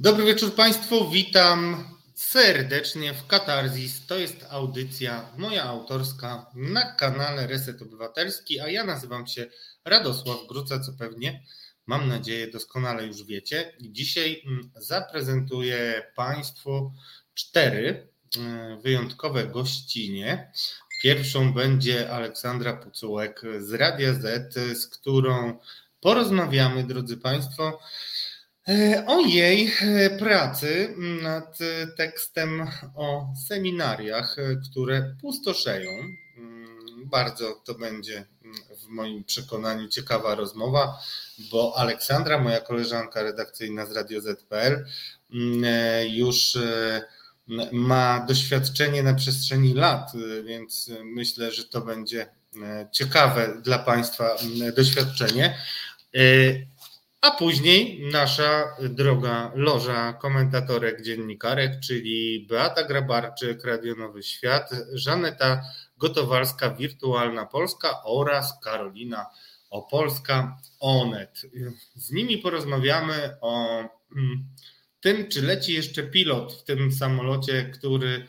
Dobry wieczór Państwu, witam serdecznie w Katarzis. To jest audycja moja autorska na kanale Reset Obywatelski, a ja nazywam się Radosław Gruca, co pewnie mam nadzieję doskonale już wiecie. Dzisiaj mm, zaprezentuję Państwu cztery mm, wyjątkowe gościnie. Pierwszą będzie Aleksandra Pucułek z Radia Z, z którą porozmawiamy, drodzy Państwo, o jej e, pracy nad tekstem o seminariach, e, które pustoszeją. Mm, bardzo to będzie mm, w moim przekonaniu ciekawa rozmowa, bo Aleksandra, moja koleżanka redakcyjna z Radio ZPL, mm, już ma doświadczenie na przestrzeni lat, więc myślę, że to będzie ciekawe dla Państwa doświadczenie. A później nasza droga loża komentatorek dziennikarek, czyli Beata Grabarczyk, Radio Nowy Świat, Żaneta Gotowalska, Wirtualna Polska oraz Karolina Opolska, Onet. Z nimi porozmawiamy o mm, tym, czy leci jeszcze pilot w tym samolocie, który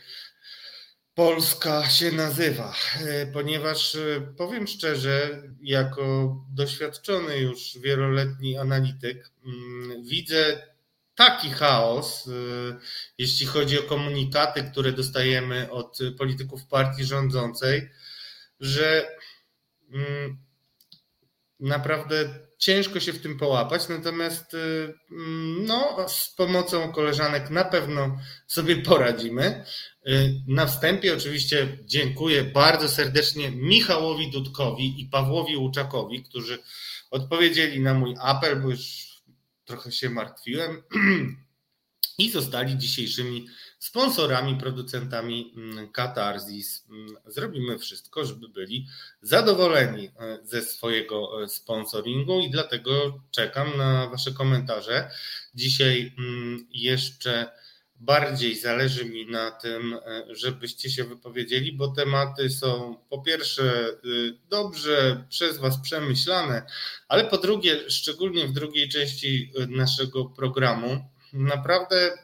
Polska się nazywa, e, ponieważ e, powiem szczerze, jako doświadczony już wieloletni analityk, mm, widzę taki chaos, e, jeśli chodzi o komunikaty, które dostajemy od polityków partii rządzącej, że mm, naprawdę ciężko się w tym połapać, natomiast mm, no, z pomocą koleżanek na pewno sobie poradzimy. Y, na wstępie oczywiście dziękuję bardzo serdecznie Michałowi Dudkowi i Pawłowi Łuczakowi, którzy odpowiedzieli na mój apel, bo już trochę się martwiłem i zostali dzisiejszymi sponsorami, producentami mm, Katarzis. Mm, zrobimy wszystko, żeby byli zadowoleni e, ze swojego e, sponsoringu i dlatego czekam na Wasze komentarze. Dzisiaj mm, jeszcze bardziej zależy mi na tym, e, żebyście się wypowiedzieli, bo tematy są po pierwsze y, dobrze przez Was przemyślane, ale po drugie, szczególnie w drugiej części y, naszego programu, naprawdę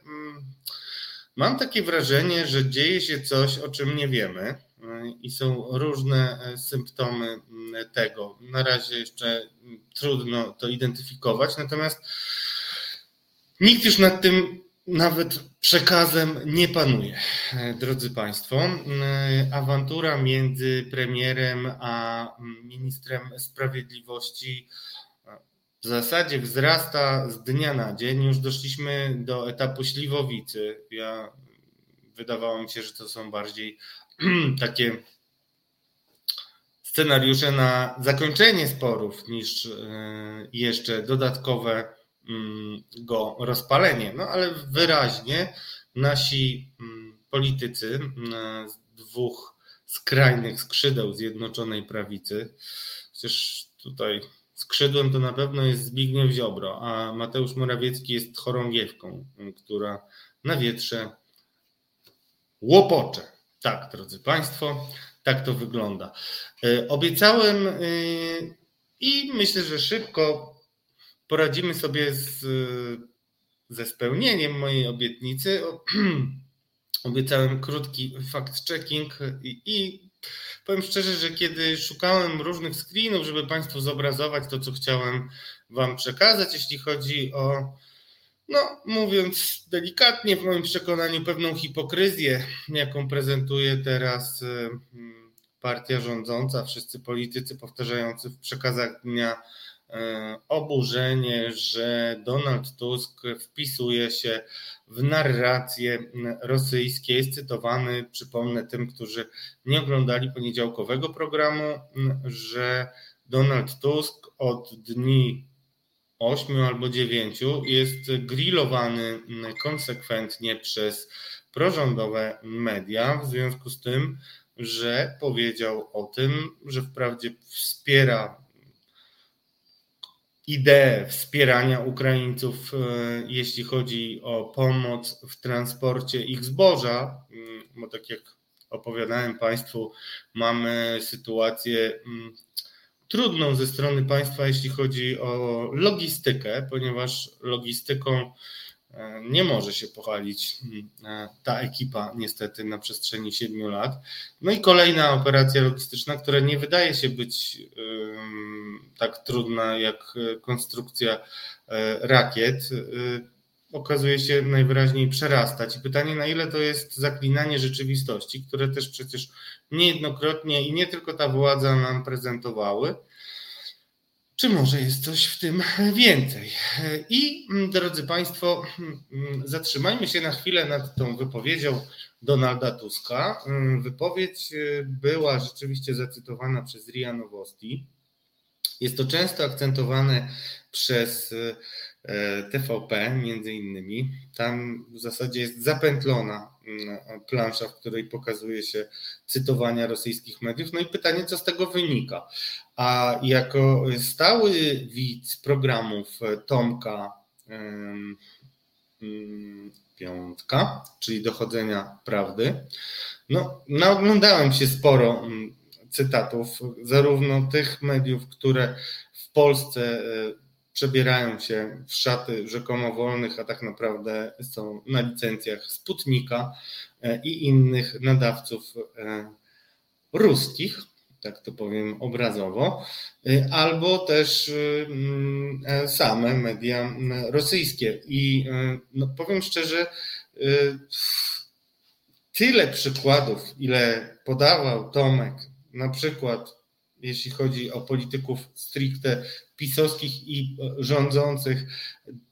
mam takie wrażenie, że dzieje się coś, o czym nie wiemy y, i są różne symptomy mm, tego. Na razie jeszcze trudno to identyfikować, natomiast nikt już nad tym nawet przekazem nie panuje, drodzy Państwo. Awantura między premierem a ministrem sprawiedliwości w zasadzie wzrasta z dnia na dzień. Już doszliśmy do etapu śliwowicy. Ja wydawało mi się, że to są bardziej takie scenariusze na zakończenie sporów niż e, jeszcze dodatkowe Mm, go rozpalenie. No ale wyraźnie nasi mm, politycy mm, z dwóch skrajnych skrzydeł Zjednoczonej Prawicy, przecież tutaj skrzydłem to na pewno jest Zbigniew Ziobro, a Mateusz Morawiecki jest chorągiewką, która na wietrze łopocze. Tak, drodzy Państwo, tak to wygląda. E, obiecałem e, i myślę, że szybko poradzimy sobie z, ze spełnieniem mojej obietnicy. Obiecałem krótki fact-checking i, i powiem szczerze, że kiedy szukałem różnych screenów, żeby Państwu zobrazować to, co chciałem Wam przekazać, jeśli chodzi o, no mówiąc delikatnie, w moim przekonaniu, pewną hipokryzję, jaką prezentuje teraz hmm, partia rządząca, wszyscy politycy powtarzający w przekazach dnia E, oburzenie, że Donald Tusk wpisuje się w narrację rosyjskie. Jest cytowany, przypomnę tym, którzy nie oglądali poniedziałkowego programu, że Donald Tusk od dni ośmiu albo dziewięciu jest grillowany konsekwentnie przez prorządowe media, w związku z tym, że powiedział o tym, że wprawdzie wspiera ideę wspierania Ukraińców, e, jeśli chodzi o pomoc w transporcie ich zboża, mm, bo tak jak opowiadałem Państwu, mamy sytuację mm, trudną ze strony państwa, jeśli chodzi o logistykę, ponieważ logistyką nie może się pochwalić ta ekipa niestety na przestrzeni siedmiu lat. No i kolejna operacja logistyczna, która nie wydaje się być tak trudna jak konstrukcja rakiet okazuje się najwyraźniej przerastać. I pytanie, na ile to jest zaklinanie rzeczywistości, które też przecież niejednokrotnie i nie tylko ta władza nam prezentowały. Czy może jest coś w tym więcej? I drodzy Państwo, zatrzymajmy się na chwilę nad tą wypowiedzią Donalda Tuska. Wypowiedź była rzeczywiście zacytowana przez RIA Nowosti. Jest to często akcentowane przez E, TVP między innymi. Tam w zasadzie jest zapętlona mm, plansza, w której pokazuje się cytowania rosyjskich mediów. No i pytanie, co z tego wynika? A jako stały widz programów Tomka mm, Piątka, czyli dochodzenia prawdy, no, naoglądałem się sporo mm, cytatów, zarówno tych mediów, które w Polsce e, przebierają się w szaty rzekomo wolnych, a tak naprawdę są na licencjach Sputnika e, i innych nadawców e, ruskich, tak to powiem obrazowo, e, albo też mm, same media rosyjskie. I no, powiem szczerze, tyle przykładów, ile podawał Tomek, na przykład jeśli chodzi o polityków stricte pisowskich i rządzących,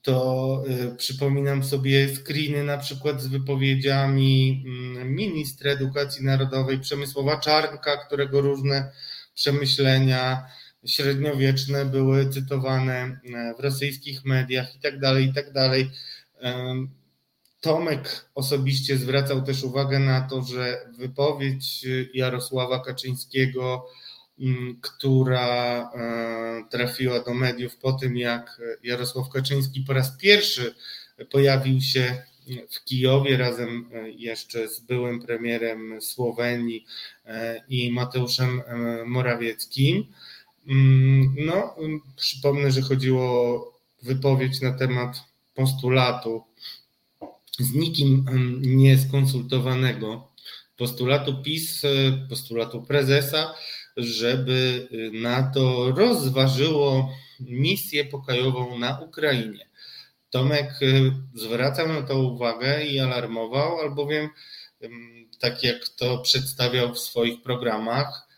to y, przypominam sobie screeny na przykład z wypowiedziami mm, ministra edukacji narodowej Przemysłowa Czarnka, którego różne przemyślenia średniowieczne były cytowane y, w rosyjskich mediach i tak dalej, i tak dalej. Tomek osobiście zwracał też uwagę na to, że wypowiedź Jarosława Kaczyńskiego która e, trafiła do mediów po tym, jak Jarosław Kaczyński po raz pierwszy pojawił się w Kijowie razem e, jeszcze z byłym premierem Słowenii e, i Mateuszem Morawieckim. Mm, no, przypomnę, że chodziło o wypowiedź na temat postulatu z nikim nie skonsultowanego, postulatu PiS, postulatu prezesa, żeby y, NATO rozważyło misję pokojową na Ukrainie. Tomek y, zwracał na to uwagę i alarmował, albowiem, tak jak to przedstawiał w swoich programach,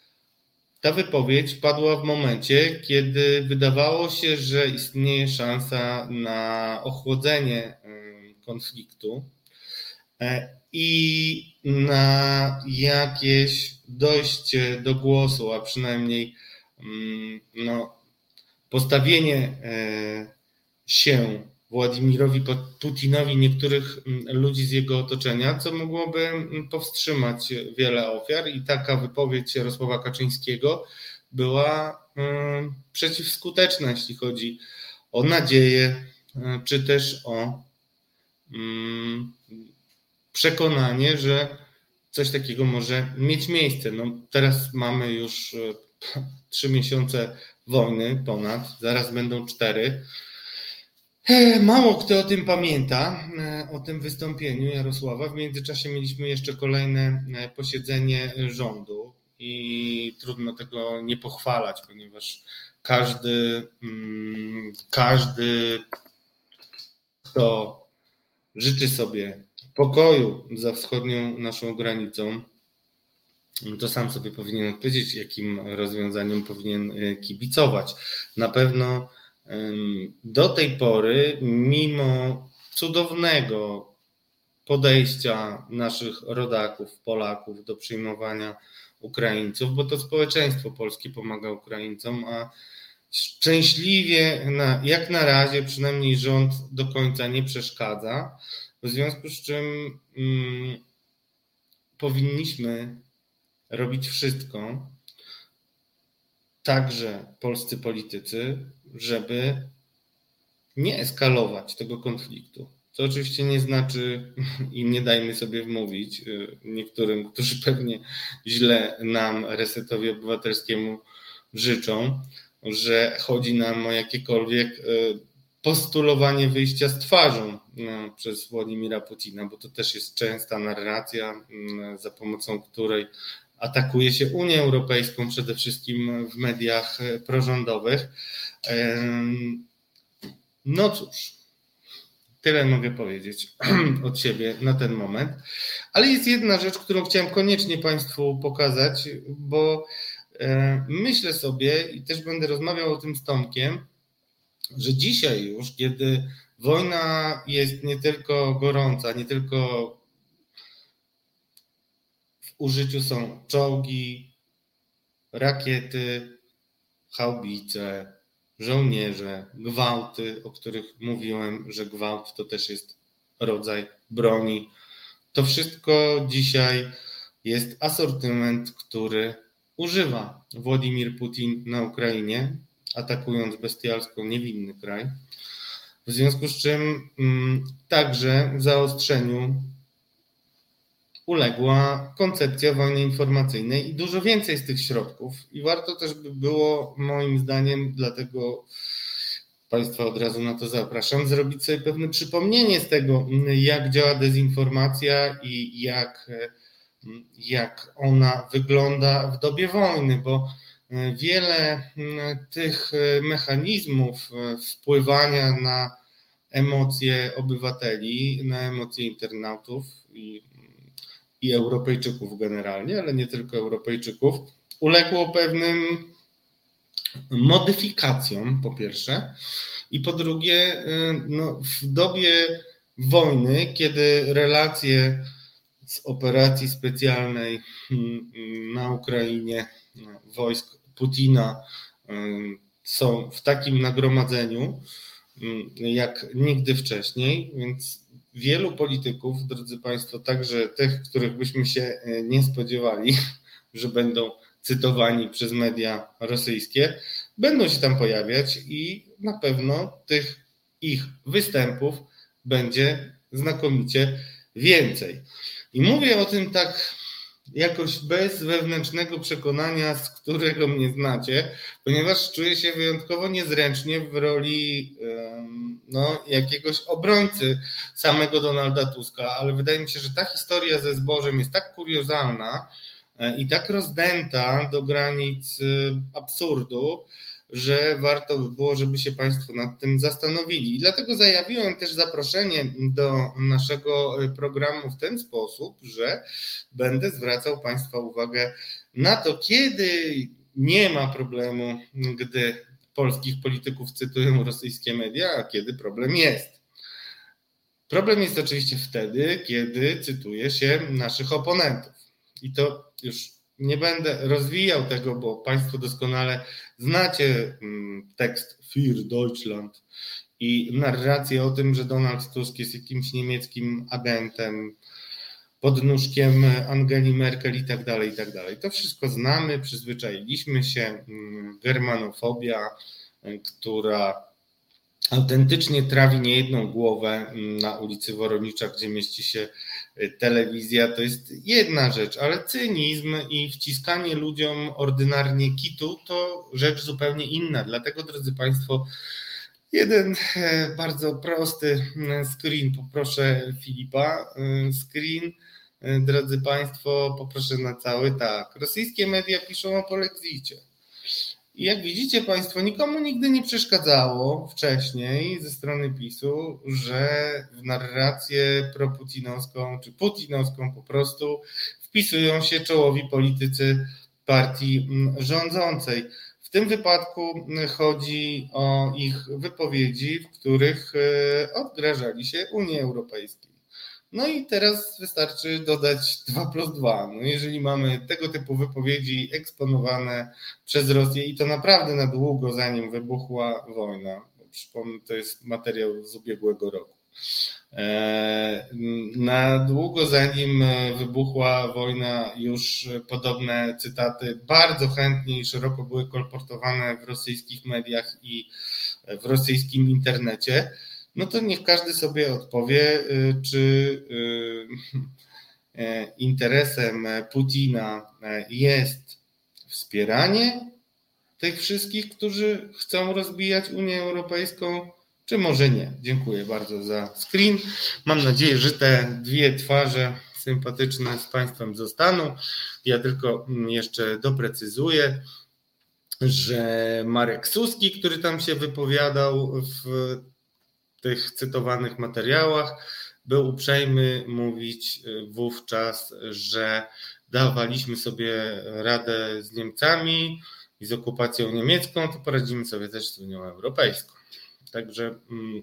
ta wypowiedź padła w momencie, kiedy wydawało się, że istnieje szansa na ochłodzenie konfliktu e, i na jakieś dojście do głosu, a przynajmniej mm, no, postawienie e, się Władimirowi Putinowi niektórych mm, ludzi z jego otoczenia, co mogłoby mm, powstrzymać wiele ofiar. I taka wypowiedź Jarosława Kaczyńskiego była przeciwskuteczna, jeśli chodzi o nadzieję, e, czy też o przekonanie, że coś takiego może mieć miejsce. No, teraz mamy już e, trzy miesiące wojny ponad, zaraz będą cztery. E, mało kto o tym pamięta, e, o tym wystąpieniu Jarosława. W międzyczasie mieliśmy jeszcze kolejne posiedzenie rządu i trudno tego nie pochwalać, ponieważ każdy, mm, każdy, kto życzy sobie pokoju za wschodnią naszą granicą, to sam sobie powinien odpowiedzieć, jakim rozwiązaniom powinien e, kibicować. Na pewno do tej pory, mimo cudownego podejścia naszych rodaków, Polaków do przyjmowania Ukraińców, bo to społeczeństwo polskie pomaga Ukraińcom, a szczęśliwie, na, jak na razie, przynajmniej rząd do końca nie przeszkadza. W związku z czym mm, powinniśmy robić wszystko, także polscy politycy, żeby nie eskalować tego konfliktu. Co oczywiście nie znaczy, i nie dajmy sobie wmówić y, niektórym, którzy pewnie źle nam, resetowi obywatelskiemu, życzą, że chodzi nam o jakiekolwiek y, postulowanie wyjścia z twarzą no, przez Władimira Putina, bo to też jest częsta narracja, mm, za pomocą której atakuje się Unię Europejską, przede wszystkim w mediach prorządowych. No cóż, tyle mogę powiedzieć od siebie na ten moment. Ale jest jedna rzecz, którą chciałem koniecznie Państwu pokazać, bo e, myślę sobie i też będę rozmawiał o tym z Tomkiem, że dzisiaj już, kiedy wojna jest nie tylko gorąca, nie tylko w użyciu są czołgi, rakiety, haubice, żołnierze, gwałty, o których mówiłem, że gwałt to też jest rodzaj broni. To wszystko dzisiaj jest asortyment, który używa Władimir Putin na Ukrainie, atakując bestialsko niewinny kraj. W związku z czym mm, także zaostrzeniu uległa koncepcja wojny informacyjnej i dużo więcej z tych środków. I warto też by było, moim zdaniem, dlatego Państwa od razu na to zapraszam, zrobić sobie pewne przypomnienie z tego, jak działa dezinformacja i jak, jak ona wygląda w dobie wojny, bo wiele tych mechanizmów wpływania na emocje obywateli, na emocje internautów i i Europejczyków generalnie, ale nie tylko Europejczyków, uległo pewnym modyfikacjom, po pierwsze, i po drugie, y, no, w dobie wojny, kiedy relacje z operacji specjalnej mm, na Ukrainie wojsk Putina są w takim nagromadzeniu jak nigdy wcześniej, więc wielu polityków, drodzy Państwo, także tych, których byśmy się e, nie spodziewali, że będą cytowani przez media rosyjskie, będą się tam pojawiać i na pewno tych ich występów będzie znakomicie więcej. I mówię o tym tak jakoś bez wewnętrznego przekonania, z którego mnie znacie, ponieważ czuję się wyjątkowo niezręcznie w roli no, jakiegoś obrońcy samego Donalda Tuska, ale wydaje mi się, że ta historia ze zbożem jest tak kuriozalna e, i tak rozdęta do granic e, absurdu, że warto by było, żeby się Państwo nad tym zastanowili. I dlatego zajawiłem też zaproszenie do naszego programu w ten sposób, że będę zwracał Państwa uwagę na to, kiedy nie ma problemu, gdy polskich polityków cytują rosyjskie media, a kiedy problem jest. Problem jest oczywiście wtedy, kiedy cytuje się naszych oponentów. I to już nie będę rozwijał tego, bo Państwo doskonale znacie mm, tekst Für Deutschland i narrację o tym, że Donald Tusk jest jakimś niemieckim agentem, podnóżkiem Angeli Merkel i tak dalej, i tak dalej. To wszystko znamy, przyzwyczailiśmy się. Mm, germanofobia, która autentycznie trawi niejedną głowę mm, na ulicy Woronicza, gdzie mieści się telewizja, to jest jedna rzecz, ale cynizm i wciskanie ludziom ordynarnie kitu to rzecz zupełnie inna. Dlatego, drodzy Państwo, jeden e, bardzo prosty mm, screen, poproszę Filipa, y, screen. Drodzy Państwo, poproszę na cały tak. Rosyjskie media piszą o polexicie. I jak widzicie Państwo, nikomu nigdy nie przeszkadzało wcześniej ze strony PiSu, że w narrację proputinowską czy putinowską po prostu wpisują się czołowi politycy partii mm, rządzącej. W tym wypadku chodzi o ich wypowiedzi, w których e, odgrażali się Unii Europejskiej. No i teraz wystarczy dodać 2 plus 2. No jeżeli mamy tego typu wypowiedzi eksponowane przez Rosję i to naprawdę na długo, zanim wybuchła wojna, przypomnę, to jest materiał z ubiegłego roku. E, na długo zanim wybuchła wojna, już podobne cytaty bardzo chętnie i szeroko były kolportowane w rosyjskich mediach i w rosyjskim internecie no to niech każdy sobie odpowie, y, czy y, e, interesem Putina e, jest wspieranie tych wszystkich, którzy chcą rozbijać Unię Europejską, czy może nie. Dziękuję bardzo za screen. Mam nadzieję, że te dwie twarze sympatyczne z Państwem zostaną. Ja tylko jeszcze doprecyzuję, że Marek Suski, który tam się wypowiadał w tych cytowanych materiałach, był uprzejmy mówić wówczas, że dawaliśmy sobie radę z Niemcami i z okupacją niemiecką, to poradzimy sobie też z Unią Europejską. Także mm,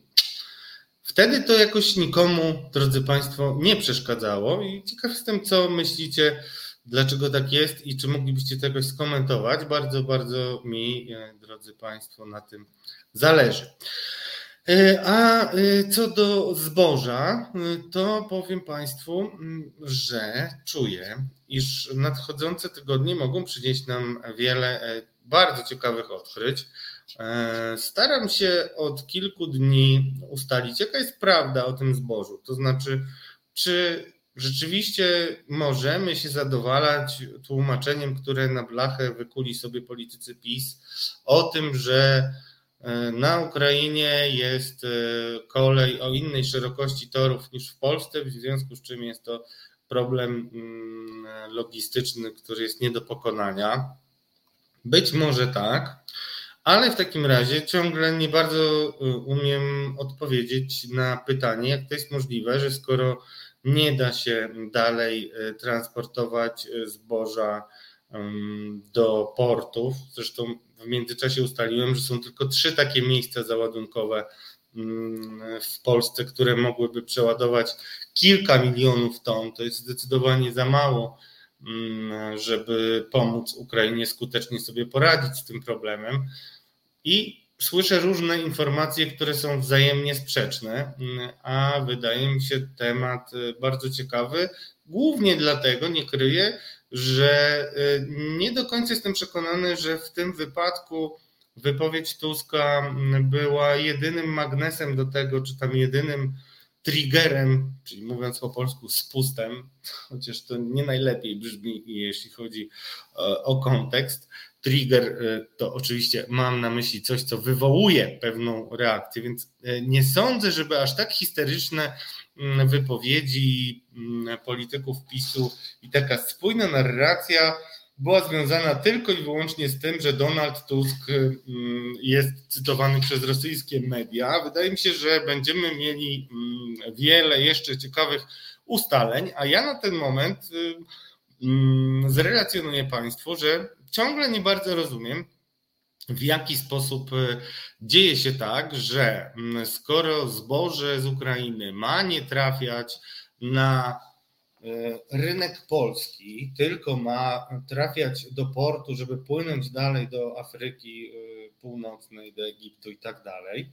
wtedy to jakoś nikomu, drodzy Państwo, nie przeszkadzało i ciekaw jestem, co myślicie, dlaczego tak jest i czy moglibyście to skomentować. Bardzo, bardzo mi, e, drodzy Państwo, na tym zależy. E, a e, co do zboża, to powiem Państwu, mm, że czuję, iż nadchodzące tygodnie mogą przynieść nam wiele bardzo ciekawych odkryć. E, staram się od kilku dni ustalić, jaka jest prawda o tym zbożu. To znaczy, czy rzeczywiście możemy się zadowalać tłumaczeniem, które na blachę wykuli sobie politycy PiS o tym, że e, na Ukrainie jest e, kolej o innej szerokości torów niż w Polsce, w związku z czym jest to problem mm, logistyczny, który jest nie do pokonania. Być może tak. Ale w takim razie ciągle nie bardzo y, umiem odpowiedzieć na pytanie, jak to jest możliwe, że skoro nie da się dalej transportować zboża do portów, zresztą w międzyczasie ustaliłem, że są tylko trzy takie miejsca załadunkowe w Polsce, które mogłyby przeładować kilka milionów ton. To jest zdecydowanie za mało żeby pomóc Ukrainie skutecznie sobie poradzić z tym problemem. I słyszę różne informacje, które są wzajemnie sprzeczne, a wydaje mi się temat y, bardzo ciekawy. Głównie dlatego nie kryję, że y, nie do końca jestem przekonany, że w tym wypadku wypowiedź Tuska była jedynym magnesem do tego, czy tam jedynym triggerem, czyli mówiąc po polsku spustem, chociaż to nie najlepiej brzmi, jeśli chodzi e, o kontekst. Trigger e, to oczywiście mam na myśli coś, co wywołuje pewną reakcję, więc e, nie sądzę, żeby aż tak histeryczne wypowiedzi mm, polityków PiSu i taka spójna narracja była związana tylko i wyłącznie z tym, że Donald Tusk mm, jest cytowany przez rosyjskie media. Wydaje mi się, że będziemy mieli mm, wiele jeszcze ciekawych ustaleń, a ja na ten moment y, mm, zrelacjonuję Państwu, że ciągle nie bardzo rozumiem, w jaki sposób y, dzieje się tak, że skoro zboże z Ukrainy ma nie trafiać na E, rynek polski tylko ma trafiać do portu, żeby płynąć dalej do Afryki e, Północnej, do Egiptu i tak dalej,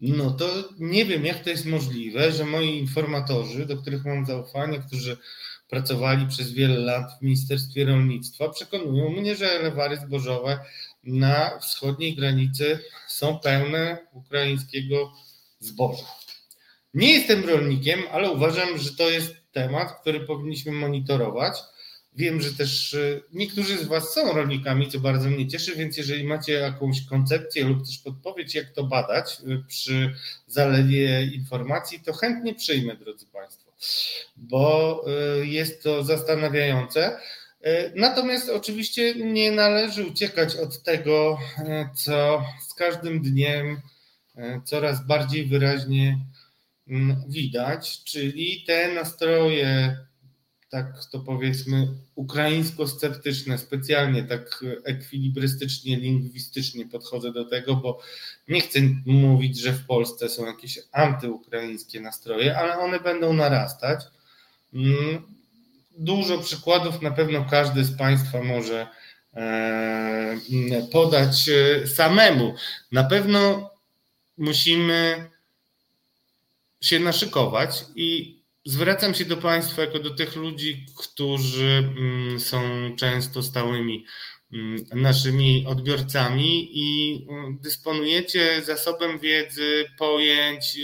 no to nie wiem, jak to jest możliwe, że moi informatorzy, do których mam zaufanie, którzy pracowali przez wiele lat w Ministerstwie Rolnictwa, przekonują mnie, że elewary zbożowe na wschodniej granicy są pełne ukraińskiego zboża. Nie jestem rolnikiem, ale uważam, że to jest temat, który powinniśmy monitorować. Wiem, że też e, niektórzy z Was są rolnikami, co bardzo mnie cieszy, więc jeżeli macie jakąś koncepcję lub też podpowiedź, jak to badać e, przy zalewie informacji, to chętnie przyjmę, drodzy Państwo, bo e, jest to zastanawiające. Natomiast oczywiście nie należy uciekać od tego, co z każdym dniem coraz bardziej wyraźnie Mm, widać, czyli te nastroje, tak to powiedzmy, ukraińsko-sceptyczne, specjalnie tak ekwilibrystycznie, lingwistycznie podchodzę do tego, bo nie chcę mówić, że w Polsce są jakieś antyukraińskie nastroje, ale one będą narastać. Dużo przykładów na pewno każdy z Państwa może e, podać e, samemu. Na pewno musimy się naszykować i zwracam się do Państwa jako do tych ludzi, którzy mm, są często stałymi mm, naszymi odbiorcami i mm, dysponujecie zasobem wiedzy, pojęć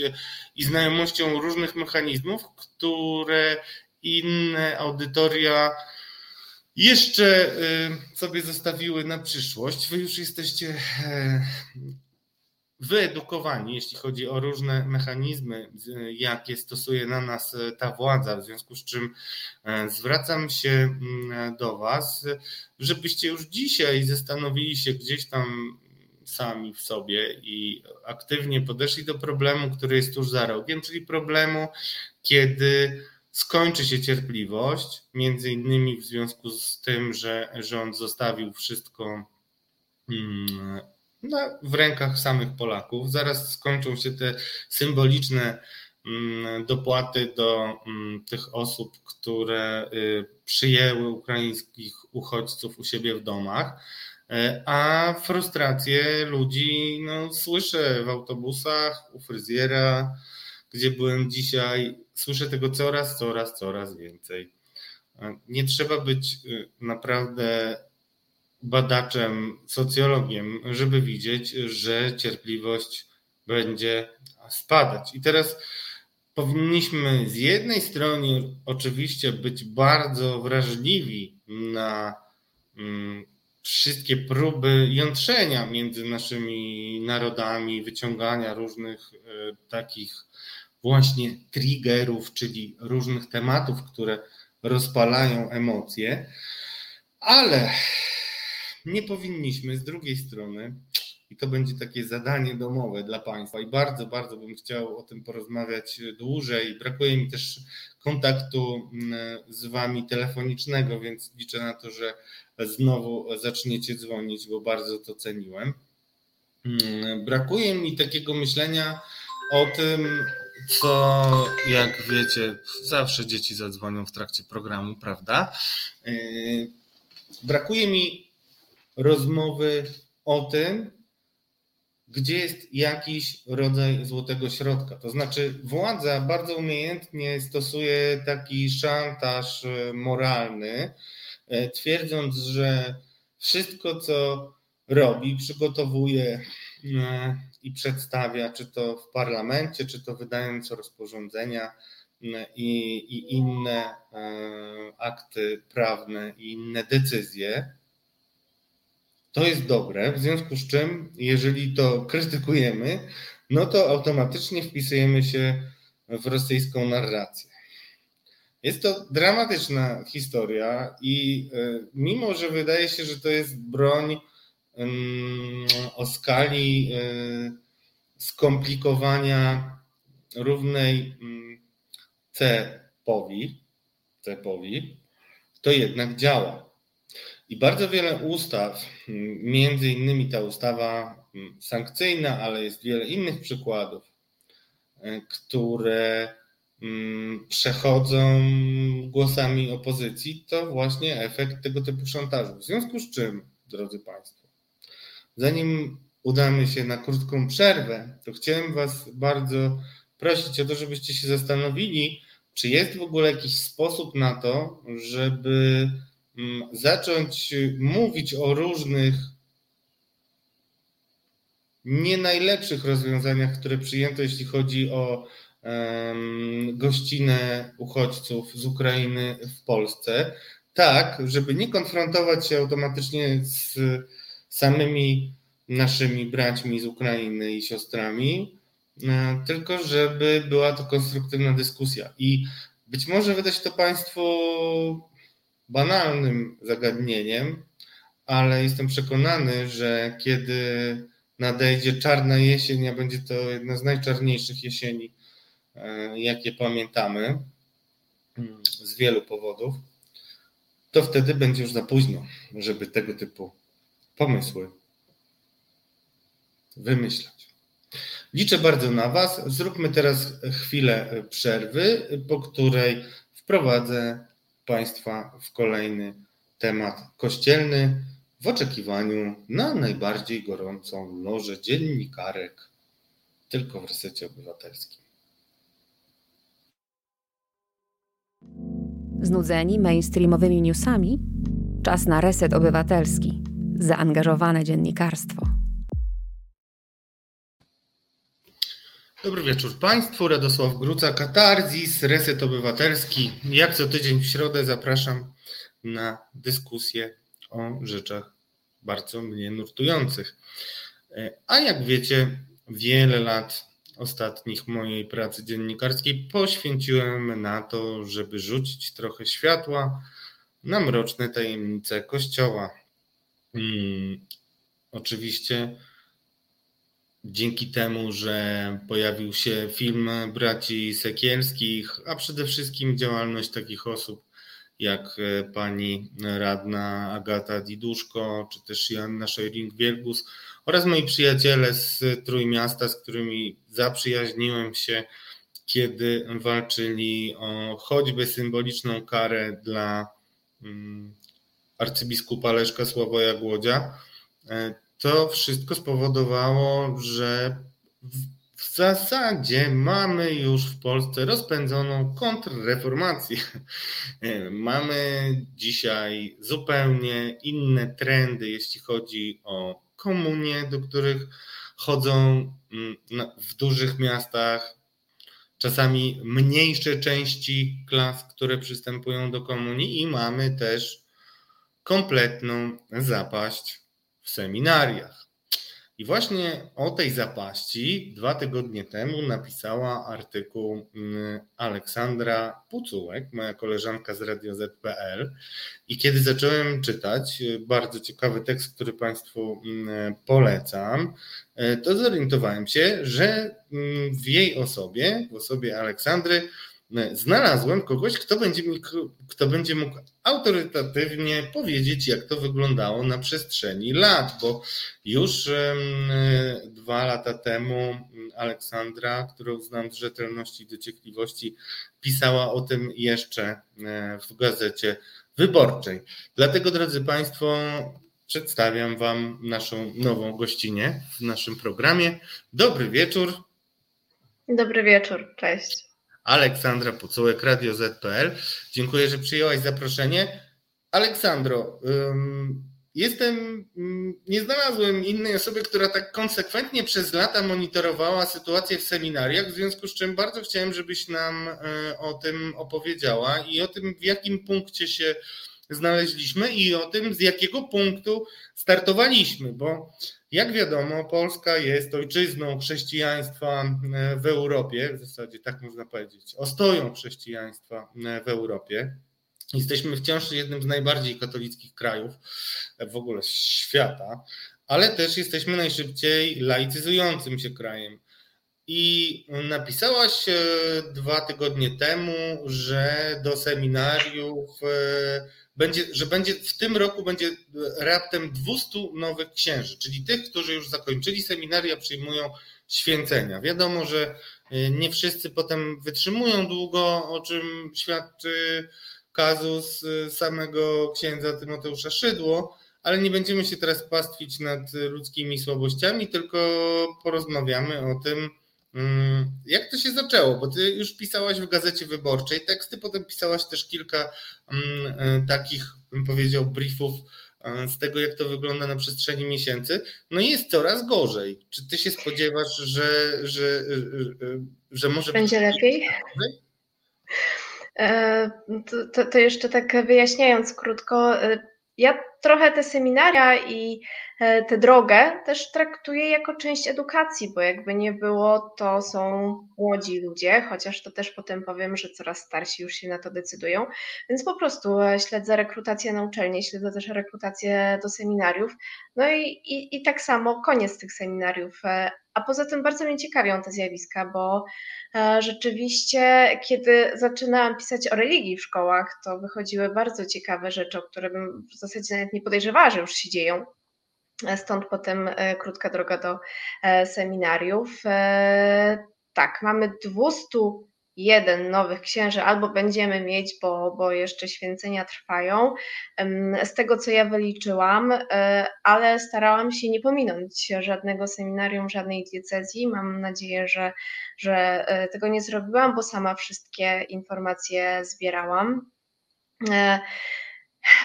i znajomością różnych mechanizmów, które inne audytoria jeszcze y, sobie zostawiły na przyszłość. Wy już jesteście e, wyedukowani, jeśli chodzi o różne mechanizmy, jakie stosuje na nas ta władza, w związku z czym e, zwracam się mm, do Was, żebyście już dzisiaj zastanowili się gdzieś tam sami w sobie i aktywnie podeszli do problemu, który jest tuż za rogiem, czyli problemu, kiedy skończy się cierpliwość, między innymi w związku z tym, że rząd zostawił wszystko mm, w rękach samych Polaków. Zaraz skończą się te symboliczne mm, dopłaty do mm, tych osób, które y, przyjęły ukraińskich uchodźców u siebie w domach. E, a frustrację ludzi no, słyszę w autobusach, u fryzjera, gdzie byłem dzisiaj. Słyszę tego coraz, coraz, coraz więcej. Nie trzeba być y, naprawdę badaczem, socjologiem, żeby widzieć, że cierpliwość będzie spadać. I teraz powinniśmy z jednej strony oczywiście być bardzo wrażliwi na mm, wszystkie próby jątrzenia między naszymi narodami, wyciągania różnych e, takich właśnie triggerów, czyli różnych tematów, które rozpalają emocje, ale nie powinniśmy z drugiej strony, i to będzie takie zadanie domowe dla Państwa, i bardzo, bardzo bym chciał o tym porozmawiać dłużej. Brakuje mi też kontaktu mm, z Wami telefonicznego, więc liczę na to, że znowu zaczniecie dzwonić, bo bardzo to ceniłem. Mm, brakuje mi takiego myślenia o tym, co jak wiecie, zawsze dzieci zadzwonią w trakcie programu, prawda? Yy, brakuje mi rozmowy o tym, gdzie jest jakiś rodzaj złotego środka. To znaczy, władza bardzo umiejętnie stosuje taki szantaż e, moralny, e, twierdząc, że wszystko, co robi, przygotowuje i przedstawia, czy to w parlamencie, czy to wydając rozporządzenia i, i inne akty prawne i inne decyzje, to jest dobre, w związku z czym, jeżeli to krytykujemy, no to automatycznie wpisujemy się w rosyjską narrację. Jest to dramatyczna historia i e, mimo, że wydaje się, że to jest broń o skali e, skomplikowania równej C-powi, C-powi, to jednak działa. I bardzo wiele ustaw, między innymi ta ustawa mm, sankcyjna, ale jest wiele innych przykładów, e, które mm, przechodzą głosami opozycji, to właśnie efekt tego typu szantażu. W związku z czym, drodzy Państwo, zanim udamy się na krótką przerwę, to chciałem Was bardzo prosić o to, żebyście się zastanowili, czy jest w ogóle jakiś sposób na to, żeby Mm, zacząć mówić o różnych nie najlepszych rozwiązaniach, które przyjęto, jeśli chodzi o gościnę uchodźców z Ukrainy w Polsce, tak, żeby nie konfrontować się automatycznie z samymi naszymi braćmi z Ukrainy i siostrami, e, tylko żeby była to konstruktywna dyskusja. I być może wyda się to Państwu banalnym zagadnieniem, ale jestem przekonany, że kiedy nadejdzie czarna jesień, a będzie to jedna z najczarniejszych jesieni, e, jakie pamiętamy, mm, z wielu powodów, to wtedy będzie już za późno, żeby tego typu pomysły wymyślać. Liczę bardzo na Was. Zróbmy teraz chwilę przerwy, po której wprowadzę Państwa w kolejny temat kościelny w oczekiwaniu na najbardziej gorącą lożę dziennikarek tylko w resecie obywatelskim. Znudzeni mainstreamowymi newsami? Czas na reset obywatelski. Zaangażowane dziennikarstwo. Dobry wieczór Państwu. Radosław Gruca, Katarzis, Reset Obywatelski. Jak co tydzień w środę zapraszam na dyskusję o rzeczach bardzo mnie nurtujących. A jak wiecie, wiele lat ostatnich mojej pracy dziennikarskiej poświęciłem na to, żeby rzucić trochę światła na mroczne tajemnice Kościoła. Hmm, oczywiście dzięki temu, że pojawił się film braci Sekielskich, a przede wszystkim działalność takich osób jak e, pani radna Agata Diduszko, czy też Joanna Szojring-Wielgus oraz moi przyjaciele z Trójmiasta, z którymi zaprzyjaźniłem się, kiedy walczyli o choćby symboliczną karę dla mm, arcybiskupa Leszka Sławoja Głodzia, e, to wszystko spowodowało, że w zasadzie mamy już w Polsce rozpędzoną kontrreformację. Mamy dzisiaj zupełnie inne trendy, jeśli chodzi o komunie, do których chodzą mm, w dużych miastach, czasami mniejsze części klas, które przystępują do komunii, i mamy też kompletną zapaść w seminariach. I właśnie o tej zapaści dwa tygodnie temu napisała artykuł mm, Aleksandra Pucułek, moja koleżanka z Radio ZPL. I kiedy zacząłem czytać y, bardzo ciekawy tekst, który Państwu mm, polecam, y, to zorientowałem się, że mm, w jej osobie, w osobie Aleksandry, znalazłem kogoś, kto będzie, mi, kto będzie mógł autorytatywnie powiedzieć, jak to wyglądało na przestrzeni lat, bo już dwa lata temu Aleksandra, którą znam z rzetelności i dociekliwości, pisała o tym jeszcze e, w gazecie wyborczej. Dlatego, drodzy Państwo, przedstawiam Wam naszą nową gościnę w naszym programie. Dobry wieczór. Dobry wieczór, cześć. Aleksandra Pucołek, Radio ZPL. Dziękuję, że przyjęłaś zaproszenie. Aleksandro, jestem, nie znalazłem innej osoby, która tak konsekwentnie przez lata monitorowała sytuację w seminariach, w związku z czym bardzo chciałem, żebyś nam e, o tym opowiedziała i o tym, w jakim punkcie się znaleźliśmy i o tym, z jakiego punktu startowaliśmy, bo jak wiadomo, Polska jest ojczyzną chrześcijaństwa e, w Europie, w zasadzie tak można powiedzieć, ostoją chrześcijaństwa e, w Europie. Jesteśmy wciąż jednym z najbardziej katolickich krajów e, w ogóle świata, ale też jesteśmy najszybciej laicyzującym się krajem. I napisałaś dwa tygodnie temu, że do seminariów będzie, że będzie w tym roku będzie raptem 200 nowych księży, czyli tych, którzy już zakończyli seminaria, przyjmują święcenia. Wiadomo, że y, nie wszyscy potem wytrzymują długo, o czym świadczy kazus y, samego księdza Tymoteusza Szydło, ale nie będziemy się teraz pastwić nad ludzkimi słabościami, tylko porozmawiamy o tym, jak to się zaczęło? Bo ty już pisałaś w gazecie wyborczej teksty, potem pisałaś też kilka mm, e, takich, bym powiedział, briefów e, z tego, jak to wygląda na przestrzeni miesięcy. No i jest coraz gorzej. Czy ty się spodziewasz, że, że, e, że może będzie lepiej? To, to, jeszcze tak wyjaśniając krótko, ja trochę te seminaria i tę drogę też traktuję jako część edukacji, bo jakby nie było, to są młodzi ludzie, chociaż to też potem powiem, że coraz starsi już się na to decydują. Więc po prostu e, śledzę rekrutację na uczelnie, śledzę też rekrutację do seminariów. No i, i, i tak samo koniec tych seminariów. E, a poza tym bardzo mnie ciekawią te zjawiska, bo rzeczywiście, kiedy zaczynałam pisać o religii w szkołach, to wychodziły bardzo ciekawe rzeczy, o które bym w zasadzie nawet nie podejrzewała, że już się dzieją. Stąd potem e, krótka droga do e, seminariów. E, tak, mamy 201 nowych księży, albo będziemy mieć, bo, bo jeszcze święcenia trwają, z tego co ja wyliczyłam, ale starałam się nie pominąć żadnego seminarium, żadnej diecezji. Mam nadzieję, że, że tego nie zrobiłam, bo sama wszystkie informacje zbierałam.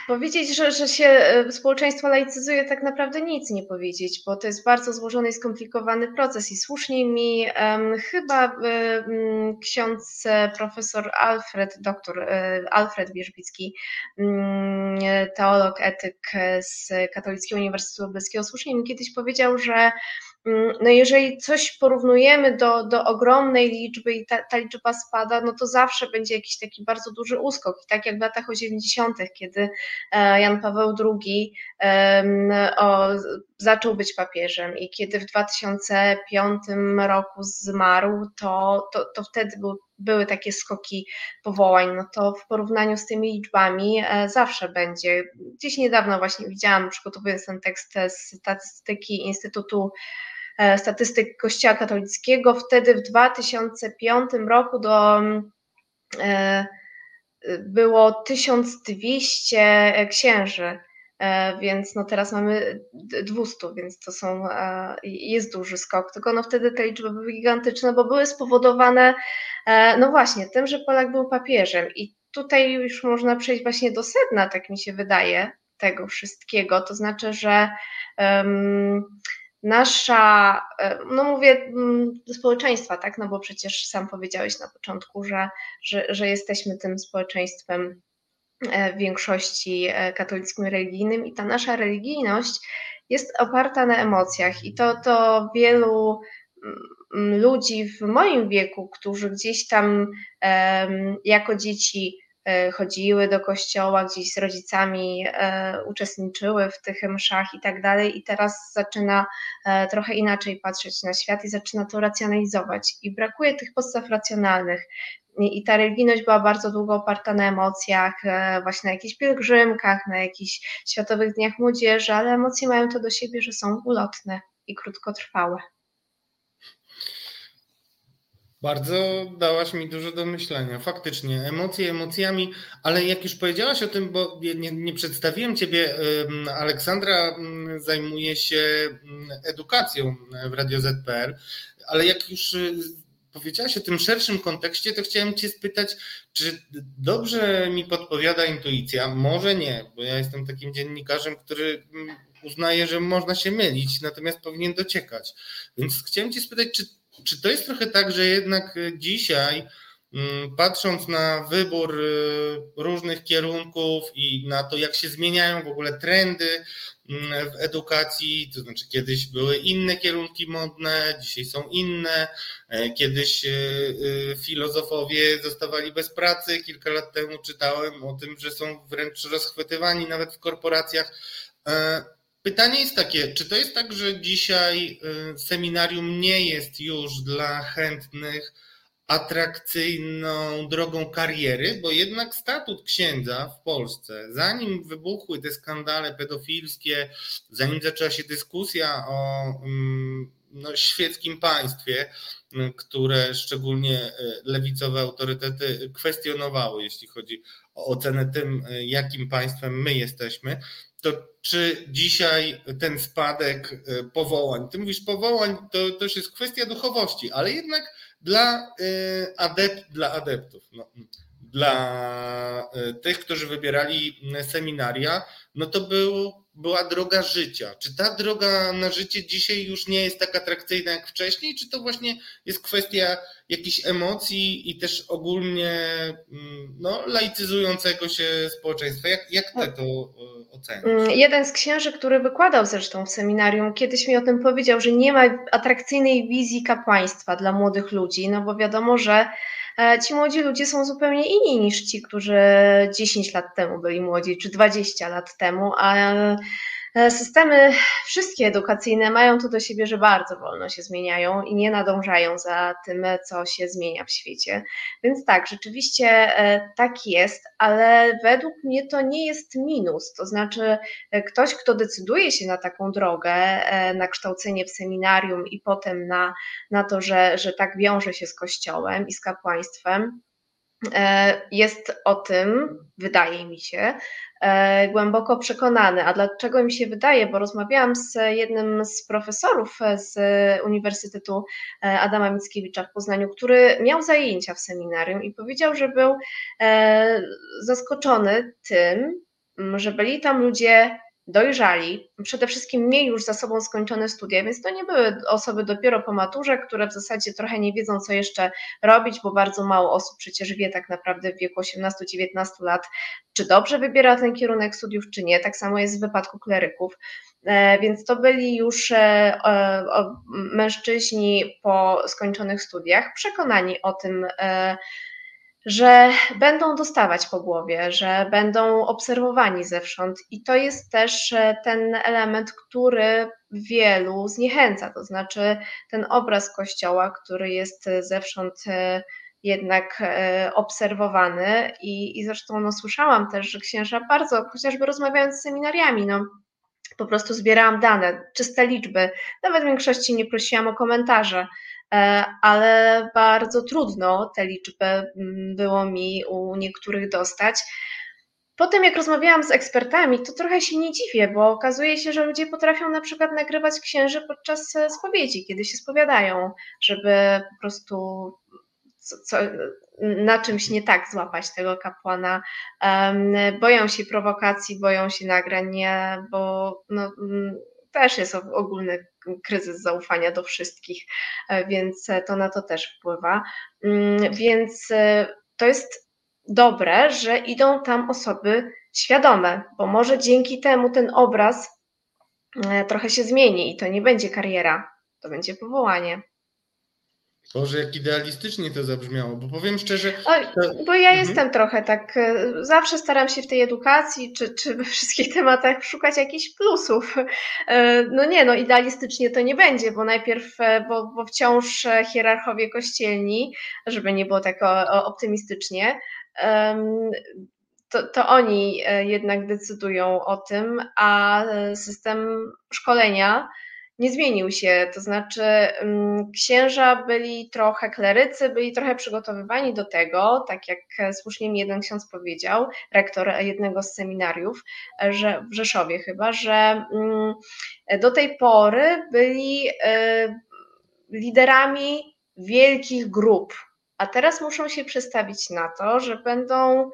Powiedzieć, że, że się e, społeczeństwo laicyzuje, tak naprawdę nic nie powiedzieć, bo to jest bardzo złożony i skomplikowany proces. I słusznie mi um, chyba um, ksiądz e, profesor Alfred, doktor Alfred Wierzbicki, um, teolog, etyk z Katolickiego Uniwersytetu Lubelskiego, słusznie mi kiedyś powiedział, że Mm, no jeżeli coś porównujemy do, do ogromnej liczby i ta, ta, liczba spada, no to zawsze będzie jakiś taki bardzo duży uskok. I tak jak w latach 80., kiedy e, Jan Paweł II zaczął być papieżem i kiedy w 2005 roku zmarł, to, to, to wtedy był, były takie skoki powołań. No to w porównaniu z tymi liczbami e, zawsze będzie. Gdzieś niedawno właśnie widziałam, przygotowując ten tekst z statystyki Instytutu statystyk Kościoła katolickiego. Wtedy w 2005 roku do, e, było 1200 księży, e, więc no teraz mamy 200, więc to są, jest duży skok, tylko no wtedy te liczby były gigantyczne, bo były spowodowane no właśnie tym, że Polak był papieżem. I tutaj już można przejść właśnie do sedna, tak mi się wydaje, tego wszystkiego, to znaczy, że um, nasza, e, no mówię mm, społeczeństwa, tak, no bo przecież sam powiedziałeś na początku, że, że, że jesteśmy tym społeczeństwem e, w większości e, katolickim religijnym i ta nasza religijność jest oparta na emocjach. I to, to wielu mm, ludzi w moim wieku, którzy gdzieś tam jako dzieci chodziły do kościoła, gdzieś z rodzicami e, uczestniczyły w tych mszach i tak dalej, i teraz zaczyna e, trochę inaczej patrzeć na świat i zaczyna to racjonalizować. I brakuje tych podstaw racjonalnych. I ta religijność była bardzo długo oparta na emocjach, właśnie na jakichś pielgrzymkach, na jakichś światowych dniach młodzieży, ale emocje mają to do siebie, że są ulotne i krótkotrwałe. Bardzo dałaś mi dużo do myślenia. Faktycznie, emocje emocjami, ale jak już powiedziałaś o tym, bo nie, nie przedstawiłem Ciebie, Aleksandra zajmuje się edukacją w Radio ZPR, ale jak już y, powiedziałaś o tym szerszym kontekście, to chciałem Cię spytać, czy dobrze mi podpowiada intuicja? Może nie, bo ja jestem takim dziennikarzem, który uznaje, że można się mylić, natomiast powinien dociekać. Więc chciałem Cię spytać, czy czy to jest trochę tak, że jednak e, dzisiaj, mm, patrząc na wybór e, różnych kierunków i na to, jak się zmieniają w ogóle trendy mm, w edukacji, to znaczy kiedyś były inne kierunki modne, dzisiaj są inne, e, kiedyś filozofowie zostawali bez pracy, kilka lat temu czytałem o tym, że są wręcz rozchwytywani nawet w korporacjach. Pytanie jest takie, czy to jest tak, że dzisiaj y, seminarium nie jest już dla chętnych atrakcyjną drogą kariery, bo jednak statut księdza w Polsce, zanim wybuchły te skandale pedofilskie, zanim zaczęła się dyskusja o mm, no, świeckim państwie, y, które szczególnie y, lewicowe autorytety kwestionowały, jeśli chodzi o ocenę tym, jakim państwem my jesteśmy, to czy dzisiaj ten spadek e, powołań, ty mówisz powołań, to też jest kwestia duchowości, ale jednak dla, e, adept, dla adeptów, no, dla e, tych, którzy wybierali seminaria, no to był była droga życia. Czy ta droga na życie dzisiaj już nie jest tak atrakcyjna jak wcześniej, czy to właśnie jest kwestia jakichś emocji i też ogólnie mm, no, laicyzującego się społeczeństwa? Jak, jak ty to e, oceniasz? Mm, jeden z księży, który wykładał zresztą w seminarium, kiedyś mi o tym powiedział, że nie ma atrakcyjnej wizji kapłaństwa dla młodych ludzi, no bo wiadomo, że ci młodzi ludzie są zupełnie inni niż ci, którzy 10 lat temu byli młodzi, czy 20 lat temu, a E, systemy wszystkie edukacyjne mają to do siebie, że bardzo wolno się zmieniają i nie nadążają za tym, co się zmienia w świecie. Więc tak, rzeczywiście e, tak jest, ale według mnie to nie jest minus. To znaczy, e, ktoś, kto decyduje się na taką drogę, na kształcenie w seminarium i potem na, na to, że, że tak wiąże się z Kościołem i z kapłaństwem, jest o tym, wydaje mi się, E, głęboko przekonany. A dlaczego mi się wydaje? Bo rozmawiałam z jednym z profesorów z Uniwersytetu e, Adama Mickiewicza w Poznaniu, który miał zajęcia w seminarium i powiedział, że był e, zaskoczony tym, że byli tam ludzie dojrzali, przede wszystkim mieli już za sobą skończone studia, więc to nie były osoby dopiero po maturze, które w zasadzie trochę nie wiedzą, co jeszcze robić, bo bardzo mało osób przecież wie tak naprawdę w wieku 18-19 lat, czy dobrze wybiera ten kierunek studiów, czy nie. Tak samo jest w wypadku kleryków. E, więc to byli już e, mężczyźni po skończonych studiach, przekonani o tym, e, że będą dostawać po głowie, że będą obserwowani zewsząd. I to jest też ten element, który wielu zniechęca, to znaczy ten obraz kościoła, który jest zewsząd jednak obserwowany. I, i zresztą no, słyszałam też, że księża bardzo, chociażby rozmawiając z seminariami, no, po prostu zbierałam dane, czyste liczby. Nawet w większości nie prosiłam o komentarze, e, ale bardzo trudno te liczby mm, było mi u niektórych dostać. Potem, jak rozmawiałam z ekspertami, to trochę się nie dziwię, bo okazuje się, że ludzie potrafią na przykład nagrywać księży podczas e, spowiedzi, kiedy się spowiadają, żeby po prostu co, co, na czymś nie tak złapać tego kapłana. Boją się prowokacji, boją się nagrań, bo no, mm, też jest ogólny kryzys zaufania do wszystkich, e, więc to na to też wpływa. Mm, więc e, to jest dobre, że idą tam osoby świadome, bo może dzięki temu ten obraz e, trochę się zmieni i to nie będzie kariera, to będzie powołanie. Boże, jak idealistycznie to zabrzmiało, bo powiem szczerze. Oj, bo ja mhm. jestem trochę tak. E, zawsze staram się w tej edukacji czy, czy we wszystkich tematach szukać jakichś plusów. E, no nie, no idealistycznie to nie będzie, bo najpierw, e, bo, bo wciąż hierarchowie kościelni, żeby nie było tak optymistycznie, to, to oni jednak decydują o tym, a system szkolenia nie zmienił się. To znaczy, mm, księża byli trochę, klerycy byli trochę przygotowywani do tego, tak jak słusznie mi jeden ksiądz powiedział, rektor jednego z seminariów, że w Rzeszowie chyba, że mm, do tej pory byli y, liderami wielkich grup, a teraz muszą się przestawić na to, że będą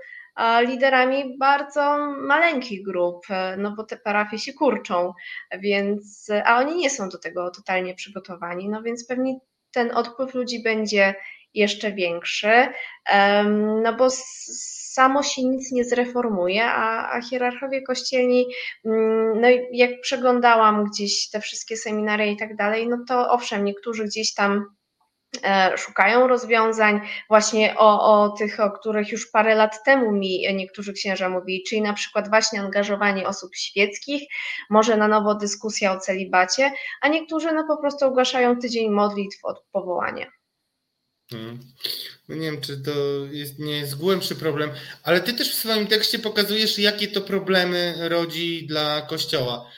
liderami bardzo maleńkich grup, e, no bo te parafie się kurczą, więc, a oni nie są do tego totalnie przygotowani, no więc pewnie ten odpływ ludzi będzie jeszcze większy, no bo samo się nic nie zreformuje, a, a hierarchowie kościelni, mm, no jak przeglądałam gdzieś te wszystkie seminaria i tak dalej, no to owszem, niektórzy gdzieś tam szukają rozwiązań, właśnie o, o tych, o których już parę lat temu mi niektórzy księża mówili, czyli na przykład właśnie angażowanie osób świeckich, może na nowo dyskusja o celibacie, a niektórzy no po prostu ogłaszają tydzień modlitw od powołania. Hmm. No nie wiem, czy to jest, nie jest głębszy problem, ale ty też w swoim tekście pokazujesz, jakie to problemy rodzi dla Kościoła.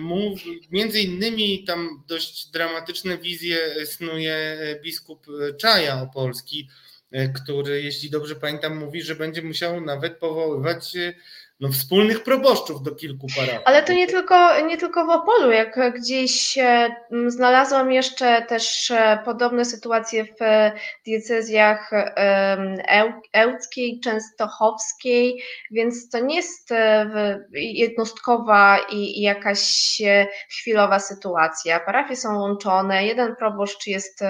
Mów, między innymi tam dość dramatyczne wizje snuje biskup Czaja Opolski, e, który, jeśli dobrze pamiętam, mówi, że będzie musiał nawet powoływać no, wspólnych proboszczów do kilku parafii. Ale to nie tylko, nie tylko w Opolu, jak gdzieś e, znalazłam jeszcze też e, podobne sytuacje w diecezjach ełckiej, częstochowskiej, więc to nie jest e, jednostkowa i jakaś chwilowa sytuacja. Parafie są łączone, jeden proboszcz jest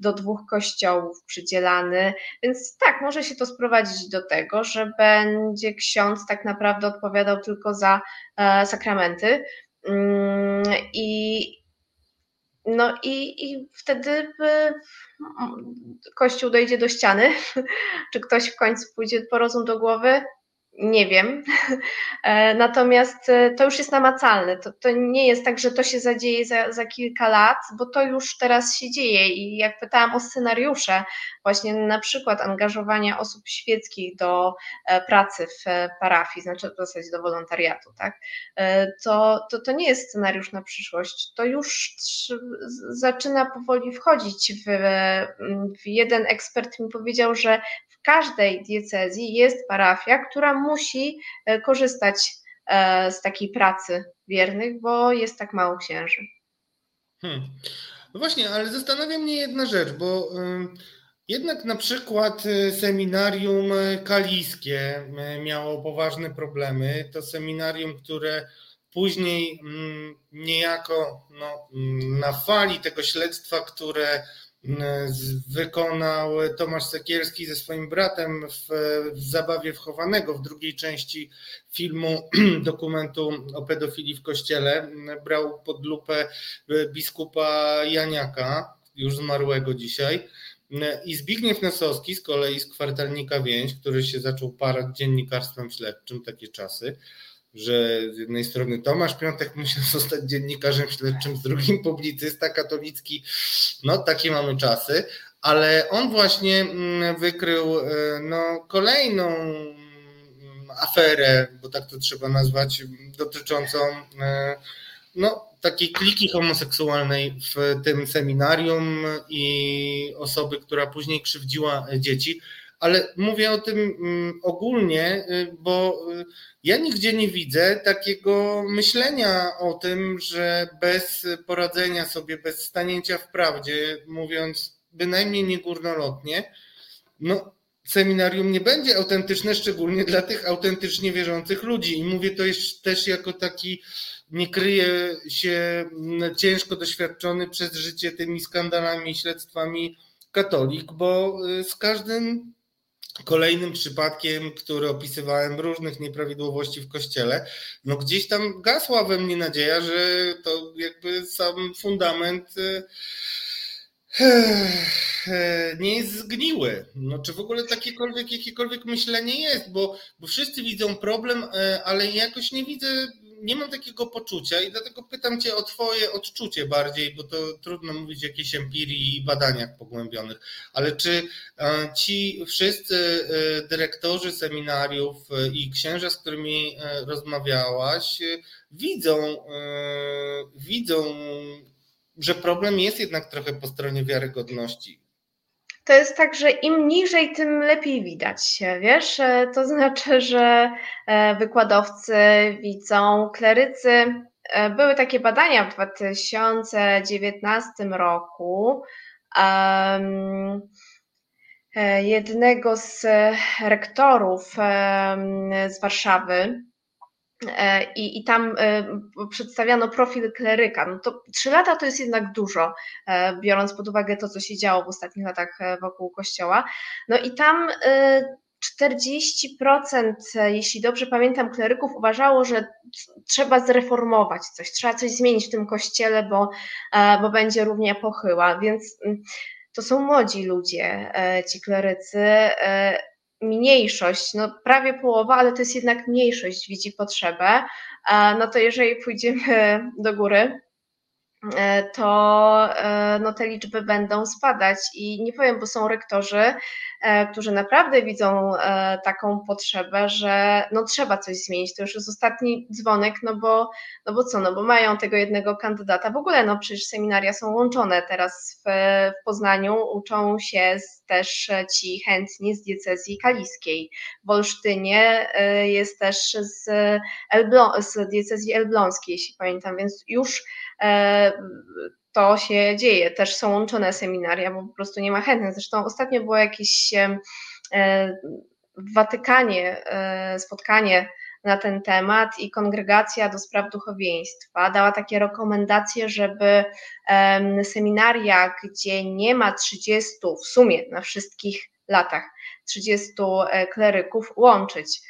do dwóch kościołów przydzielany, więc tak, może się to sprowadzić do tego, że będzie ksiądz tak naprawdę naprawdę odpowiadał tylko za e, sakramenty. Mm, I, no i, i wtedy Kościół dojdzie do ściany, czy ktoś w końcu pójdzie po rozum do głowy, nie wiem. E, natomiast e, to już jest namacalne. To, to nie jest tak, że to się zadzieje za, za kilka lat, bo to już teraz się dzieje. I jak pytałam o scenariusze, właśnie na przykład angażowania osób świeckich do e, pracy w parafii, znaczy w zasadzie do wolontariatu, tak? To, to, to nie jest scenariusz na przyszłość. To już zaczyna powoli wchodzić w, w jeden ekspert mi powiedział, że każdej diecezji jest parafia, która musi e, korzystać e, z takiej pracy wiernych, bo jest tak mało księży. Hmm. No właśnie, ale zastanawia mnie jedna rzecz, bo Jednak na przykład seminarium kalijskie miało poważne problemy. To seminarium, które później mm, niejako no, mm, na fali tego śledztwa, które wykonał Tomasz Sekierski ze swoim bratem w, w Zabawie wchowanego w drugiej części filmu dokumentu o pedofilii w kościele. Brał pod lupę biskupa Janiaka, już zmarłego dzisiaj. I Zbigniew Nosowski z kolei z kwartalnika Więź, który się zaczął parać dziennikarstwem śledczym, takie czasy że z jednej strony Tomasz Piątek musiał zostać dziennikarzem śledczym, z drugim publicysta katolicki. No, takie mamy czasy, ale on właśnie mm, wykrył e, no, kolejną mm, aferę, bo tak to trzeba nazwać, dotyczącą e, no, takiej kliki homoseksualnej w tym seminarium i osoby, która później krzywdziła dzieci ale mówię o tym mm, ogólnie, y, bo y, ja nigdzie nie widzę takiego myślenia o tym, że bez poradzenia sobie, bez stanięcia w prawdzie, mówiąc bynajmniej nie górnolotnie, no seminarium nie będzie autentyczne, szczególnie dla tych autentycznie wierzących ludzi. I mówię to jest też jako taki, nie kryje się mm, ciężko doświadczony przez życie tymi skandalami i śledztwami katolik, bo y, z każdym Kolejnym przypadkiem, który opisywałem różnych nieprawidłowości w kościele, no gdzieś tam gasła we mnie nadzieja, że to jakby sam fundament e, e, nie jest zgniły. No, czy w ogóle takiekolwiek, jakiekolwiek myślenie jest, bo, bo wszyscy widzą problem, e, ale jakoś nie widzę nie mam takiego poczucia i dlatego pytam Cię o Twoje odczucie bardziej, bo to trudno mówić o jakiejś empirii i badaniach pogłębionych, ale czy e, ci wszyscy e, dyrektorzy seminariów e, i księża, z którymi rozmawiałaś, widzą, widzą, że problem jest jednak trochę po stronie wiarygodności to jest tak, że im niżej, tym lepiej widać się, wiesz? E, to znaczy, że e, wykładowcy widzą, klerycy. E, były takie badania w 2019 roku. jednego z rektorów z Warszawy, i, i tam e, przedstawiano profil kleryka. No to trzy lata to jest jednak dużo, e, biorąc pod uwagę to, co się działo w ostatnich latach wokół kościoła. No i tam 40%, jeśli dobrze pamiętam, kleryków uważało, że trzeba zreformować coś, trzeba coś zmienić w tym kościele, bo, bo będzie równie pochyła. Więc mm, to są młodzi ludzie, ci klerycy mniejszość, no prawie połowa, ale to jest jednak mniejszość widzi potrzebę, no to jeżeli pójdziemy do góry, E, to e, no, te liczby będą spadać. I nie powiem, bo są rektorzy, e, którzy naprawdę widzą taką potrzebę, że no, trzeba coś zmienić. To już jest ostatni dzwonek, no bo, no bo co, no bo mają tego jednego kandydata. W ogóle, no przecież seminaria są łączone teraz w, w Poznaniu, uczą się też ci chętni z diecezji kaliskiej. W Olsztynie jest też z, z diecezji elbląskiej, jeśli pamiętam, więc już E, to się dzieje. Też są łączone seminaria, bo po prostu nie ma chętnych. Zresztą ostatnio było jakieś e, w Watykanie e, spotkanie na ten temat i kongregacja do spraw duchowieństwa dała takie rekomendacje, żeby seminaria, gdzie nie ma 30 w sumie na wszystkich latach 30 kleryków łączyć.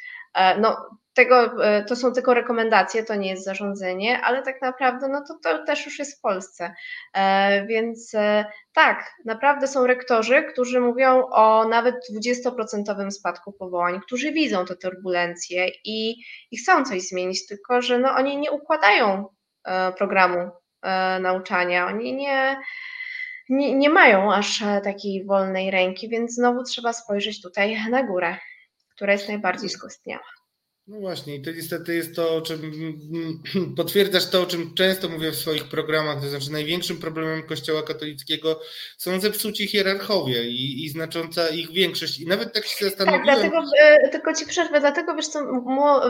No, tego, e, to są tylko rekomendacje, to nie jest zarządzenie, ale tak naprawdę no to, to też już jest w Polsce. E, więc e, tak, naprawdę są rektorzy, którzy mówią o nawet 20% spadku powołań, którzy widzą te turbulencje i, i chcą coś zmienić, tylko że no, oni nie układają programu nauczania, oni nie, nie, nie mają aż takiej wolnej ręki, więc znowu trzeba spojrzeć tutaj na górę, która jest najbardziej skostniała. No właśnie, i to niestety jest to, o czym potwierdzasz to, o czym często mówię w swoich programach, to znaczy największym problemem Kościoła katolickiego są zepsuci hierarchowie i, i znacząca ich większość. I nawet tak się Tak, zastanowiłem. dlatego, e, tylko ci przerwę, dlatego wiesz co,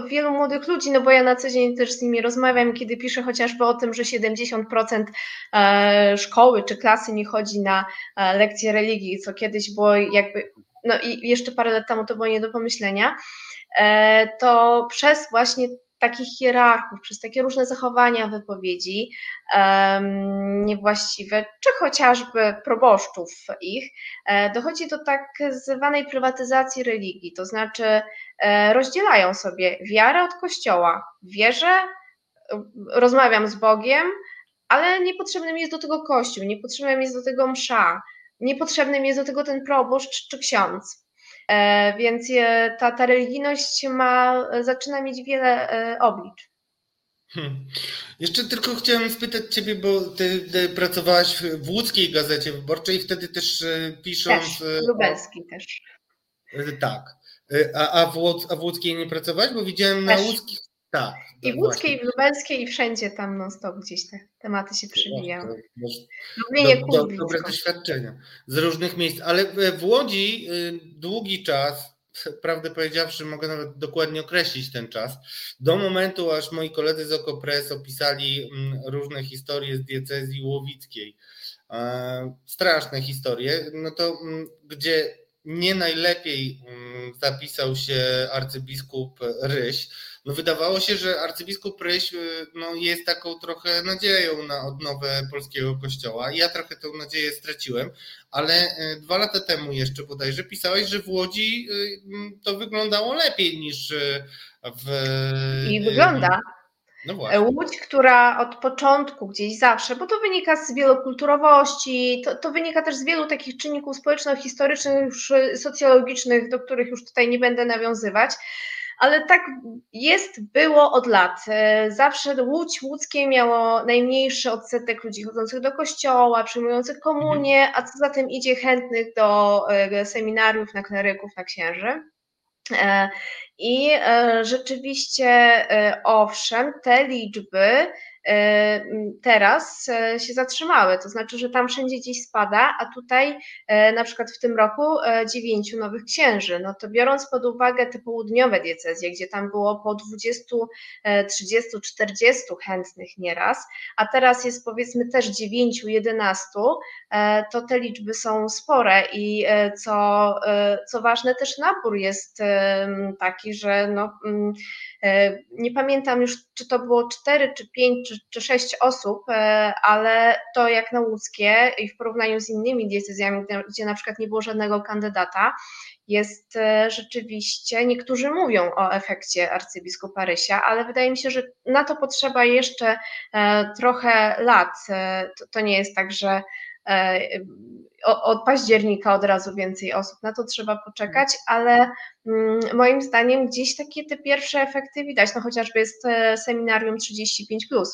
wielu młodych ludzi, no bo ja na co dzień też z nimi rozmawiam, kiedy piszę chociażby o tym, że 70% e, szkoły czy klasy nie chodzi na e, lekcje religii, co kiedyś było jakby, no i jeszcze parę lat temu to było nie do pomyślenia, to przez właśnie takich hierarchów, przez takie różne zachowania wypowiedzi niewłaściwe, czy chociażby proboszczów ich, e, dochodzi do tak zwanej prywatyzacji religii, to znaczy e, rozdzielają sobie wiarę od kościoła. Wierzę, e, rozmawiam z Bogiem, ale niepotrzebny mi jest do tego kościół, niepotrzebny mi jest do tego msza, niepotrzebny mi jest do tego ten proboszcz czy ksiądz. E, Więc ta, ta religijność ma, zaczyna mieć wiele e, oblicz. Hmm. Jeszcze tylko chciałem spytać Ciebie, bo ty, ty pracowałaś w łódzkiej gazecie wyborczej, wtedy też e, pisząc. Też, lubelski też. Tak. A, a, w, Łódz- a w łódzkiej nie pracowałaś? Bo widziałem na Też. łódzkich. Tak. I tak, w łódzkiej, i w lubelskiej, i wszędzie tam non stop gdzieś te tematy się przewijały. To może- Lubienie do, do, kul dobre doświadczenia z różnych miejsc, ale w Łodzi y, długi czas, prawdę powiedziawszy, mogę nawet dokładnie określić ten czas, do momentu, aż moi koledzy z Okopres opisali mm, różne historie z diecezji łowickiej. E, Straszne historie, no to mm, gdzie nie najlepiej mm, zapisał się arcybiskup Ryś, no wydawało się, że arcybiskup Ryś y, no, jest taką trochę nadzieją na odnowę polskiego kościoła. Ja trochę tę nadzieję straciłem, ale y, dwa lata temu jeszcze bodajże pisałeś, że w Łodzi y, to wyglądało lepiej niż w... I wygląda. No właśnie. Łódź, która od początku gdzieś zawsze, bo to wynika z wielokulturowości, to, to wynika też z wielu takich czynników społeczno-historycznych, już y, socjologicznych, do których już tutaj nie będę nawiązywać, ale tak jest, było od lat. E, Zawsze Łódź łódzkie miało najmniejszy odsetek ludzi chodzących do kościoła, przyjmujących komunię, a co za tym idzie chętnych do e, seminariów na kleryków, na księży. E, I e, rzeczywiście, e, owszem, te liczby teraz e, się zatrzymały. To znaczy, że tam wszędzie gdzieś spada, a tutaj e, na przykład w tym roku e, dziewięciu nowych księży. No to biorąc pod uwagę te południowe diecezje, gdzie tam było po 20, e, 30, 40 chętnych nieraz, a teraz jest powiedzmy też 9, 11, e, to te liczby są spore i e, co, e, co ważne, też nabór jest taki, że no, e, nie pamiętam już, czy to było 4, czy 5, czy, czy 6 osób, e, ale to jak na łódzkie i w porównaniu z innymi diecezjami, gdzie- na przykład nie było żadnego kandydata, jest e, rzeczywiście, niektórzy mówią o efekcie arcybiskupa Rysia, ale wydaje mi się, że na to potrzeba jeszcze e, trochę lat. E, To, to nie jest tak, że e, od października od razu więcej osób, na to trzeba poczekać, ale mm, moim zdaniem gdzieś takie te pierwsze efekty widać, no chociażby jest e, seminarium 35+.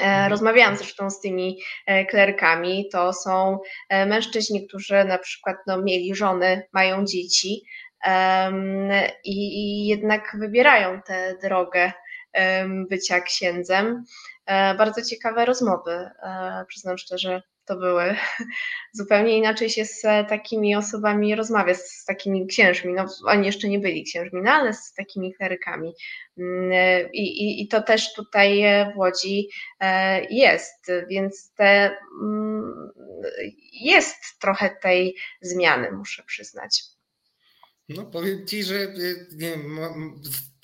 E, Rozmawiałam zresztą z tymi e, klerkami. To są e, mężczyźni, którzy na przykład no, mieli żony, mają dzieci em, i, i jednak wybierają tę drogę em, bycia księdzem. E, Bardzo ciekawe rozmowy, e, przyznam szczerze, to były. Zupełnie inaczej się z takimi osobami rozmawia, z takimi księżmi. No, oni jeszcze nie byli księżmi, no, ale z takimi klerykami. Mm, I, i, I to też tutaj w Łodzi e, jest, więc te, mm, jest trochę tej zmiany, muszę przyznać. No powiem ci, że y, nie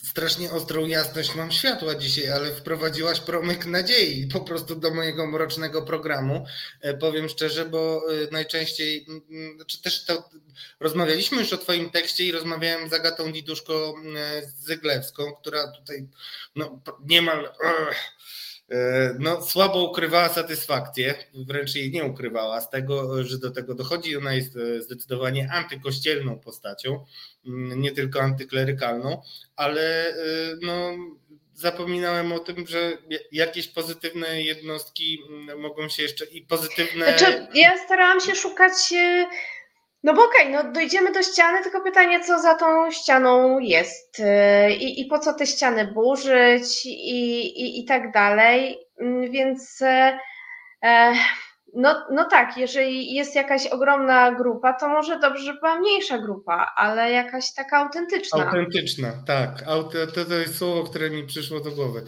strasznie ostrą jasność mam światła dzisiaj, ale wprowadziłaś promyk nadziei po prostu do mojego mrocznego programu. E, Powiem szczerze, bo y, najczęściej, mm, znaczy też to rozmawialiśmy już o twoim tekście i rozmawiałem z Agatą Diduszko y, Zyglewską, która tutaj no, niemal ugh, e, no, słabo ukrywała satysfakcję, wręcz jej nie ukrywała z tego, że do tego dochodzi. Ona jest e, zdecydowanie antykościelną postacią, mm, nie tylko antyklerykalną, ale e, no, zapominałem o tym, że jakieś pozytywne jednostki mm, mogą się jeszcze i pozytywne. Znaczy, ja starałam się szukać e, No bo okej, okay, no dojdziemy do ściany, tylko pytanie, co za tą ścianą jest y, i, i po co te ściany burzyć i, i, i tak dalej. Mm, więc e, e, no, no tak, jeżeli jest jakaś ogromna grupa, to może dobrze, żeby była mniejsza grupa, ale jakaś taka autentyczna. Autentyczna, tak. To, to jest słowo, które mi przyszło do głowy.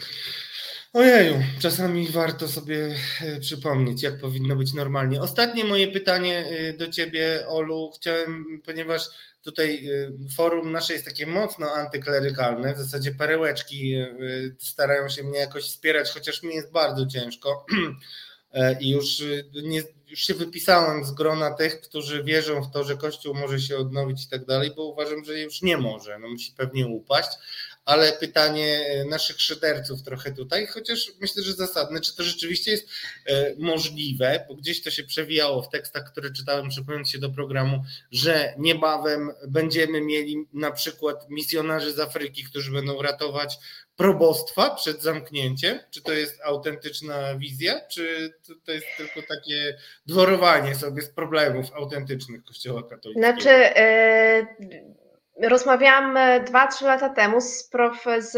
Ojeju, czasami warto sobie e, przypomnieć, jak powinno być normalnie. Ostatnie moje pytanie e, do Ciebie, Olu. Chciałem, ponieważ tutaj e, forum nasze jest takie mocno antyklerykalne, w zasadzie perełeczki starają się mnie jakoś wspierać, chociaż mi jest bardzo ciężko. I już, nie, już się wypisałem z grona tych, którzy wierzą w to, że Kościół może się odnowić i tak dalej, bo uważam, że już nie może. No, musi pewnie upaść ale pytanie e, naszych szyderców trochę tutaj, chociaż myślę, że zasadne, czy to rzeczywiście jest e, możliwe, bo gdzieś to się przewijało w tekstach, które czytałem, przypominając się do programu, że niebawem będziemy mieli na przykład misjonarzy z Afryki, którzy będą ratować probostwa przed zamknięciem? Czy to jest autentyczna wizja, czy to jest tylko takie dworowanie sobie z problemów autentycznych Kościoła katolickiego? Znaczy, yy rozmawiałam 2-3 lata temu z, prof, z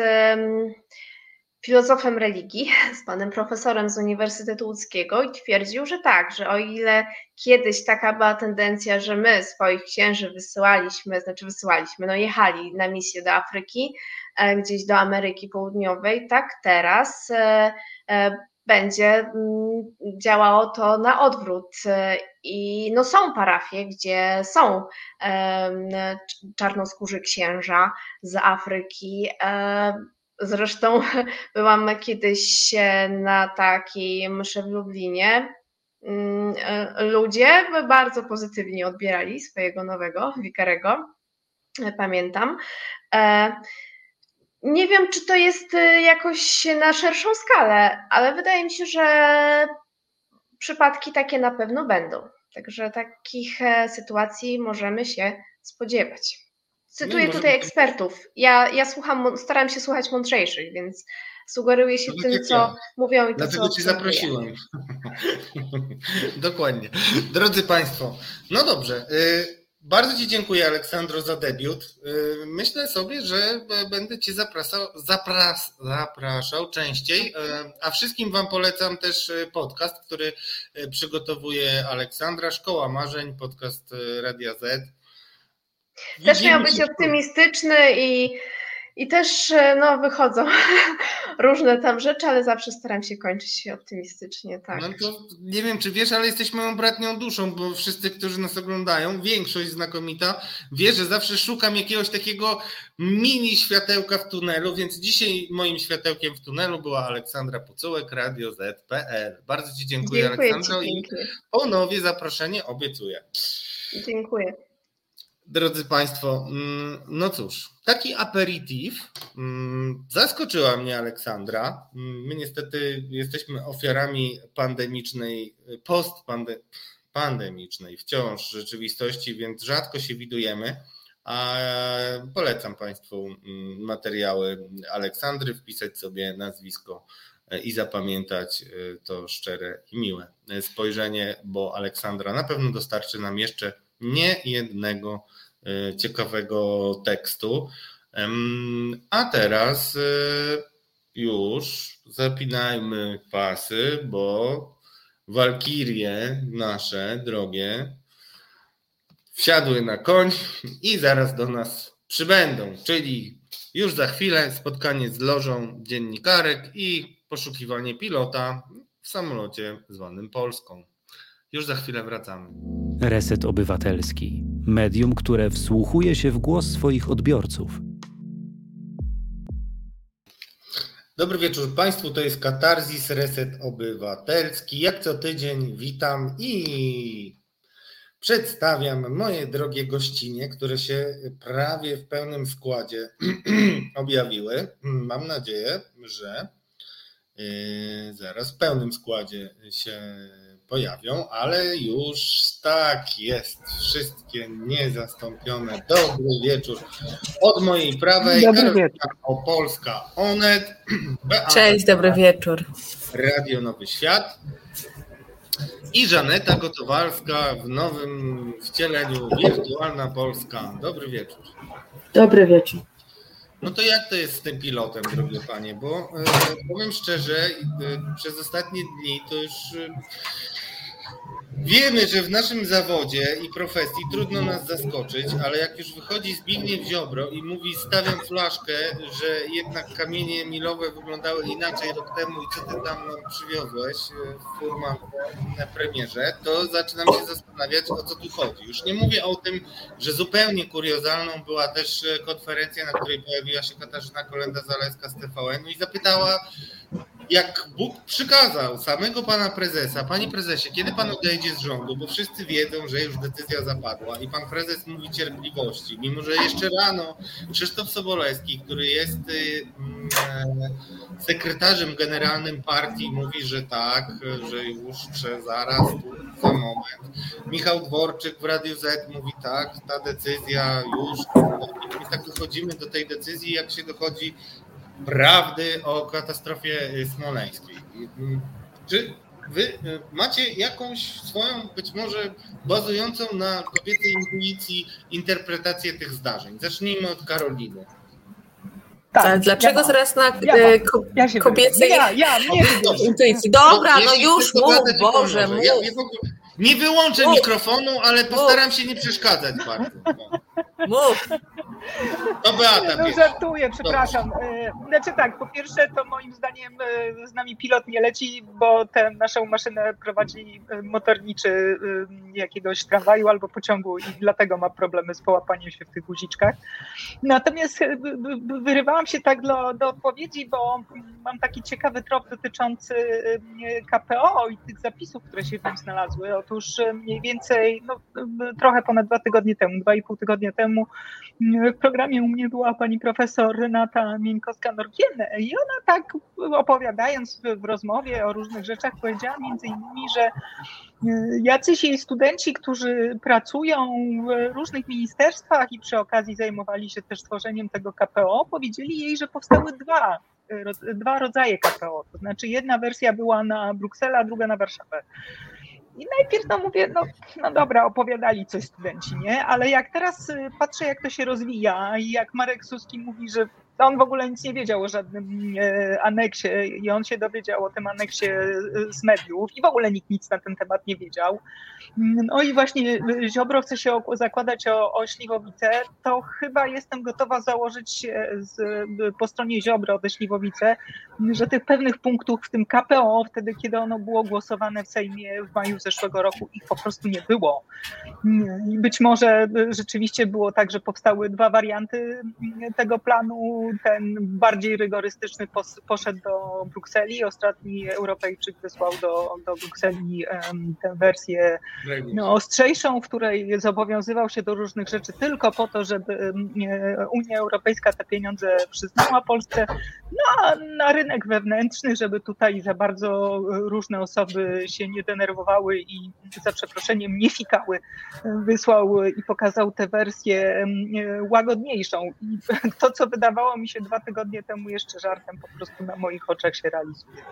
filozofem religii, z panem profesorem z Uniwersytetu Łódzkiego i twierdził, że tak, że o ile kiedyś taka była tendencja, że my swoich księży wysyłaliśmy, znaczy wysyłaliśmy, no jechali na misję do Afryki, e, gdzieś do Ameryki Południowej, tak teraz e, e, będzie mm, działało to na odwrót. I no są parafie, gdzie są czarnoskórzy księża z Afryki. Zresztą byłam kiedyś na takiej mszy w Lublinie. Mm, ludzie bardzo pozytywnie odbierali swojego nowego wikarego, pamiętam. Nie wiem, czy to jest y, jakoś na szerszą skalę, ale wydaje mi się, że przypadki takie na pewno będą. Także takich e, sytuacji możemy się spodziewać. Cytuję tutaj ekspertów. Ja, ja słucham, staram się słuchać mądrzejszych, więc sugeruję się tym, co mówią i to, Dlatego co Cię zaprosiłem. Dokładnie. Drodzy Państwo, no dobrze. Y, bardzo Ci dziękuję, Aleksandro, za debiut. Y, myślę sobie, że będę Cię zapraszał, zapras, zapraszał częściej, y, a wszystkim Wam polecam też y, podcast, który przygotowuje Aleksandra, Szkoła Marzeń, podcast Radia Z. Też miał być optymistyczny i i też e, no, wychodzą różne tam rzeczy, ale zawsze staram się kończyć optymistycznie. Tak. No to nie wiem, czy wiesz, ale jesteś moją bratnią duszą, bo wszyscy, którzy nas oglądają, większość znakomita, wie, że zawsze szukam jakiegoś takiego mini światełka w tunelu, więc dzisiaj moim światełkiem w tunelu była Aleksandra Pucułek, Radio Z.pl. Bardzo Ci dziękuję, dziękuję Aleksandro, ci, i ponownie zaproszenie obiecuję. Dziękuję. Drodzy Państwo, mm, no cóż, taki aperitif mm, zaskoczyła mnie Aleksandra. Mm, my niestety jesteśmy ofiarami pandemicznej, postpandemicznej wciąż rzeczywistości, więc rzadko się widujemy. A polecam Państwu materiały Aleksandry, wpisać sobie nazwisko e, i zapamiętać e, to szczere i miłe spojrzenie, bo Aleksandra na pewno dostarczy nam jeszcze nie jednego e, ciekawego tekstu. A teraz e, już zapinajmy pasy, bo walkirie nasze drogie wsiadły na koń i zaraz do nas przybędą, czyli już za chwilę spotkanie z lożą dziennikarek i poszukiwanie pilota w samolocie zwanym Polską. Już za chwilę wracamy. Reset Obywatelski. Medium, które wsłuchuje się w głos swoich odbiorców. Dobry wieczór Państwu, to jest Katarzis Reset Obywatelski. Jak co tydzień witam i przedstawiam moje drogie gościnie, które się prawie w pełnym składzie objawiły. Mam nadzieję, że yy, zaraz w pełnym składzie się pojawią, ale już tak jest. Wszystkie niezastąpione. Dobry wieczór. Od mojej prawej dobry wieczór. Opolska Onet. Cześć, dobry wieczór. Radio Nowy Świat. i Żaneta Gotowalska w nowym wcieleniu Wirtualna Polska. Dobry wieczór. Dobry wieczór. No to jak to jest z tym pilotem, drogie panie? Bo e, powiem szczerze, e, przez ostatnie dni to już e, Wiemy, że w naszym zawodzie i profesji trudno nas zaskoczyć, ale jak już wychodzi Zbigniew Ziobro i mówi stawiam flaszkę, że jednak kamienie milowe wyglądały inaczej rok temu i co ty tam przywiozłeś w furman na premierze, to zaczynam się zastanawiać o co tu chodzi. Już nie mówię o tym, że zupełnie kuriozalną była też konferencja, na której pojawiła się Katarzyna Kolenda-Zaleska z TVN i zapytała jak Bóg przykazał samego pana prezesa, panie prezesie, kiedy pan odejdzie z rządu, bo wszyscy wiedzą, że już decyzja zapadła i pan prezes mówi cierpliwości, mimo że jeszcze rano Krzysztof Sobolewski, który jest y, mm, e, sekretarzem generalnym partii, mówi, że tak, że już zaraz, za moment. Michał Dworczyk w Radiu Z mówi tak, ta decyzja już, i tak dochodzimy do tej decyzji, jak się dochodzi prawdy o katastrofie y, smoleńskiej. Mm, czy wy y, macie jakąś swoją, być może bazującą na kobiecej intuicji, interpretację tych zdarzeń? Zacznijmy od Karoliny. Tak, dlaczego ja teraz na ja y, ko ja kobiecej ja, ja, nie intuicji? Dobra, no, no już mów, Boże, mów. Ja, nie wyłączę mów. mikrofonu, ale postaram się nie przeszkadzać bardzo. No. Mów. To Beata No żartuję, przepraszam. E, znaczy tak, po pierwsze to moim zdaniem e, z nami pilot nie leci, bo tę naszą maszynę prowadzi e, motorniczy jakiegoś tramwaju albo pociągu i dlatego ma problemy z połapaniem się w tych guziczkach. Natomiast wyrywałam się tak do, do odpowiedzi, bo mam taki ciekawy trop dotyczący KPO i tych zapisów, które się tam znalazły. Otóż mniej więcej no, trochę ponad dwa tygodnie temu, dwa i pół tygodnia temu w programie u mnie była pani profesor Renata Mieńkowska-Norkiene i ona tak opowiadając w, rozmowie o różnych rzeczach powiedziała między innymi, że y, jacyś jej studenci, którzy pracują w różnych ministerstwach i przy okazji zajmowali się też tworzeniem tego KPO, powiedzieli jej, że powstały dwa dwa rodzaje KPO. To znaczy jedna wersja była na Brukselę, a druga na Warszawę. I najpierw no mówię, no, no dobra, opowiadali coś studenci, nie? Ale jak teraz y, patrzę, jak to się rozwija i jak Marek Suski mówi, że on w ogóle nic nie wiedział o żadnym e, aneksie i on się dowiedział o tym aneksie e, z mediów i w ogóle nikt nic na ten temat nie wiedział. No i właśnie Ziobro chce się zakładać o, o Śliwowice, to chyba jestem gotowa założyć z, po stronie Ziobro o te Śliwowice, że tych pewnych punktów w tym KPO, wtedy kiedy ono było głosowane w Sejmie w maju zeszłego roku, ich po prostu nie było. I być może rzeczywiście było tak, że powstały dwa warianty tego planu, ten bardziej rygorystyczny poszedł do Brukseli. Ostatni Europejczyk wysłał do, do Brukseli tę wersję no, ostrzejszą, w której zobowiązywał się do różnych rzeczy tylko po to, żeby Unia Europejska te pieniądze przyznała Polsce no, na rynek wewnętrzny, żeby tutaj za bardzo różne osoby się nie denerwowały i za przeproszeniem nie fikały. Wysłał i pokazał tę wersję łagodniejszą. I to, co wydawało mi się dwa tygodnie temu jeszcze żartem, po prostu na moich oczach się realizuje.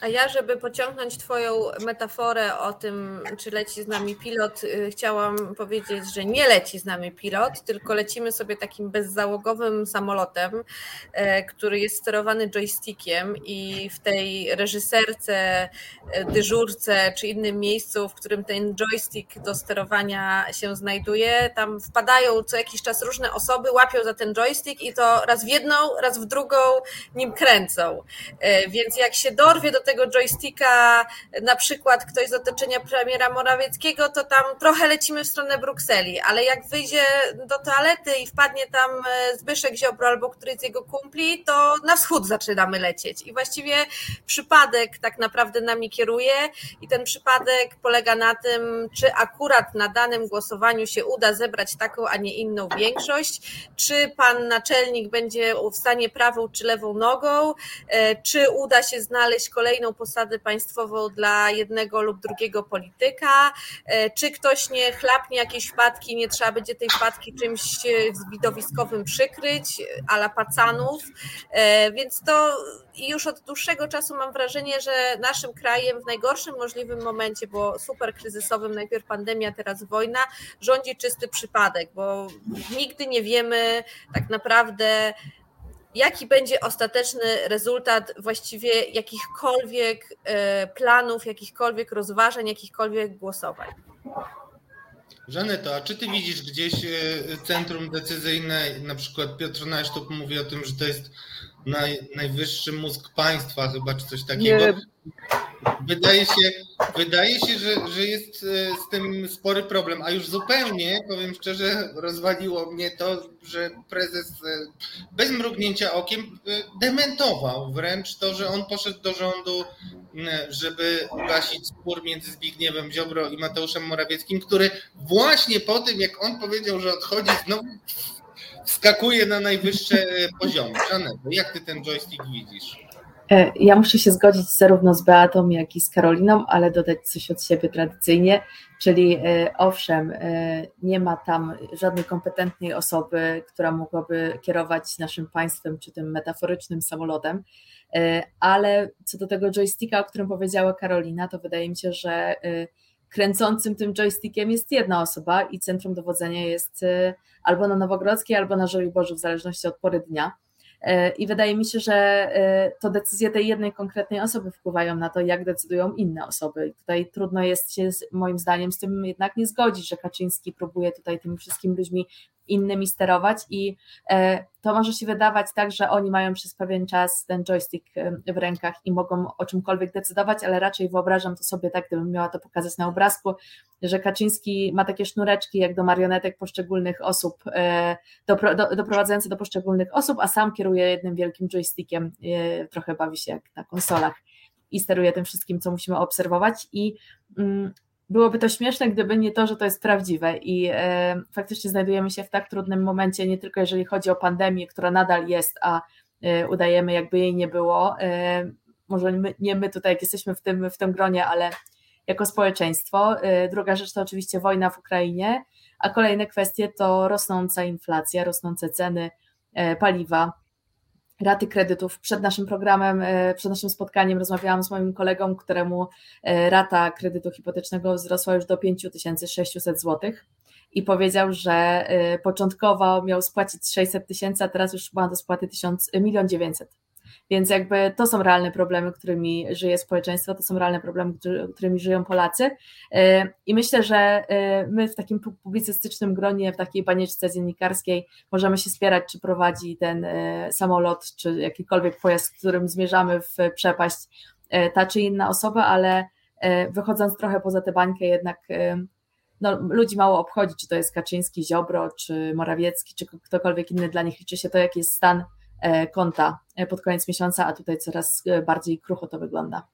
A ja, żeby pociągnąć Twoją metaforę o tym, czy leci z nami pilot, y, chciałam powiedzieć, że nie leci z nami pilot, tylko lecimy sobie takim bezzałogowym samolotem, e, który jest sterowany joystickiem i w tej reżyserce, e, dyżurce czy innym miejscu, w którym ten joystick do sterowania się znajduje, tam wpadają co jakiś czas różne osoby, łapią za ten joystick i to raz w jedną, raz w drugą nim kręcą. E, więc jak się dorwie do tego, tego joysticka na przykład ktoś z otoczenia premiera Morawieckiego, to tam trochę lecimy w stronę Brukseli, ale jak wyjdzie do toalety i wpadnie tam e, Zbyszek Ziobro albo któryś z jego kumpli, to na wschód zaczynamy lecieć. I właściwie przypadek tak naprawdę nami kieruje i ten przypadek polega na tym, czy akurat na danym głosowaniu się uda zebrać taką, a nie inną większość, czy pan naczelnik będzie w stanie prawą czy lewą nogą, e, czy uda się znaleźć kolejny kolejną posadę państwową dla jednego lub drugiego polityka. Czy ktoś nie chlapnie jakiejś wpadki, nie trzeba będzie tej wpadki czymś widowiskowym przykryć, ala pacanów. Więc to już od dłuższego czasu mam wrażenie, że naszym krajem w najgorszym możliwym momencie, bo super kryzysowym, najpierw pandemia, teraz wojna, rządzi czysty przypadek, bo nigdy nie wiemy tak naprawdę, jaki będzie ostateczny rezultat właściwie jakichkolwiek e, planów, jakichkolwiek rozważań, jakichkolwiek głosowań. Żaneto, a czy ty widzisz gdzieś e, centrum decyzyjne, na przykład Piotr Najsztuk mówi o tym, że to jest naj, najwyższy mózg państwa chyba, czy coś takiego. Nie. Wydaje się, wydaje się że, że jest e, z tym spory problem, a już zupełnie, powiem szczerze, rozwaliło mnie to, że prezes e, bez mrugnięcia okiem e, dementował wręcz to, że on poszedł do rządu, żeby ugasić spór między Zbigniewem Ziobro i Mateuszem Morawieckim, który właśnie po tym, jak on powiedział, że odchodzi, znowu skakuje na najwyższe poziomy. Żaneto, jak ty ten joystick widzisz? E, ja muszę się zgodzić zarówno z Beatą, jak i z Karoliną, ale dodać coś od siebie tradycyjnie, czyli e, owszem, e, nie ma tam żadnej kompetentnej osoby, która mogłaby kierować naszym państwem czy tym metaforycznym samolotem, ale co do tego joysticka, o którym powiedziała Karolina, to wydaje mi się, że kręcącym tym joystickiem jest jedna osoba i centrum dowodzenia jest albo na Nowogrodzkiej, albo na Żoliborzu, w zależności od pory dnia. E, I wydaje mi się, że e, to decyzje tej jednej konkretnej osoby wpływają na to, jak decydują inne osoby. I tutaj trudno jest się, moim zdaniem, z tym jednak nie zgodzić, że Kaczyński próbuje tutaj tymi wszystkimi ludźmi innymi sterować i e, to może się wydawać tak, że oni mają przez pewien czas ten joystick w rękach i mogą o czymkolwiek decydować, ale raczej wyobrażam to sobie tak, gdybym miała to pokazać na obrazku, że Kaczyński ma takie sznureczki jak do marionetek poszczególnych osób, e, do, do, doprowadzające do poszczególnych osób, a sam kieruje jednym wielkim joystickiem, e, trochę bawi się jak na konsolach i steruje tym wszystkim, co musimy obserwować i mm, byłoby to śmieszne, gdyby nie to, że to jest prawdziwe i e, faktycznie znajdujemy się w tak trudnym momencie, nie tylko jeżeli chodzi o pandemię, która nadal jest, a e, udajemy jakby jej nie było. E, może my, nie my tutaj, jak jesteśmy w tym, w tym gronie, ale jako społeczeństwo. Druga rzecz to oczywiście wojna w Ukrainie, a kolejne kwestie to rosnąca inflacja, rosnące ceny paliwa, raty kredytów. Przed naszym programem, e, przed naszym spotkaniem rozmawiałam z moim kolegą, któremu e, rata kredytu hipotecznego wzrosła już do 5600 zł i powiedział, że e, początkowo miał spłacić 600 tysięcy, a teraz już ma do spłaty 1 milion 900. Więc jakby to są realne problemy, którymi żyje społeczeństwo, to są realne problemy, którymi żyją Polacy. E, I myślę, że e, my w takim publicystycznym gronie, w takiej banieczce dziennikarskiej możemy się spierać, czy prowadzi ten e, samolot, czy jakikolwiek pojazd, którym zmierzamy w przepaść ta czy inna osoba, ale wychodząc trochę poza tę bańkę, jednak no, ludzi mało obchodzi, czy to jest Kaczyński, Ziobro, czy Morawiecki, czy ktokolwiek inny, dla nich liczy się to, jaki jest stan konta e, pod koniec miesiąca, a tutaj coraz e, bardziej krucho to wygląda.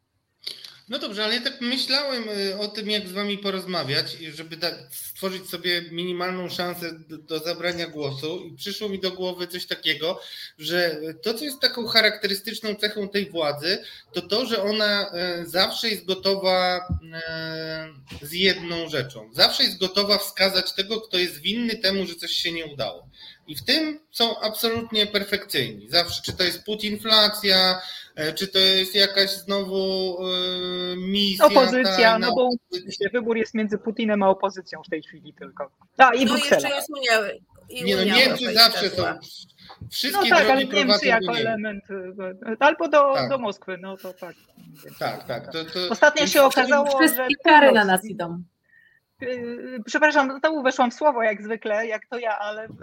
No dobrze, ale ja tak myślałem o tym, jak z wami porozmawiać, żeby stworzyć sobie minimalną szansę do, do, zabrania głosu i przyszło mi do głowy coś takiego, że to, co jest taką charakterystyczną cechą tej władzy, to to, że ona zawsze jest gotowa z jedną rzeczą. Zawsze jest gotowa wskazać tego, kto jest winny temu, że coś się nie udało. I w tym są absolutnie perfekcyjni. Zawsze, czy to jest putinflacja, e, czy to jest jakaś znowu e, misja. Opozycja, ta, no bo wybór jest między Putinem a opozycją w tej chwili tylko. A i no Bruksela. jeszcze jest Unia, i Nie no, Niemcy zawsze są. Wszystkie no tak, ale Niemcy jako element e, albo do, tak. do Moskwy, no to tak. Tak, tak. To, to... Ostatnio się okazało, że... kary na nas idą. Y, przepraszam, znowu weszłam w słowo jak zwykle, jak to ja, ale w,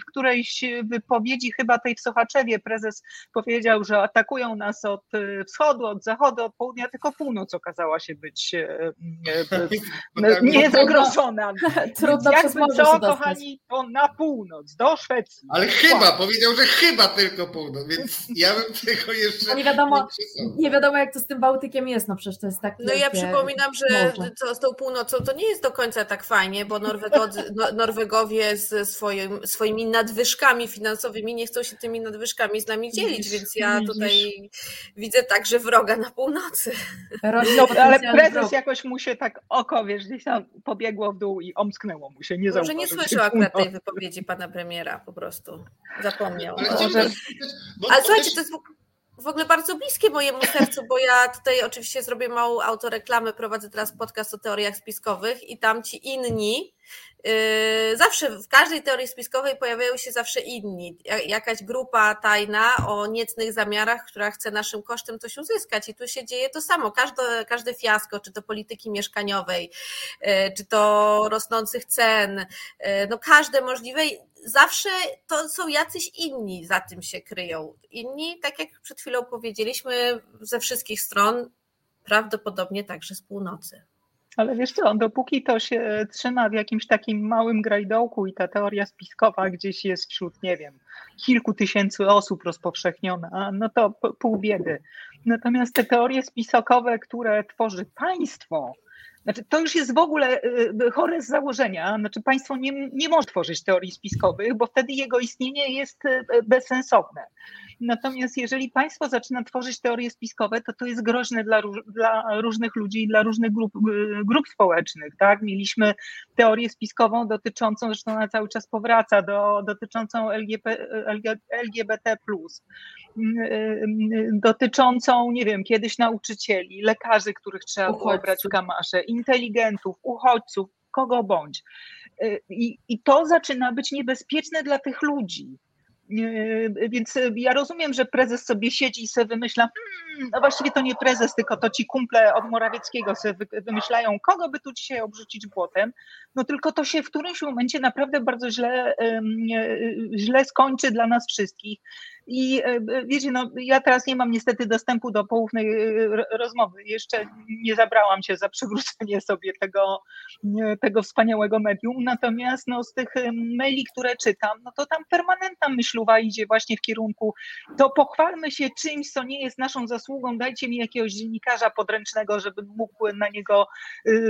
w którejś wypowiedzi chyba tej w Sochaczewie prezes powiedział, że atakują nas od y, wschodu, od zachodu, od południa, tylko północ okazała się być niezagrożona. Trudno Jakby co, kochani, to na północ, do Szwecji. Ale chyba, powiedział, że chyba tylko północ, więc ja bym tego jeszcze nie wiadomo, nie wiadomo jak to z tym Bałtykiem jest, no przecież to jest tak No ja przypominam, że to, z tą północą to nie jest do do końca tak fajnie, bo Norwegodzy, no, Norwegowie ze swoim, swoimi nadwyżkami finansowymi nie chcą się tymi nadwyżkami z nami dzielić, więc ja tutaj widzę także wroga na północy. No, ale prezes jakoś mu się tak oko, wiesz, gdzieś tam pobiegło w dół i omsknęło mu się, nie Może nie słyszał akurat tej wypowiedzi pana premiera, po prostu. Zapomniał. Ale, ale, ale słuchajcie, to jest w ogóle bardzo bliskie mojemu sercu, bo ja tutaj oczywiście zrobię małą autoreklamę, prowadzę teraz podcast o teoriach spiskowych i tam ci inni, zawsze w każdej teorii spiskowej pojawiają się zawsze inni, jakaś grupa tajna o niecnych zamiarach, która chce naszym kosztem coś uzyskać i tu się dzieje to samo, każde, każde fiasko, czy to polityki mieszkaniowej, yy, czy to rosnących cen, yy, no każde możliwe zawsze to są jacyś inni za tym się kryją. Inni, tak jak przed chwilą powiedzieliśmy, ze wszystkich stron, prawdopodobnie także z północy. Ale wiesz co, dopóki to się trzyma w jakimś takim małym grajdołku i ta teoria spiskowa gdzieś jest wśród, nie wiem, kilku tysięcy osób rozpowszechniona, no to pół biedy. Natomiast te teorie spisokowe, które tworzy państwo, znaczy, to już jest w ogóle y, y, chore z założenia. Znaczy, państwo nie, nie może tworzyć teorii spiskowych, bo wtedy jego istnienie jest y, bezsensowne. Natomiast jeżeli państwo zaczyna tworzyć teorie spiskowe, to to jest groźne dla, dla różnych ludzi, dla różnych grup, grup społecznych. Tak? Mieliśmy teorię spiskową dotyczącą, zresztą ona cały czas powraca, do, dotyczącą LGBT, LGBT+, dotyczącą, nie wiem, kiedyś nauczycieli, lekarzy, których trzeba było brać w kamasze, inteligentów, uchodźców, kogo bądź. I, I to zaczyna być niebezpieczne dla tych ludzi. Więc ja rozumiem, że prezes sobie siedzi i sobie wymyśla, hmm, no właściwie to nie prezes, tylko to ci kumple od Morawieckiego sobie wymyślają, kogo by tu dzisiaj obrzucić błotem, no tylko to się w którymś momencie naprawdę bardzo źle, źle skończy dla nas wszystkich. I e, wiecie, no, ja teraz nie mam niestety dostępu do poufnej e, rozmowy. Jeszcze nie zabrałam się za przywrócenie sobie tego, tego wspaniałego medium. Natomiast no, z tych maili, które czytam, no to tam permanentna myśluwa idzie właśnie w kierunku to pochwalmy się czymś, co nie jest naszą zasługą, dajcie mi jakiegoś dziennikarza podręcznego, żebym mógł na niego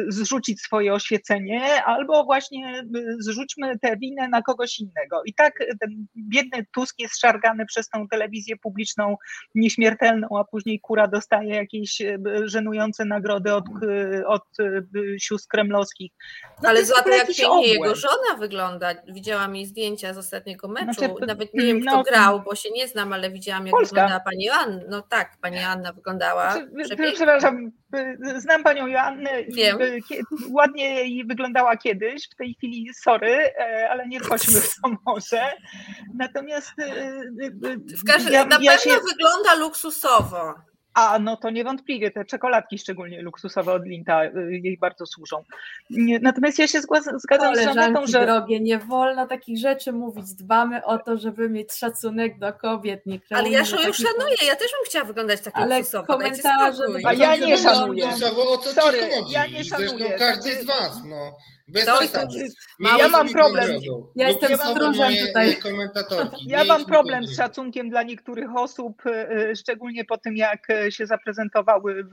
zrzucić swoje oświecenie, albo właśnie zrzućmy tę winę na kogoś innego. I tak ten biedny Tusk jest szargany przez tą telewizję publiczną nieśmiertelną, a później kura dostaje jakieś e, żenujące nagrody od, e, od e, sióstr kremlowskich. No Ale złapie jak pięknie jego żona wygląda. Widziałam jej zdjęcia z ostatniego meczu. Znaczy, Nawet nie wiem, kto no, grał, bo się nie znam, ale widziałam, jak Polska. wyglądała pani Joanna. No tak, pani Anna wyglądała. Znaczy, przepraszam, znam panią Joannę Wiem. ładnie jej wyglądała kiedyś, w tej chwili sorry, ale nie wchodźmy w to może. Natomiast w każdym, ja, na ja pewno się... wygląda luksusowo. A, no to niewątpliwie te czekoladki, szczególnie luksusowe od Linta, y, jej bardzo służą. Natomiast ja się zgadzam z Żanetą, że... drogie, nie wolno takich rzeczy mówić. Dbamy o to, żeby mieć szacunek do kobiet. Nie Ale ja ją szanuję, ja też bym chciała wyglądać tak Ale luksusowo. komentarze... A ja nie szanuję. O co Sorry, ja nie szanuję. Zresztą każdy z was, no. Bez to, ja mam problem. Ja jestem stróżem tutaj. Ja mam problem z szacunkiem dla niektórych osób, y, y, szczególnie po tym, jak y, się zaprezentowały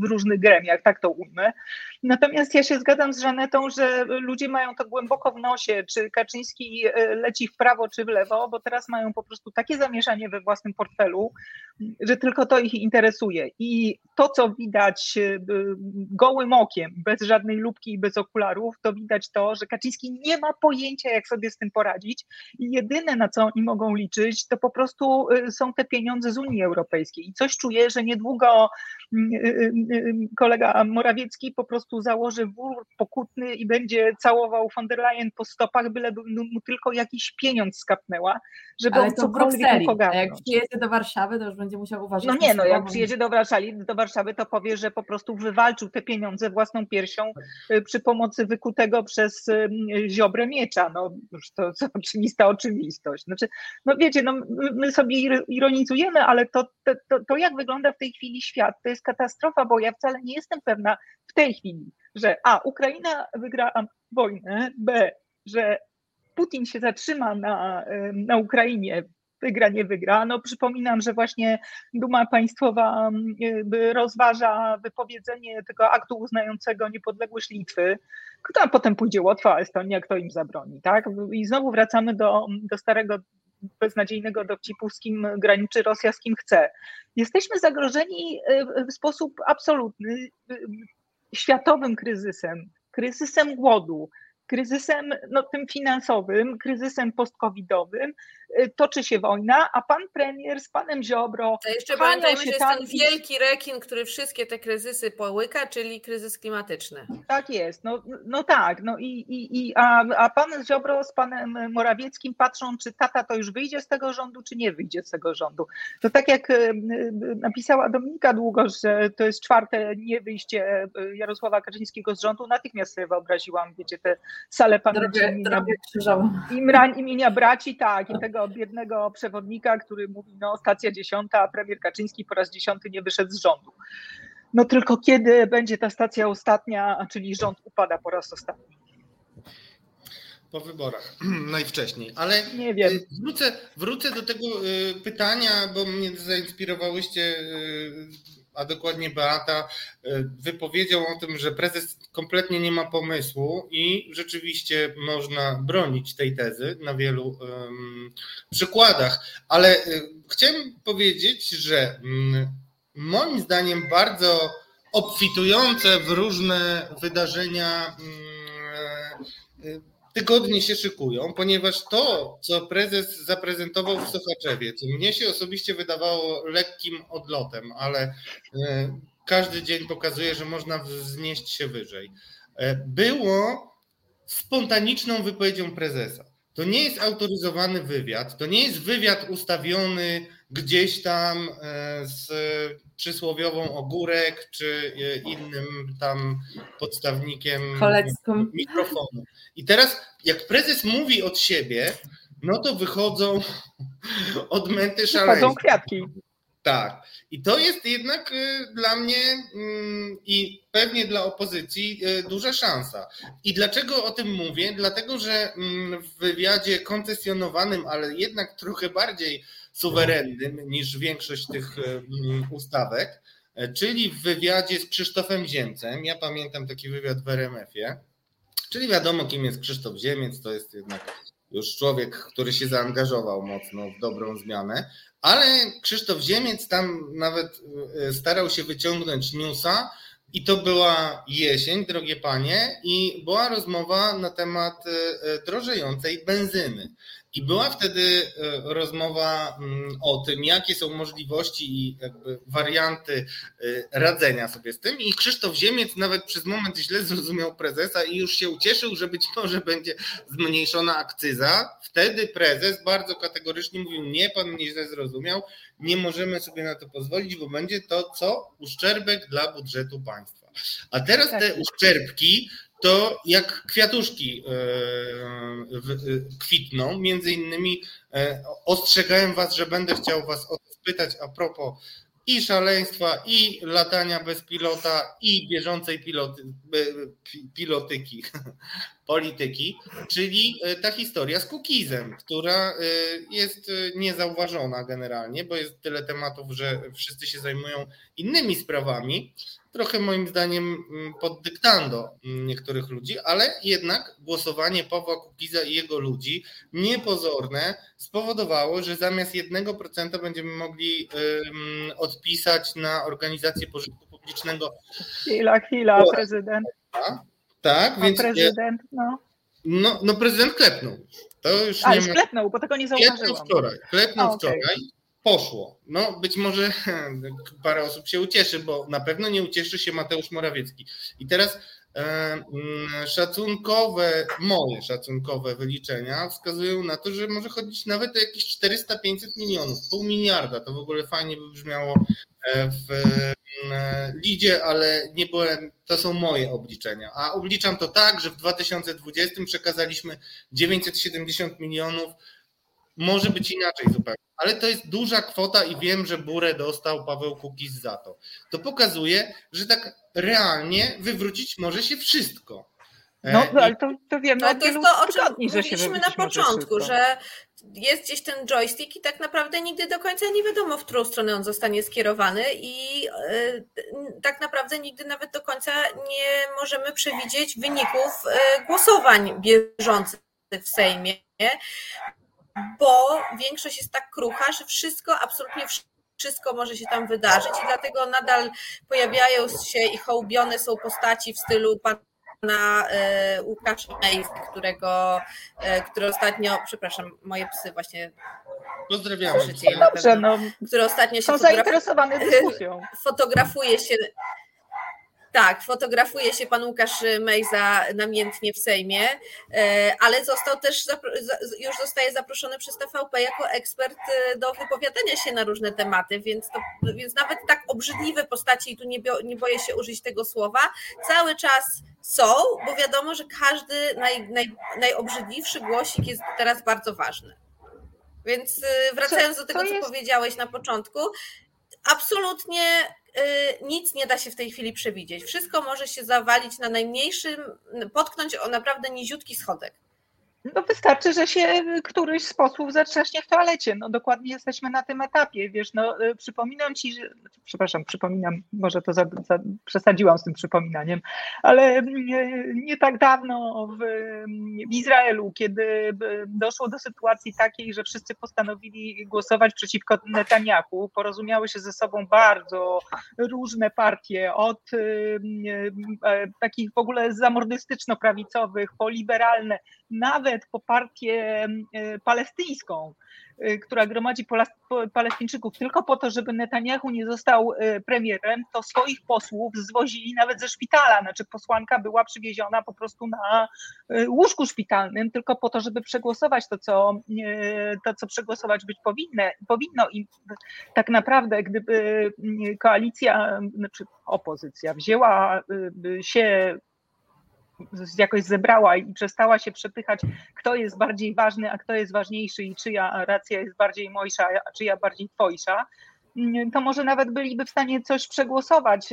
w różnych gremiach, tak to ujmę. Natomiast ja się zgadzam z Żanetą, że ludzie mają to głęboko w nosie, czy Kaczyński leci w prawo, czy w lewo, bo teraz mają po prostu takie zamieszanie we własnym portfelu, że tylko to ich interesuje. I to, co widać gołym okiem, bez żadnej lubki i bez okularów, to widać to, że Kaczyński nie ma pojęcia, jak sobie z tym poradzić i jedyne, na co oni mogą liczyć, to po prostu y, są te pieniądze z Unii Europejskiej. I coś czuję, że niedługo mm, y, y, kolega Morawiecki po prostu założy wór pokutny i będzie całował von der Leyen po stopach, byleby mu tylko jakiś pieniądz skapnęła, żeby Ale on cokolwiek A jak przyjedzie do Warszawy, to już będzie musiał uważać. No nie, no jak przyjedzie do Warszawy, do Warszawy, to powie, że po prostu wywalczył te pieniądze własną piersią przy pomocy wykutego przez Ziobrę Miecza. No już to jest oczywista oczywistość. Znaczy, no wiecie, no, my sobie ironizujemy, ale to, to, to, to jak wygląda w tej chwili świat, to jest katastrofa, bo ja wcale nie jestem pewna w tej chwili, że a, Ukraina wygra wojnę, b, że Putin się zatrzyma na, na Ukrainie, wygra, nie wygra. No przypominam, że właśnie Duma Państwowa rozważa wypowiedzenie tego aktu uznającego niepodległość Litwy. A potem pójdzie Łotwa, Estonia, kto im zabroni, tak? I znowu wracamy do, do starego beznadziejnego dowcipu, z kim graniczy Rosja, z kim chce. Jesteśmy zagrożeni w sposób absolutny światowym kryzysem, kryzysem głodu, kryzysem no, tym finansowym, kryzysem post-covidowym, y, toczy się wojna, a pan premier z panem Ziobro. To jeszcze pamiętajmy, że jest ten wielki rekin, który wszystkie te kryzysy połyka, czyli kryzys klimatyczny. Tak jest, no, no tak, no i, i, i a, a pan Ziobro z panem Morawieckim patrzą, czy tata to już wyjdzie z tego rządu, czy nie wyjdzie z tego rządu. To tak jak y, y, napisała Dominika długo, że to jest czwarte nie wyjście Jarosława Kaczyńskiego z rządu, natychmiast sobie wyobraziłam, wiecie, te salę pamięci imienia, imienia braci, tak, i tego biednego przewodnika, który mówi, no stacja dziesiąta, a premier Kaczyński po raz dziesiąty nie wyszedł z rządu. No tylko kiedy będzie ta stacja ostatnia, czyli rząd upada po raz ostatni? Po wyborach najwcześniej, ale nie wiem. Y, wrócę, wrócę do tego y, pytania, bo mnie zainspirowałyście y, a dokładnie Beata, e, wypowiedział o tym, że prezes kompletnie nie ma pomysłu i rzeczywiście można bronić tej tezy na wielu um, przykładach. Ale e, chciałem powiedzieć, że um, moim zdaniem bardzo obfitujące w różne wydarzenia um, tygodnie się szykują, ponieważ to, co prezes zaprezentował w Sochaczewie, co mnie się osobiście wydawało lekkim odlotem, ale e, każdy dzień pokazuje, że można wznieść się wyżej, e, było spontaniczną wypowiedzią prezesa. To nie jest autoryzowany wywiad, to nie jest wywiad ustawiony gdzieś tam e, z przysłowiową ogórek czy innym tam podstawnikiem Kolecką. mikrofonu. I teraz, jak prezes mówi od siebie, no to wychodzą odmęty szaleństwa. Wychodzą kwiatki. Tak. I to jest jednak y, dla mnie mm, i pewnie dla opozycji y, duża szansa. I dlaczego o tym mówię? Dlatego, że mm, w wywiadzie koncesjonowanym, ale jednak trochę bardziej suwerennym niż większość tych y, mm, ustawek, czyli w wywiadzie z Krzysztofem Ziemcem. Ja pamiętam taki wywiad w RMF-ie Czyli wiadomo, kim jest Krzysztof Ziemiec, to jest jednak już człowiek, który się zaangażował mocno w dobrą zmianę, ale Krzysztof Ziemiec tam nawet e, starał się wyciągnąć newsa i to była jesień, drogie panie, i była rozmowa na temat e, e, drożejącej benzyny. I była wtedy e, rozmowa mm, o tym, jakie są możliwości i warianty e, radzenia sobie z tym. I Krzysztof Ziemiec nawet przez moment źle zrozumiał prezesa i już się ucieszył, że być może będzie zmniejszona akcyza. Wtedy prezes bardzo kategorycznie mówił: Nie, pan mnie źle zrozumiał, nie możemy sobie na to pozwolić, bo będzie to co? Uszczerbek dla budżetu państwa. A teraz te tak. uszczerbki to jak kwiatuszki e, e, kwitną. Między innymi e, ostrzegałem Was, że będę chciał Was o spytać a propos i szaleństwa, i latania bez pilota, i bieżącej piloty, pilotyki, polityki, czyli ta historia z cookiesem, która jest niezauważona generalnie, bo jest tyle tematów, że wszyscy się zajmują innymi sprawami, trochę moim zdaniem mm, pod dyktando mm, niektórych ludzi, ale jednak głosowanie Pawła Kukiza i jego ludzi niepozorne spowodowało, że zamiast 1% będziemy mogli um, odpisać na organizację pożytku publicznego. Chwila, chwila, prezydent. Tak, A więc. prezydent, no. No, no prezydent klepnął. To już A, nie już ma... klepnął, bo tego nie zauważyłam. Klepnął wczoraj. Klepnął A, okay. wczoraj poszło. No być może parę osób się ucieszy, bo na pewno nie ucieszy się Mateusz Morawiecki. I teraz e, mm, szacunkowe, moje szacunkowe wyliczenia wskazują na to, że może chodzić nawet o jakieś 400-500 milionów, pół miliarda. To w ogóle fajnie by brzmiało e, w mm, lidzie, ale nie byłem, to są moje obliczenia. A obliczam to tak, że w 2020 przekazaliśmy 970 milionów może być inaczej zupełnie, ale to jest duża kwota i wiem, że burę dostał Paweł Kukiz za to. To pokazuje, że tak realnie wywrócić może się wszystko. No, e, ale to, to wiemy no, to jest to, o czym mówiliśmy na początku, że jest gdzieś ten joystick i tak naprawdę nigdy do końca nie wiadomo, w którą stronę on zostanie skierowany i e, tak naprawdę nigdy nawet do końca nie możemy przewidzieć wyników e, głosowań bieżących w Sejmie, bo większość jest tak krucha, że wszystko, absolutnie wszystko może się tam wydarzyć i dlatego nadal pojawiają się i hołbione są postaci w stylu pana na e, Łukasza Mejs, którego, e, który ostatnio, przepraszam, moje psy właśnie Pozdrawiamy. Dobrze, no. Który ostatnio się Są zainteresowane dyskusją. Fotografuje się tak, fotografuje się pan Łukasz Mejza namiętnie w Sejmie, e, ale został też, już zostaje zaproszony przez TVP jako ekspert e, do wypowiadania się na różne tematy, więc, to, więc nawet tak obrzydliwe postaci, i tu nie, nie boję się użyć tego słowa, cały czas są, bo wiadomo, że każdy naj, naj, najobrzydliwszy głosik jest teraz bardzo ważny. Więc e, wracając do tego, co jest... powiedziałeś na początku, absolutnie y, nic nie da się w tej chwili przewidzieć. Wszystko może się zawalić na najmniejszym, potknąć o naprawdę niziutki schodek. No wystarczy, że się któryś z posłów zatrzaśnie w toalecie. No dokładnie jesteśmy na tym etapie. Wiesz, no y, przypominam ci, że, przepraszam, przypominam, może to za, za, przesadziłam z tym przypominaniem, ale nie, y, nie tak dawno w, w, Izraelu, kiedy doszło do sytuacji takiej, że wszyscy postanowili głosować przeciwko Netanyahu, porozumiały się ze sobą bardzo różne partie, od y, takich w ogóle zamordystyczno-prawicowych, po liberalne, nawet nawet po partię e, palestyńską, e, która gromadzi Palestyńczyków tylko po to, żeby Netanyahu nie został e, premierem, to swoich posłów zwozili nawet ze szpitala. Znaczy posłanka była przywieziona po prostu na łóżku szpitalnym, tylko po to, żeby przegłosować to, co, to, co przegłosować być powinne, powinno. I tak naprawdę, gdyby koalicja, znaczy opozycja wzięła się jakoś zebrała i przestała się przepychać, kto jest bardziej ważny, a kto jest ważniejszy i czyja racja jest bardziej mojsza, a czyja bardziej twojsza, to może nawet byliby w stanie coś przegłosować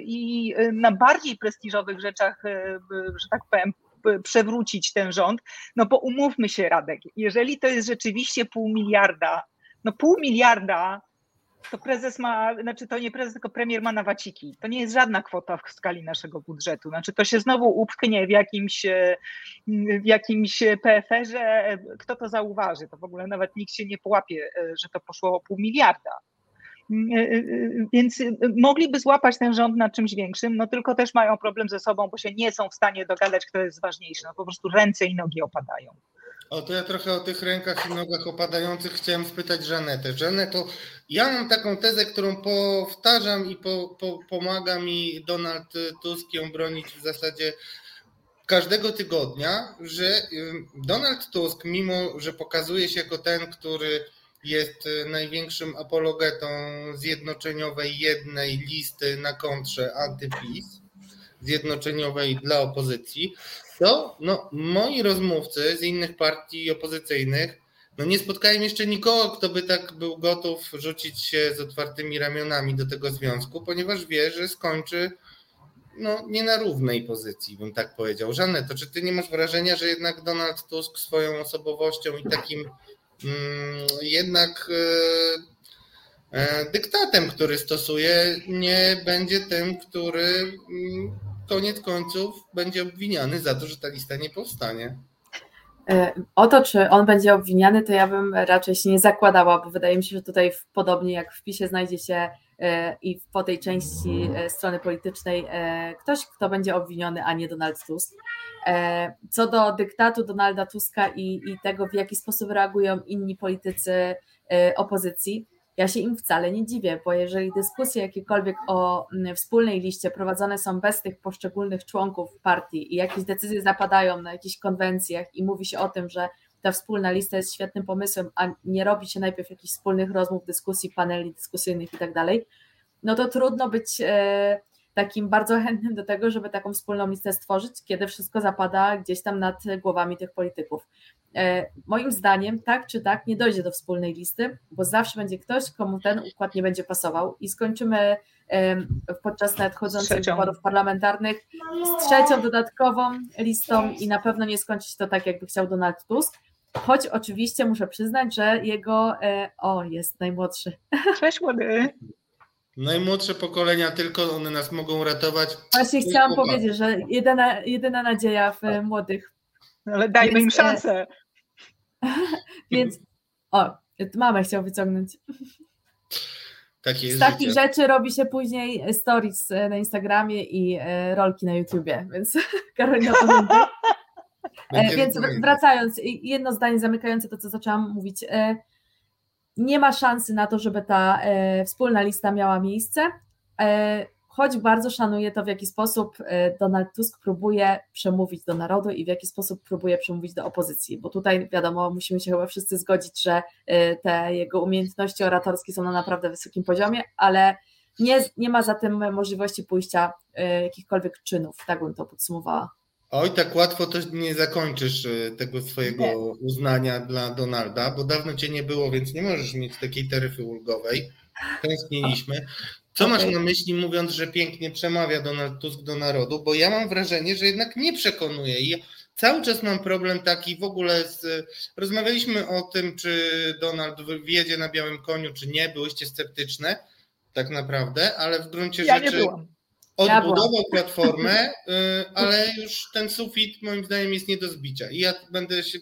i na bardziej prestiżowych rzeczach, e, że tak powiem, przewrócić ten rząd. No bo umówmy się, Radek, jeżeli to jest rzeczywiście pół miliarda, no pół miliarda to prezes ma, znaczy to nie prezes, tylko premier ma na waciki. To nie jest żadna kwota w skali naszego budżetu. Znaczy to się znowu upchnie w jakimś, w jakimś PFR-ze. Kto to zauważy? To w ogóle nawet nikt się nie połapie, że to poszło o pół miliarda. Więc mogliby złapać ten rząd na czymś większym, no tylko też mają problem ze sobą, bo się nie są w stanie dogadać, kto jest ważniejszy. No po prostu ręce i nogi opadają. O, to ja trochę o tych rękach i nogach opadających chciałem spytać Żanetę. Żaneto, ja mam taką tezę, którą powtarzam i po, po, pomaga mi Donald Tusk ją bronić w zasadzie każdego tygodnia, że Donald Tusk, mimo że pokazuje się jako ten, który jest największym apologetą zjednoczeniowej jednej listy na kontrze antypis, zjednoczeniowej dla opozycji, to no, moi rozmówcy z innych partii opozycyjnych no nie spotkałem jeszcze nikogo, kto by tak był gotów rzucić się z otwartymi ramionami do tego związku, ponieważ wie, że skończy no, nie na równej pozycji, bym tak powiedział. Żanne, to czy ty nie masz wrażenia, że jednak Donald Tusk swoją osobowością i takim mm, jednak e, e, dyktatem, który stosuje, nie będzie tym, który mm, koniec końców będzie obwiniany za to, że ta lista nie powstanie. E, o to, czy on będzie obwiniany, to ja bym raczej się nie zakładała, bo wydaje mi się, że tutaj podobnie jak w PiSie znajdzie się e, i po tej części e, strony politycznej ktoś, kto będzie obwiniony, a nie Donald Tusk. Co do dyktatu Donalda Tuska i, i tego, w jaki sposób reagują inni politycy opozycji, ja się im wcale nie dziwię, bo jeżeli dyskusje jakiekolwiek o wspólnej liście prowadzone są bez tych poszczególnych członków partii i jakieś decyzje zapadają na jakichś konwencjach i mówi się o tym, że ta wspólna lista jest świetnym pomysłem, a nie robi się najpierw jakichś wspólnych rozmów, dyskusji, paneli dyskusyjnych i tak dalej, no to trudno być e, takim bardzo chętnym do tego, żeby taką wspólną listę stworzyć, kiedy wszystko zapada gdzieś tam nad głowami tych polityków. E, moim zdaniem, tak czy tak, nie dojdzie do wspólnej listy, bo zawsze będzie ktoś, komu ten układ nie będzie pasował i skończymy podczas nadchodzących wyborów parlamentarnych z trzecią dodatkową listą i na pewno nie skończy się to tak, jakby chciał Donald Tusk. Choć oczywiście muszę przyznać, że jego, o jest najmłodszy. Cześć młody. Najmłodsze pokolenia tylko one nas mogą ratować. Właśnie chciałam powiedzieć, że jedyna, jedyna nadzieja w tak. młodych. Ale dajmy Więc, im szansę. Więc o, mamę chciał wyciągnąć. Takie Z takich życie. rzeczy robi się później stories na Instagramie i e, rolki na YouTubie, więc Karolina pamięta. E, więc wracając, jedno zdanie zamykające to, co zaczęłam mówić. E, nie ma szansy na to, żeby ta wspólna lista miała miejsce choć bardzo szanuję to, w jaki sposób e, Donald Tusk próbuje przemówić do narodu i w jaki sposób próbuje przemówić do opozycji, bo tutaj wiadomo, musimy się chyba wszyscy zgodzić, że e, te jego umiejętności oratorskie są na naprawdę wysokim poziomie, ale nie, nie ma za tym możliwości pójścia e, jakichkolwiek czynów, tak bym to podsumowała. Oj, tak łatwo to nie zakończysz tego swojego nie. uznania dla Donalda, bo dawno cię nie było, więc nie możesz mieć takiej taryfy ulgowej. Tęskniliśmy. Co okay. masz na myśli, mówiąc, że pięknie przemawia Donald Tusk do narodu? Bo ja mam wrażenie, że jednak nie przekonuje. I cały czas mam problem taki w ogóle z. Rozmawialiśmy o tym, czy Donald wjedzie na białym koniu, czy nie. Byłyście sceptyczne, tak naprawdę, ale w gruncie ja rzeczy. Nie byłam. Odbudował platformę, y, ale już ten sufit moim zdaniem jest nie do zbicia. I ja będę się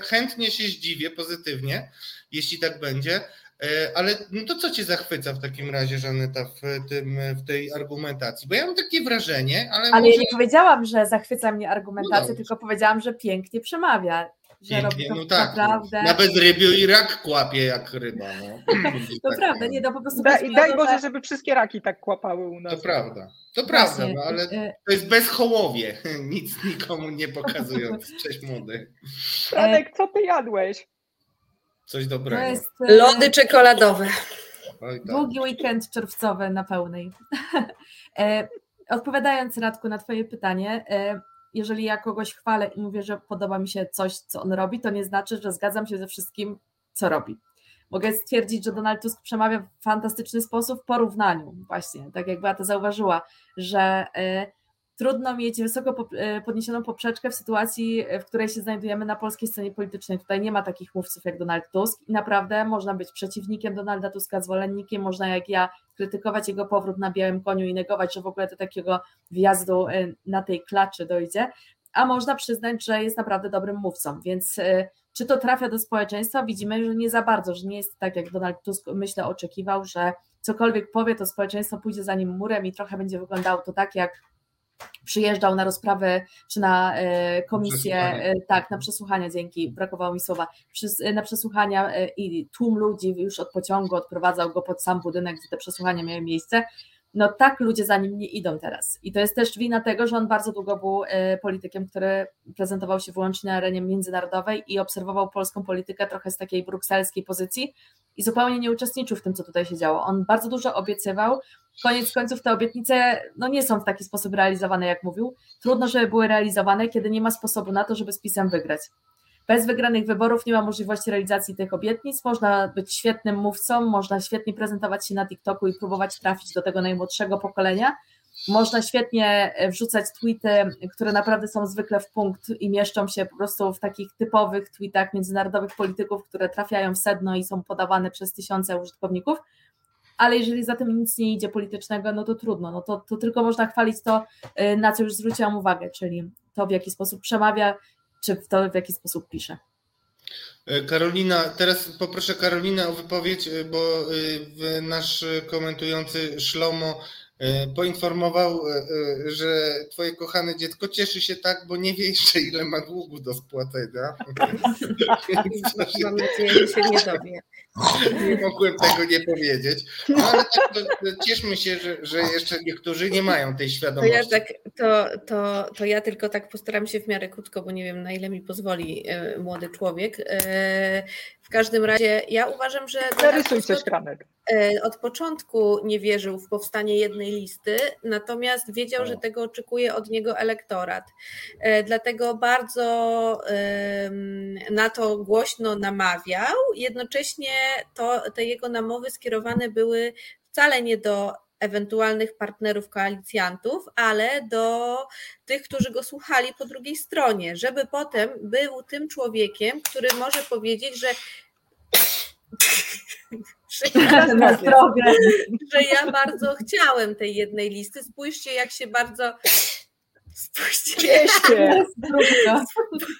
chętnie się zdziwię pozytywnie, jeśli tak będzie. E, ale no to co cię zachwyca w takim razie, Żaneta, w, tym, w tej argumentacji? Bo ja mam takie wrażenie, ale. Ale może... ja nie powiedziałam, że zachwyca mnie argumentacja, no tylko powiedziałam, że pięknie przemawia. Że robi to no tak. Naprawdę... Na bezrybiu i rak kłapie jak ryba. No. to tak prawda, nie, no po prostu. Da, daj Boże, żeby wszystkie raki tak kłapały u nas. To prawda. To prawda, no, ale e- to jest bezchołowie, nic nikomu nie pokazując. Cześć młody. Franek, co ty jadłeś? Coś dobrego. Jest, e, Lody czekoladowe. Oj, tak. Długi weekend czerwcowy na pełnej. E, odpowiadając Radku na twoje pytanie, e, jeżeli ja kogoś chwalę i mówię, że podoba mi się coś, co on robi, to nie znaczy, że zgadzam się ze wszystkim, co robi. Mogę stwierdzić, że Donald Tusk przemawia w fantastyczny sposób w porównaniu, właśnie, tak jak Beata zauważyła, że trudno mieć wysoko e, podniesioną poprzeczkę w sytuacji, w której się znajdujemy na polskiej scenie politycznej. Tutaj nie ma takich mówców jak Donald Tusk i naprawdę można być przeciwnikiem Donalda Tuska, zwolennikiem, można jak ja krytykować jego powrót na białym koniu i negować, że w ogóle do takiego wjazdu e, na tej klaczy dojdzie, a można przyznać, że jest naprawdę dobrym mówcą, więc e, czy to trafia do społeczeństwa? Widzimy, że nie za bardzo, że nie jest tak, jak Donald Tusk myślę oczekiwał, że cokolwiek powie, to społeczeństwo pójdzie za nim murem i trochę będzie wyglądało to tak, jak przyjeżdżał na rozprawę czy na e, komisję, e, tak, na przesłuchania, dzięki, brakowało mi słowa, e, na przesłuchania i tłum ludzi już od pociągu odprowadzał go pod sam budynek, gdzie te przesłuchania miały miejsce. No tak ludzie za nim nie idą teraz. I to jest też wina tego, że on bardzo długo był politykiem, który prezentował się wyłącznie na arenie międzynarodowej i obserwował polską politykę trochę z takiej brukselskiej pozycji i zupełnie nie uczestniczył w tym, co tutaj się działo. On bardzo dużo obiecywał, koniec końców te obietnice no, nie są w taki sposób realizowane, jak mówił. Trudno, żeby były realizowane, kiedy nie ma sposobu na to, żeby z PiSem wygrać. Bez wygranych wyborów nie ma możliwości realizacji tych obietnic. Można być świetnym mówcą, można świetnie prezentować się na TikToku i próbować trafić do tego najmłodszego pokolenia. Można świetnie e, wrzucać tweety, które naprawdę są zwykle w punkt i mieszczą się po prostu w takich typowych tweetach międzynarodowych polityków, które trafiają w sedno i są podawane przez tysiące użytkowników ale jeżeli za tym nic nie idzie politycznego, no to trudno, no to, to tylko można chwalić to, y, na co już zwróciłam uwagę, czyli to, w jaki sposób przemawia, czy w to, w jaki sposób pisze. E, Karolina, teraz poproszę Karolinę o wypowiedź, y, bo y, nasz komentujący Szlomo E, poinformował, e, e, że twoje kochane dziecko cieszy się tak, bo nie wie jeszcze ile ma długu do spłacenia. Mam nadzieję, że się nie dowie. Nie mogłem tego nie powiedzieć, no, ale tak, to, cieszmy się, że, że jeszcze niektórzy nie mają tej świadomości. To ja, tak, to, to, to ja tylko tak postaram się w miarę krótko, bo nie wiem na ile mi pozwoli młody człowiek. W każdym razie ja uważam, że... Zarysuj coś, Kramek. Od początku nie wierzył w powstanie jednej listy, natomiast wiedział, że tego oczekuje od niego elektorat. E, dlatego bardzo na to głośno namawiał. Jednocześnie to, te jego namowy skierowane były wcale nie do ewentualnych partnerów koalicjantów, ale do tych, którzy go słuchali po drugiej stronie, żeby potem był tym człowiekiem, który może powiedzieć, że że ja, że ja bardzo chciałem tej jednej listy. Spójrzcie, jak się bardzo Spójrzcie.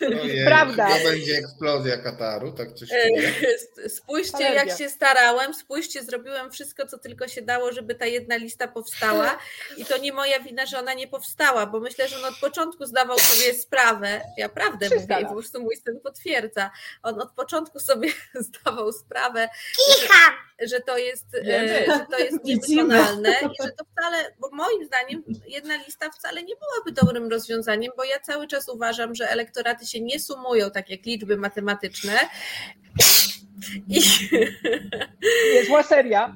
Prawda. To będzie eksplozja Kataru, tak coś e, Spójrzcie, jak się starałem, spójrzcie, zrobiłem wszystko, co tylko się dało, żeby ta jedna lista powstała. I to nie moja wina, że ona nie powstała, bo myślę, że on od początku zdawał sobie sprawę, ja prawdę mówię, po prostu mój syn potwierdza, on od początku sobie zdawał sprawę, że, że to jest, e, że to jest niewykonalne i że to wcale, bo moim zdaniem jedna lista wcale nie byłaby dobrym rozwiązaniem, bo ja cały czas uważam, że elektoraty się nie sumują tak jak liczby matematyczne. I... Niezła seria.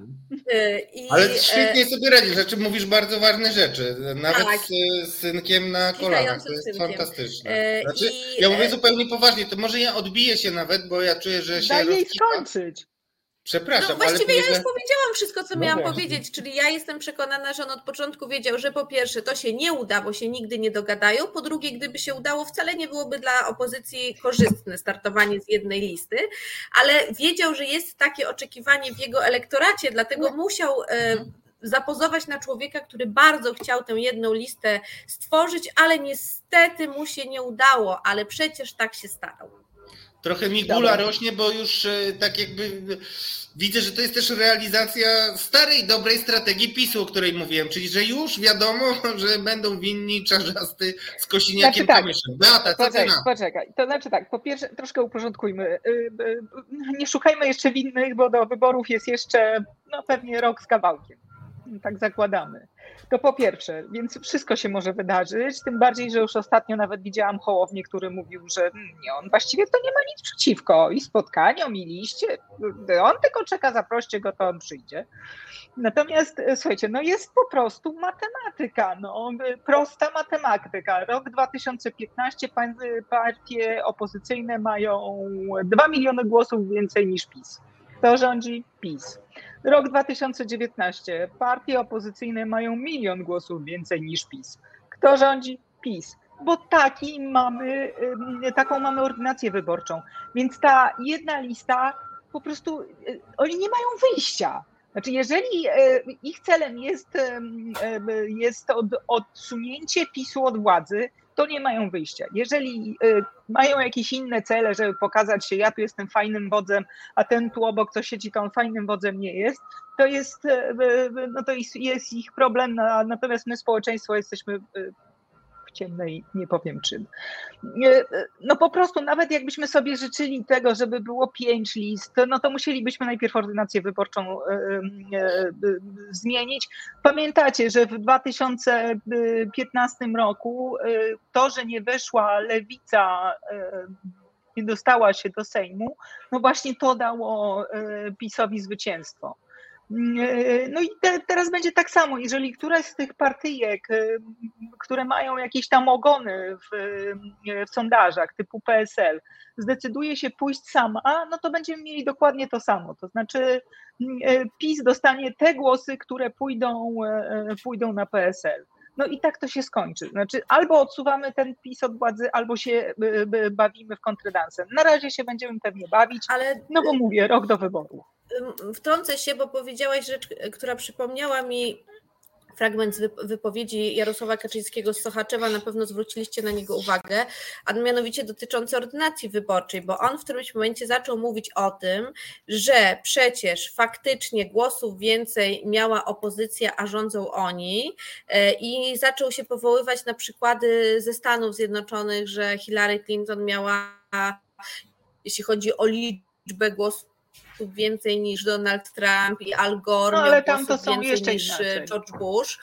I, Ale świetnie e, sobie radzisz, znaczy mówisz bardzo ważne rzeczy, nawet tak. z synkiem na kolanach, to jest synkiem. fantastyczne. E, znaczy, I... Ja mówię zupełnie poważnie, to może ja odbiję się nawet, bo ja czuję, że się Daj jej skończyć. Przepraszam. No właściwie ale ja już powiedziałam wszystko, co no miałam właśnie. powiedzieć, czyli ja jestem przekonana, że on od początku wiedział, że po pierwsze to się nie uda, bo się nigdy nie dogadają, po drugie, gdyby się udało, wcale nie byłoby dla opozycji korzystne startowanie z jednej listy, ale wiedział, że jest takie oczekiwanie w jego elektoracie, dlatego no. musiał e, zapozować na człowieka, który bardzo chciał tę jedną listę stworzyć, ale niestety mu się nie udało, ale przecież tak się starał. Trochę mi gula rośnie, bo już e, tak jakby widzę, że to jest też realizacja starej, dobrej strategii PiSu, o której mówiłem, czyli że już wiadomo, że będą winni czarzasty z Kosiniakiem znaczy, tak. Beata, co poczekaj, poczekaj, to znaczy tak, po pierwsze troszkę uporządkujmy. Y, y, nie szukajmy jeszcze winnych, bo do wyborów jest jeszcze no, pewnie rok z kawałkiem. Tak zakładamy. To po pierwsze, więc wszystko się może wydarzyć, tym bardziej, że już ostatnio nawet widziałam Hołownię, który mówił, że nie, on właściwie to nie ma nic przeciwko i spotkaniom, i liście, on tylko czeka, zaproście go, to on przyjdzie. Natomiast słuchajcie, no jest po prostu matematyka, no, prosta matematyka. Rok 2015 partie opozycyjne mają 2 miliony głosów więcej niż PiS. Kto rządzi? PiS. Rok 2019. Partie opozycyjne mają milion głosów więcej niż PiS. Kto rządzi? PiS. Bo taki mamy, taką mamy ordynację wyborczą. Więc ta jedna lista po prostu y, oni nie mają wyjścia. Znaczy, jeżeli y, ich celem jest, jest od, odsunięcie PiSu od władzy, to nie mają wyjścia. Jeżeli y, mają jakieś inne cele, żeby pokazać się, ja tu jestem fajnym wodzem, a ten tu obok, co siedzi, to on fajnym wodzem nie jest, to jest, y, y, no to jest ich problem, natomiast my społeczeństwo jesteśmy ciemnej, nie powiem czym. No po prostu, nawet jakbyśmy sobie życzyli tego, żeby było pięć list, no to musielibyśmy najpierw ordynację wyborczą e, e, e, zmienić. Pamiętacie, że w 2015 roku to, że nie weszła lewica nie dostała się do Sejmu, no właśnie to dało PiSowi zwycięstwo. No i te, teraz będzie tak samo, jeżeli któraś z tych partyjek, y, które mają jakieś tam ogony w, y, w sondażach typu PSL, zdecyduje się pójść sama, no to będziemy mieli dokładnie to samo. To znaczy y, PiS dostanie te głosy, które pójdą, pójdą na PSL. No i tak to się skończy. Znaczy, albo odsuwamy ten PiS od władzy, albo się bawimy w kontredansem. Na razie się będziemy pewnie bawić, Ale... no bo mówię, rok do wyboru wtrącę się, bo powiedziałaś rzecz, która przypomniała mi fragment wypowiedzi Jarosława Kaczyńskiego z Sochaczewa, na pewno zwróciliście na niego uwagę, a mianowicie dotyczący ordynacji wyborczej, bo on w którymś momencie zaczął mówić o tym, że przecież faktycznie głosów więcej miała opozycja, a rządzą oni e, i zaczął się powoływać na przykłady ze Stanów Zjednoczonych, że Hillary Clinton miała, jeśli chodzi o liczbę głosów, więcej niż Donald Trump i Al Gore, no, ale tam to są więcej niż e, inaczej. George Bush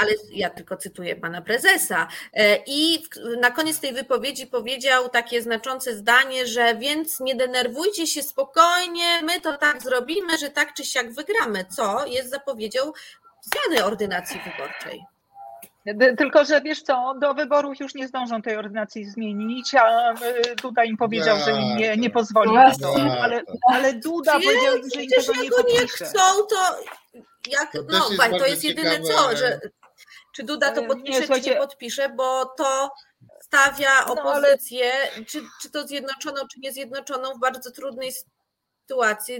ale ja tylko cytuję pana prezesa. E, I na koniec tej wypowiedzi powiedział takie znaczące zdanie, że więc nie denerwujcie się spokojnie, my to tak zrobimy, że tak czy siak wygramy, co jest zapowiedzią zmiany ordynacji wyborczej. Tylko, że wiesz co, do wyborów już nie zdążą tej ordynacji zmienić, a Duda im powiedział, że im nie, nie pozwoli na to. Ale, ale Duda powiedział że im tego nie podpisze. nie chcą, to jak, to no, jest to jest jedyne ciekawe. co, że czy Duda to podpisze, nie, czy nie podpisze, bo to stawia opozycję, no, ale... czy, czy to zjednoczoną, czy niezjednoczoną w bardzo trudnej sytuacji,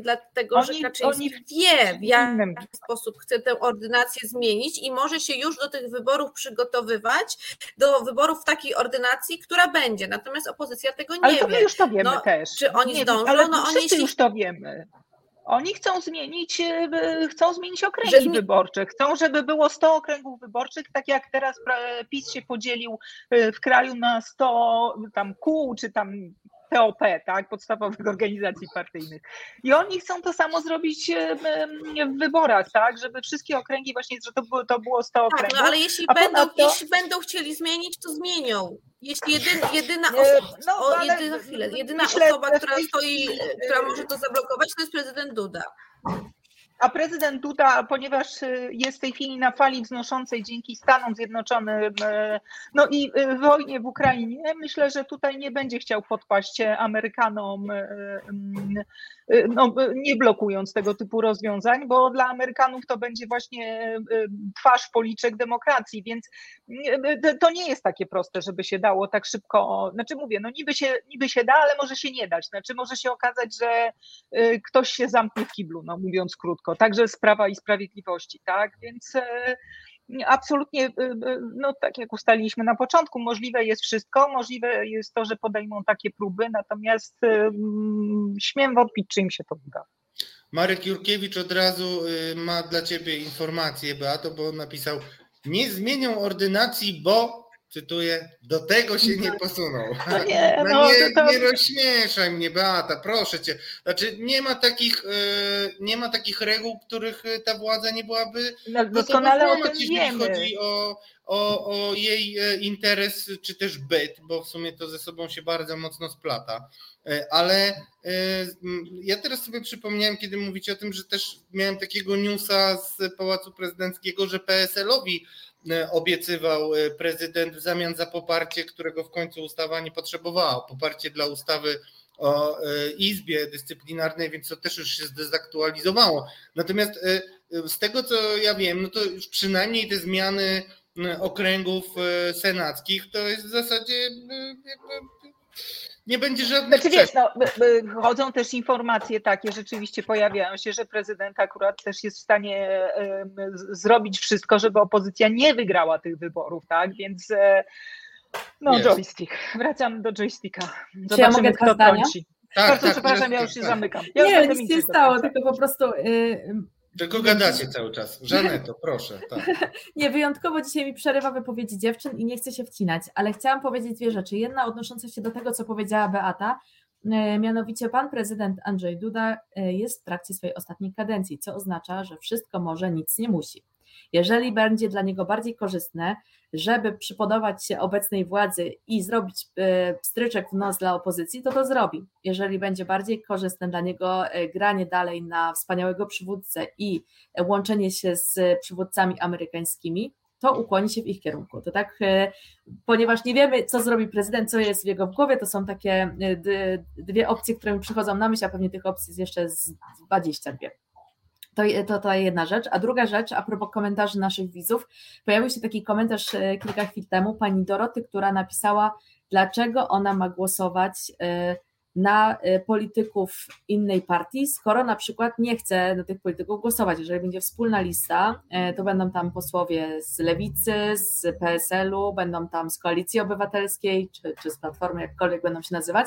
dlatego oni, że Kaczyński oni... wie, w jaki sposób chce tę ordynację zmienić i może się już do tych wyborów przygotowywać, do wyborów w takiej ordynacji, która będzie. Natomiast opozycja tego nie ale to my już to wiemy no, też. Czy oni nie zdążą? Ale no, oni jeśli... już to wiemy. Oni chcą zmienić, e, chcą zmienić okręgi że... wyborcze. Chcą, żeby było 100 okręgów wyborczych, tak jak teraz PiS się podzielił e, w kraju na 100 tam kół, czy tam TOP, tak, podstawowych organizacji partyjnych. I oni chcą to samo zrobić w wyborach, tak, żeby wszystkie okręgi właśnie, że to było, to było 100 tak, okręgów. No ale jeśli będą, to... jeśli będą chcieli zmienić, to zmienią. Jeśli jedyna, jedyna osoba, no, o, jedyna, chwilę, jedyna myślę, osoba, która stoi, która może to zablokować, to jest prezydent Duda. A prezydent Duda, ponieważ y, jest w tej chwili na fali wznoszącej dzięki Stanom Zjednoczonym, y, no i y, wojnie w Ukrainie, myślę, że tutaj nie będzie chciał podpaść Amerykanom no, nie blokując tego typu rozwiązań, bo dla Amerykanów to będzie właśnie twarz, policzek demokracji, więc to nie jest takie proste, żeby się dało tak szybko, znaczy mówię, no niby się, niby się da, ale może się nie dać, znaczy może się okazać, że ktoś się zamknie w kiblu, no mówiąc krótko, także sprawa i Sprawiedliwości, tak, więc absolutnie, y, y, no tak jak ustaliliśmy na początku, możliwe jest wszystko, możliwe jest to, że podejmą takie próby, natomiast śmiem wątpić, czy im się to uda. Marek Jurkiewicz od razu y, ma dla Ciebie informację, Beato, bo napisał, nie zmienią ordynacji, bo cytuję, do tego się nie posunął. No nie, no, no nie, to... nie rozśmieszaj mnie, Beata, proszę cię. Znaczy nie ma takich, e, nie ma takich reguł, których e, ta władza nie byłaby no, doskonale o tym jeśli wiemy. chodzi o, o, o jej e, interes, czy też byt, bo w sumie to ze sobą się bardzo mocno splata. Ale ja teraz sobie przypomniałem, kiedy mówicie o tym, że też miałem takiego newsa z Pałacu Prezydenckiego, że PSL-owi obiecywał e, prezydent w zamian za poparcie, którego w końcu ustawa nie potrzebowała. Poparcie dla ustawy o e, Izbie Dyscyplinarnej, więc to też już się zdezaktualizowało. Natomiast z tego co ja wiem, no to już przynajmniej te zmiany okręgów senackich to jest w zasadzie jakby nie będzie żadnych. Znaczy, wiesz, no, chodzą też informacje takie, rzeczywiście pojawiają się, że prezydent akurat też jest w stanie zrobić wszystko, żeby opozycja nie wygrała tych wyborów, tak? Więc e, no, jest. joystick. Wracam do joysticka. Zobaczymy, Czy ja mogę kto. Tak, Bardzo tak, przepraszam, ja już się tak. zamykam. Ja nie, nic nie stało, tylko po prostu y, tylko gadacie cały czas. Żaneto, proszę. Tak. nie, wyjątkowo dzisiaj mi przerywa wypowiedzi dziewczyn i nie chcę się wcinać, ale chciałam powiedzieć dwie rzeczy. Jedna odnosząca się do tego, co powiedziała Beata, e, mianowicie pan prezydent Andrzej Duda e, jest w trakcie swojej ostatniej kadencji, co oznacza, że wszystko może, nic nie musi. Jeżeli będzie dla niego bardziej korzystne, żeby przypodobać się obecnej władzy i zrobić e, stryczek w nos dla opozycji, to to zrobi. Jeżeli będzie bardziej korzystne dla niego e, granie dalej na wspaniałego przywódcę i łączenie się z przywódcami amerykańskimi, to ukłoni się w ich kierunku. To tak, e, ponieważ nie wiemy, co zrobi prezydent, co jest w jego głowie, to są takie dwie opcje, które mi przychodzą na myśl, a pewnie tych opcji jest jeszcze z 22. To, to, to jedna rzecz. A druga rzecz, a propos komentarzy naszych widzów, pojawił się taki komentarz e, kilka chwil temu pani Doroty, która napisała, dlaczego ona ma głosować e, na e, polityków innej partii, skoro na przykład nie chce na tych polityków głosować. Jeżeli będzie wspólna lista, to będą tam posłowie z Lewicy, z PSL-u, będą tam z Koalicji Obywatelskiej, czy, czy z Platformy, jakkolwiek będą się nazywać,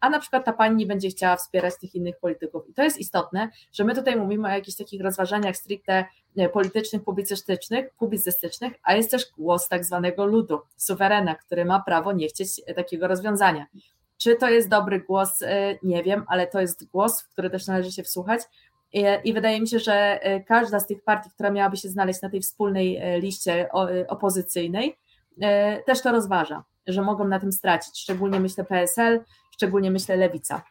a na przykład ta pani nie będzie chciała wspierać tych innych polityków. I to jest istotne, że my tutaj mówimy o jakichś takich rozważaniach stricte e, politycznych, publicystycznych, publicystycznych, a jest też głos tak zwanego ludu, suwerena, który ma prawo nie chcieć takiego rozwiązania. Czy to jest dobry głos? E, nie wiem, ale to jest głos, w który też należy się wsłuchać. I wydaje mi się, że każda z tych partii, która miałaby się znaleźć na tej wspólnej liście opozycyjnej, też to rozważa, że mogą na tym stracić. Szczególnie myślę PSL, szczególnie myślę lewica.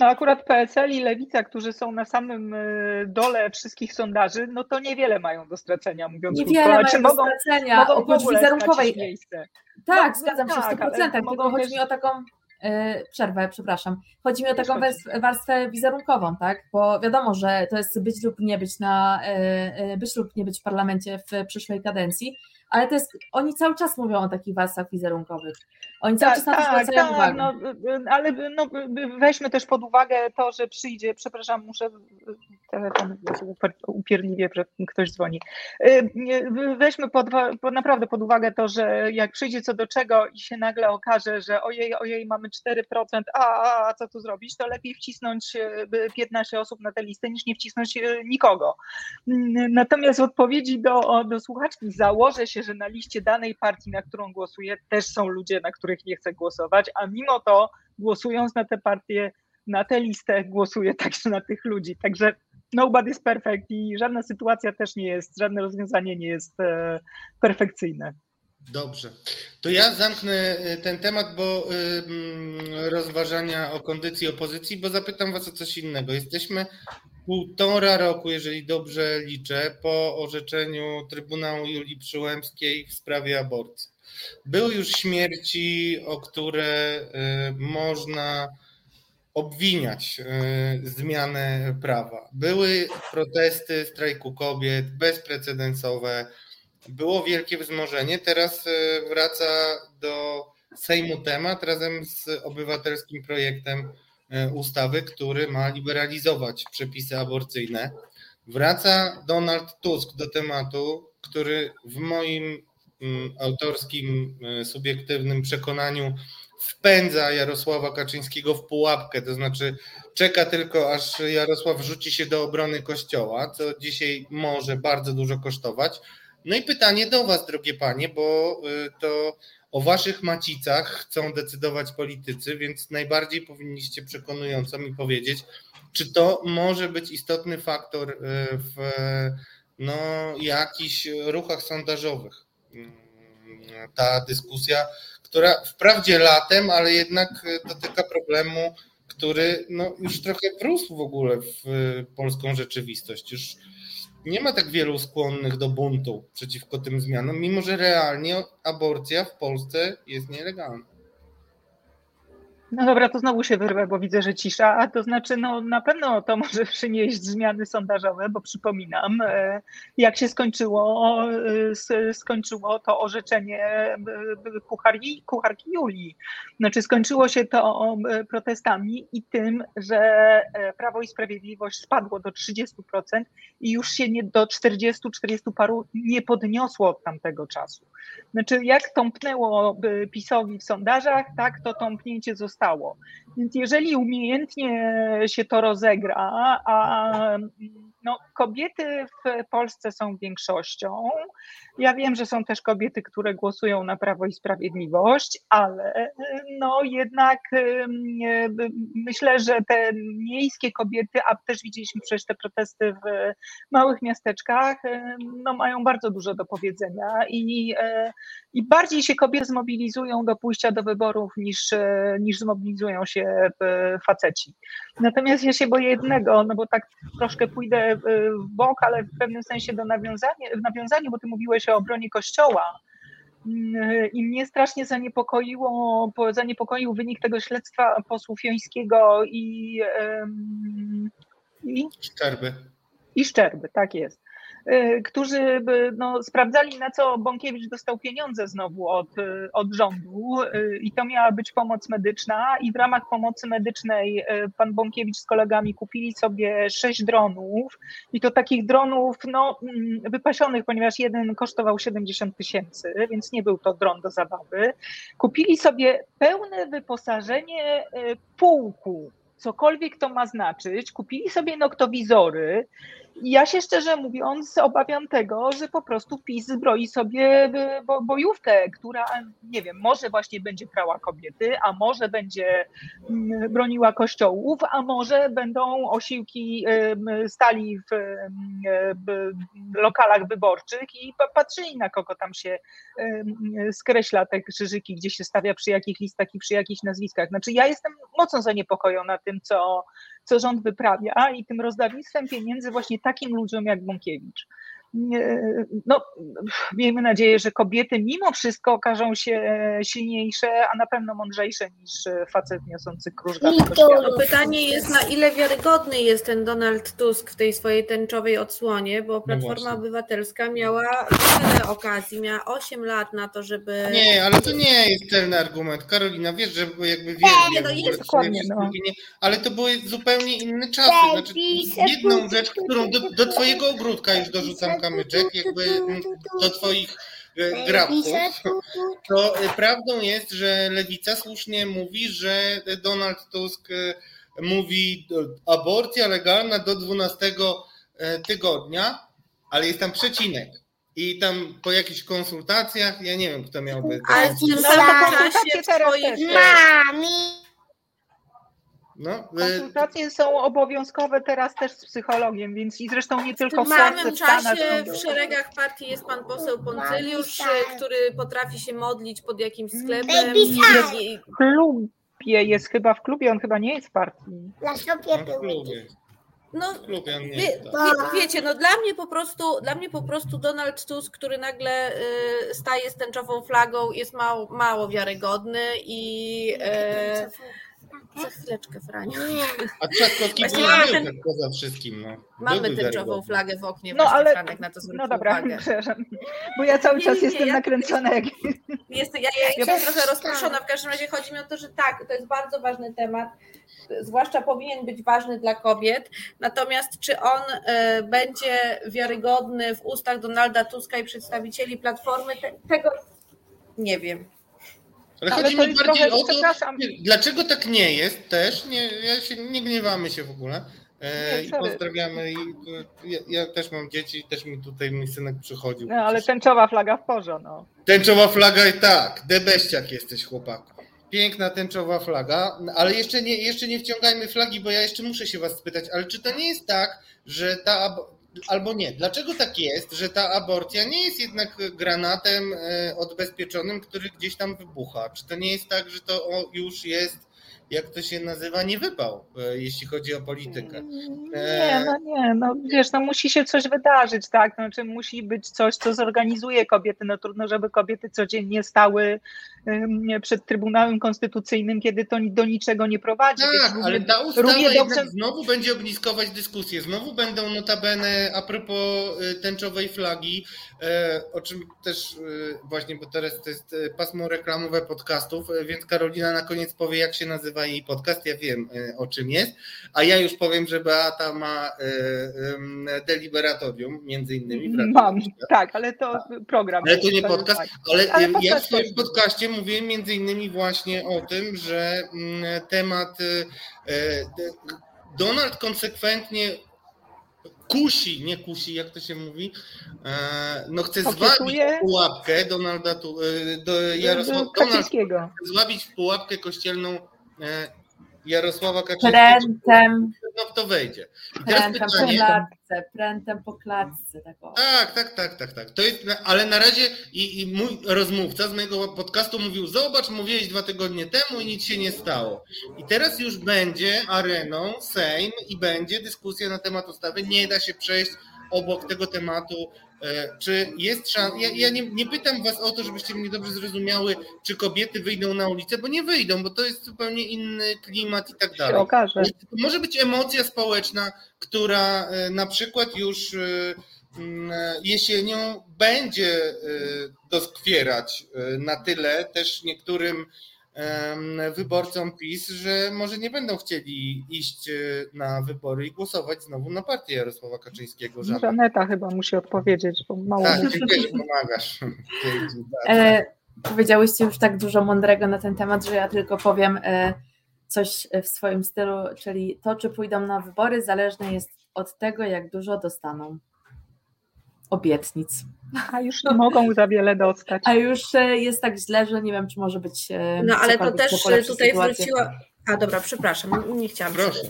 No akurat PSL i Lewica, którzy są na samym dole wszystkich sondaży, no to niewiele mają do stracenia, mówiąc Niewiele krótko. mają do stracenia, mogą oprócz wizerunkowej. Miejsce. Tak, no, zgadzam no, się tak, w 100%, tylko chodzi mi o taką E, przerwę, przepraszam. Chodzi mi o taką warstwę wizerunkową, tak? Bo wiadomo, że to jest być lub nie być na e, być lub nie być w parlamencie w przyszłej kadencji, ale to jest, oni cały czas mówią o takich warstwach wizerunkowych. Oni cały tak, czas na to tak, zwracają tak, uwagę. No, ale no, weźmy też pod uwagę to, że przyjdzie, przepraszam, muszę telefon upierdliwie, że ktoś dzwoni. Weźmy pod, pod, naprawdę pod uwagę to, że jak przyjdzie co do czego i się nagle okaże, że ojej, ojej, mamy 4%, a, a, a co tu zrobić, to lepiej wcisnąć 15 osób na tę listę, niż nie wcisnąć nikogo. Natomiast w odpowiedzi do, do słuchaczki założę się, że na liście danej partii, na którą głosuję, też są ludzie, na których nie chcę głosować, a mimo to głosując na tę partię, na tę listę, głosuję także na tych ludzi. Także nobody is perfect i żadna sytuacja też nie jest, żadne rozwiązanie nie jest e, perfekcyjne. Dobrze. To ja zamknę e, ten temat, bo y, rozważania o kondycji opozycji, bo zapytam Was o coś innego. Jesteśmy półtora roku, jeżeli dobrze liczę, po orzeczeniu Trybunału Julii Przyłębskiej w sprawie aborcji. Były już śmierci, o które można obwiniać y, zmianę prawa. Były protesty strajku kobiet bezprecedensowe, było wielkie wzmożenie. Teraz y, wraca do Sejmu temat razem z obywatelskim projektem ustawy, który ma liberalizować przepisy aborcyjne. Wraca Donald Tusk do tematu, który w moim mm, autorskim, subiektywnym przekonaniu wpędza Jarosława Kaczyńskiego w pułapkę, to znaczy czeka tylko, aż Jarosław rzuci się do obrony kościoła, co dzisiaj może bardzo dużo kosztować. No i pytanie do Was, drogie panie, bo y, to o waszych macicach chcą decydować politycy, więc najbardziej powinniście przekonująco mi powiedzieć, czy to może być istotny faktor y, w no, jakichś ruchach sondażowych. Mm, ta dyskusja, która wprawdzie latem, ale jednak dotyka problemu, który no, już trochę wrósł w ogóle w polską rzeczywistość. Już nie ma tak wielu skłonnych do buntu przeciwko tym zmianom, mimo że realnie aborcja w Polsce jest nielegalna. No dobra, to znowu się wyrwę, bo widzę, że cisza, a to znaczy, no na pewno to może przynieść zmiany sondażowe, bo przypominam, e, jak się skończyło, e, skończyło to orzeczenie e, kucharki, kucharki Julii. Znaczy skończyło się to protestami i tym, że Prawo i Sprawiedliwość spadło do 30% i już się nie do 40, 40 paru nie podniosło od tamtego czasu. Znaczy jak tąpnęło PiSowi w sondażach, tak to tąpnięcie zostało stało. Więc jeżeli umiejętnie się to rozegra, a no, kobiety w Polsce są większością. Ja wiem, że są też kobiety, które głosują na Prawo i Sprawiedliwość, ale no jednak myślę, że te miejskie kobiety, a też widzieliśmy przecież te protesty w małych miasteczkach, no mają bardzo dużo do powiedzenia i, e, i bardziej się kobiety zmobilizują do pójścia do wyborów niż, niż zmobilizują się e, faceci. Natomiast ja się boję jednego, no bo tak troszkę pójdę w bok, ale w pewnym sensie do nawiązania, w nawiązaniu, bo ty mówiłeś o obronie Kościoła. Mm, I mnie strasznie zaniepokoiło, zaniepokoił wynik tego śledztwa posłów Jońskiego i, i Szczerby. I Szczerby, tak jest. Y, którzy no, sprawdzali, na co Bąkiewicz dostał pieniądze znowu od, y, od rządu y, i to miała być pomoc medyczna i w ramach pomocy medycznej pan Bąkiewicz z kolegami kupili sobie sześć dronów i to takich dronów no, mm, wypasionych, ponieważ jeden kosztował 70 tysięcy, więc nie był to dron do zabawy. Kupili sobie pełne wyposażenie pułku cokolwiek to ma znaczyć, kupili sobie noktowizory, ja się szczerze mówiąc obawiam tego, że po prostu PiS zbroi sobie bojówkę, która, nie wiem, może właśnie będzie prała kobiety, a może będzie mm, broniła kościołów, a może będą osiłki stali w lokalach wyborczych i patrzyli na kogo tam się skreśla te krzyżyki, gdzie się stawia przy jakich listach i przy jakich nazwiskach. Znaczy ja jestem mocno zaniepokojona tym, co, co rząd wyprawia i tym rozdawnictwem pieniędzy właśnie takim ludziom jak Bąkiewicz no, miejmy nadzieję, że kobiety mimo wszystko okażą się silniejsze, a na pewno mądrzejsze niż facet niosący krużga. No, pytanie jest, na ile wiarygodny jest ten Donald Tusk w tej swojej tęczowej odsłonie, bo no Platforma no Obywatelska miała wiele okazji, miała 8 lat na to, żeby... Nie, ale to nie jest ten argument. Karolina, wiesz, że jakby wiesz, nie, no jest dokładnie, no. ale to były zupełnie inne czasy. Znaczy, jedną rzecz, którą do, do twojego ogródka już dorzucam kamyczek jakby do twoich e, grabków, to e, prawdą jest, że lewica słusznie mówi, że Donald Tusk e, mówi aborcja legalna do 12 tygodnia, ale jest tam przecinek. I tam po jakichś konsultacjach, ja nie wiem, kto miałby. Ale w tym samym czasie twoich... Mami! No, Konsultacje są obowiązkowe teraz też z psychologiem, więc i zresztą nie tylko w, w samym czasie w szeregach partii jest pan poseł Poncyliusz, który potrafi się modlić pod jakimś sklepem. w klubie jest chyba w klubie, on chyba nie jest w partii. Na sobie był. No, wie, wie, wiecie, no dla mnie po prostu, dla mnie po prostu Donald Tusk, który nagle y, staje z tęczową flagą, jest mało, mało wiarygodny i y, za chwileczkę, Franiu. A Trzaskowski był ten... Tak poza wszystkim. No. Mamy tęczową flagę w oknie, no, ale... Franek na to No dobra, uwagę. przepraszam, bo ja cały czas nie, nie, jestem ja nakręcona. Jak... Jest, ja, ja jestem trochę rozproszona, w każdym razie chodzi mi o to, że tak, to jest bardzo ważny temat, zwłaszcza powinien być ważny dla kobiet, natomiast czy on y, będzie wiarygodny w ustach Donalda Tuska i przedstawicieli Platformy, te, tego nie wiem. Ale, Ale chodzi mi bardziej trochę, o to, dlaczego tak nie jest też, nie, ja się, nie gniewamy się w ogóle e, i pozdrawiamy. I, ja, ja, też mam dzieci, też mi tutaj mój synek przychodził. No, ale tęczowa flaga w porze, no. Tęczowa flaga i tak, debeściak jesteś chłopak. Piękna tęczowa flaga, ale jeszcze nie, jeszcze nie wciągajmy flagi, bo ja jeszcze muszę się was spytać, ale czy to nie jest tak, że ta albo nie. Dlaczego tak jest, że ta aborcja nie jest jednak granatem e, odbezpieczonym, który gdzieś tam wybucha? Czy to nie jest tak, że to już jest jak to się nazywa, nie wypał, e, jeśli chodzi o politykę. Nie, no nie, no wiesz, no musi się coś wydarzyć, tak, znaczy musi być coś, co zorganizuje kobiety, no trudno, żeby kobiety codziennie stały przed Trybunałem Konstytucyjnym, kiedy to do niczego nie prowadzi. Tak, ale ta ustawa dobrze... znowu będzie ogniskować dyskusję, znowu będą notabene a propos y, tęczowej flagi, e, o czym też y, właśnie, bo teraz to jest y, pasmo reklamowe podcastów, więc Karolina na koniec powie, jak się nazywa jej podcast, ja wiem o czym jest, a ja już powiem, że Beata ma deliberatorium, między innymi. Mam, tak, ale to tak. program. Ale to nie podcast, ale, ale ja w swoim podcaście mówiłem między innymi właśnie o tym, że mm, temat y, y, Donald konsekwentnie kusi, nie kusi, jak to się mówi, e, no chce zwabić w pułapkę Donalda, y, do Jarosława, Donald zwabić w pułapkę kościelną e, Jarosława Kaczyńskiego. Prętem. No w to wejdzie. Prętem po klatce, prętem po klatce. Tak, tak, tak, tak, tak, tak. To jest, ale na razie i, i mój rozmówca z mojego podcastu mówił, zobacz, mówiłeś dwa tygodnie temu i nic się nie stało. I teraz już będzie areną Sejm i będzie dyskusja na temat ustawy. Nie da się przejść obok tego tematu czy jest szansa, ja, ja nie, nie, pytam was o to, żebyście mnie dobrze zrozumiały, czy kobiety wyjdą na ulicę, bo nie wyjdą, bo to jest zupełnie inny klimat i tak dalej. Okaże. Może być emocja społeczna, która e, na przykład już e, jesienią będzie doskwierać na tyle też niektórym wyborcom PiS, że może nie będą chcieli iść e, na wybory i głosować znowu na partię Jarosława Kaczyńskiego. Żaneta chyba musi odpowiedzieć, bo mało tak, dziękuję, że pomagasz. E, powiedziałyście już tak dużo mądrego na ten temat, że ja tylko powiem e, coś w swoim stylu, czyli to, czy pójdą na wybory, zależne jest od tego, jak dużo dostaną obietnic. A już nie mogą za wiele dostać. A już e, jest tak źle, że nie wiem, czy może być. E, no ale to też tutaj wróciła. A dobra, przepraszam, nie chciałam. Proszę.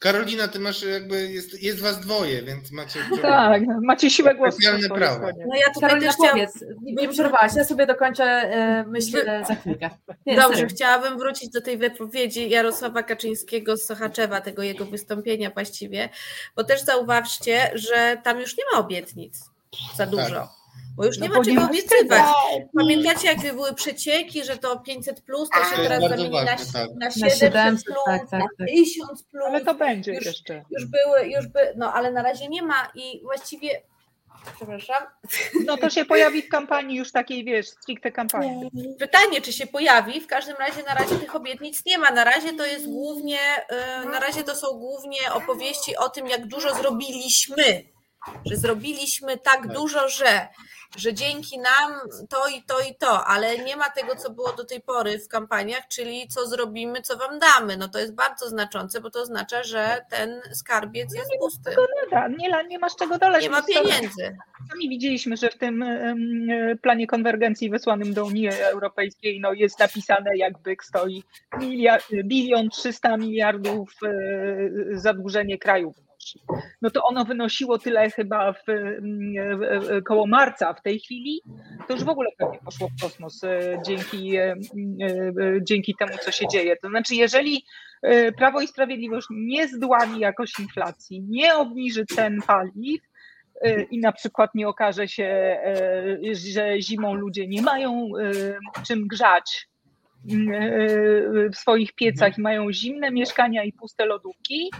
Karolina, ty masz jakby, jest, jest was dwoje, więc macie... Tak, macie siłę głosu. Specjalne prawo. No ja tutaj Karolina, też chciałam... powiedz, nie, przerwałaś, ja sobie dokończę e, myśl e, za chwilkę. Nie, Dobrze, serio. chciałabym wrócić do tej wypowiedzi Jarosława Kaczyńskiego z Sochaczewa, tego jego wystąpienia właściwie, bo też zauważcie, że tam już nie ma obietnic za dużo. Bo już No nie ma czego obiecywać. wstydu. Pamiętacie, jak były przecieki, że to 500 plus, to się To teraz zamieni na, ważne, tak. na Na 700 700, plus, tak, tak, na tak. 1000 plus. Ale to będzie Już- jeszcze. Już były, już by, no ale na razie nie ma i właściwie, przepraszam, No to się pojawi w kampanii już takiej, wiesz, stricte kampanii. Pytanie, czy się pojawi? W każdym razie na razie tych obietnic nie ma. Na razie to jest głównie, y, na razie to są głównie opowieści o tym, jak dużo zrobiliśmy. Że zrobiliśmy tak Tak. dużo, że, że dzięki nam to i to i to, ale nie ma tego, co było do tej pory w kampaniach, czyli co zrobimy, co wam damy. No to jest bardzo znaczące, bo to oznacza, że ten skarbiec jest pusty. Da, nie, la- nie masz czego doleć. Nie ma pieniędzy. Sami widzieliśmy, że w tym planie konwergencji wysłanym do Unii Europejskiej no, jest napisane, jak byk stoi bilion 300 miliardów e, zadłużenie kraju No to ono wynosiło tyle chyba w, e, koło marca w tej chwili, to już w ogóle pewnie poszło w kosmos e, dzięki, e, e, dzięki temu, co się dzieje. To znaczy, jeżeli Prawo i Sprawiedliwość nie zdłami jakoś inflacji, nie obniży cen paliw, i na przykład nie okaże się, że zimą ludzie nie mają czym grzać w swoich piecach i mają zimne mieszkania i puste lodówki,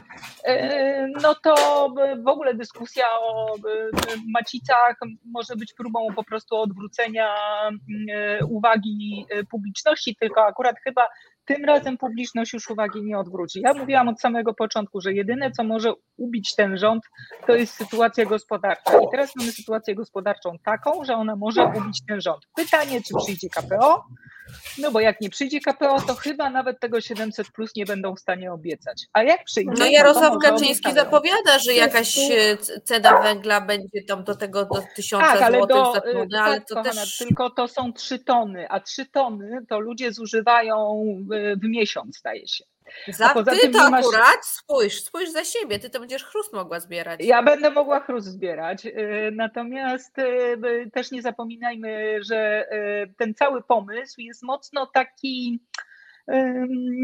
e, no to w ogóle dyskusja o e, macicach może być próbą po prostu odwrócenia e, uwagi e, publiczności, tylko akurat chyba tym razem publiczność już uwagi nie odwróci. Ja mówiłam od samego początku, że jedyne, co może ubić ten rząd, to jest sytuacja gospodarcza. I teraz mamy sytuację gospodarczą taką, że ona może ubić ten rząd. Pytanie, czy przyjdzie KPO? No bo jak nie przyjdzie KPO, to chyba nawet tego 700 plus nie będą w stanie obiecać. A jak przyjdzie? No Jarosław Kaczyński obiecają. zapowiada, że jakaś e, cena węgla będzie tam do tego do 1000 Tak, ale, złotych do, za tonę, ale tak, to kochana, też tylko to są trzy tony, a trzy tony to ludzie zużywają w, w miesiąc, zdaje się. Za poza ty tym to masz- akurat spójrz, spójrz za siebie, ty to będziesz chrust mogła zbierać. Ja będę mogła chrust zbierać, y, natomiast y, też nie zapominajmy, że y, ten cały pomysł jest mocno taki,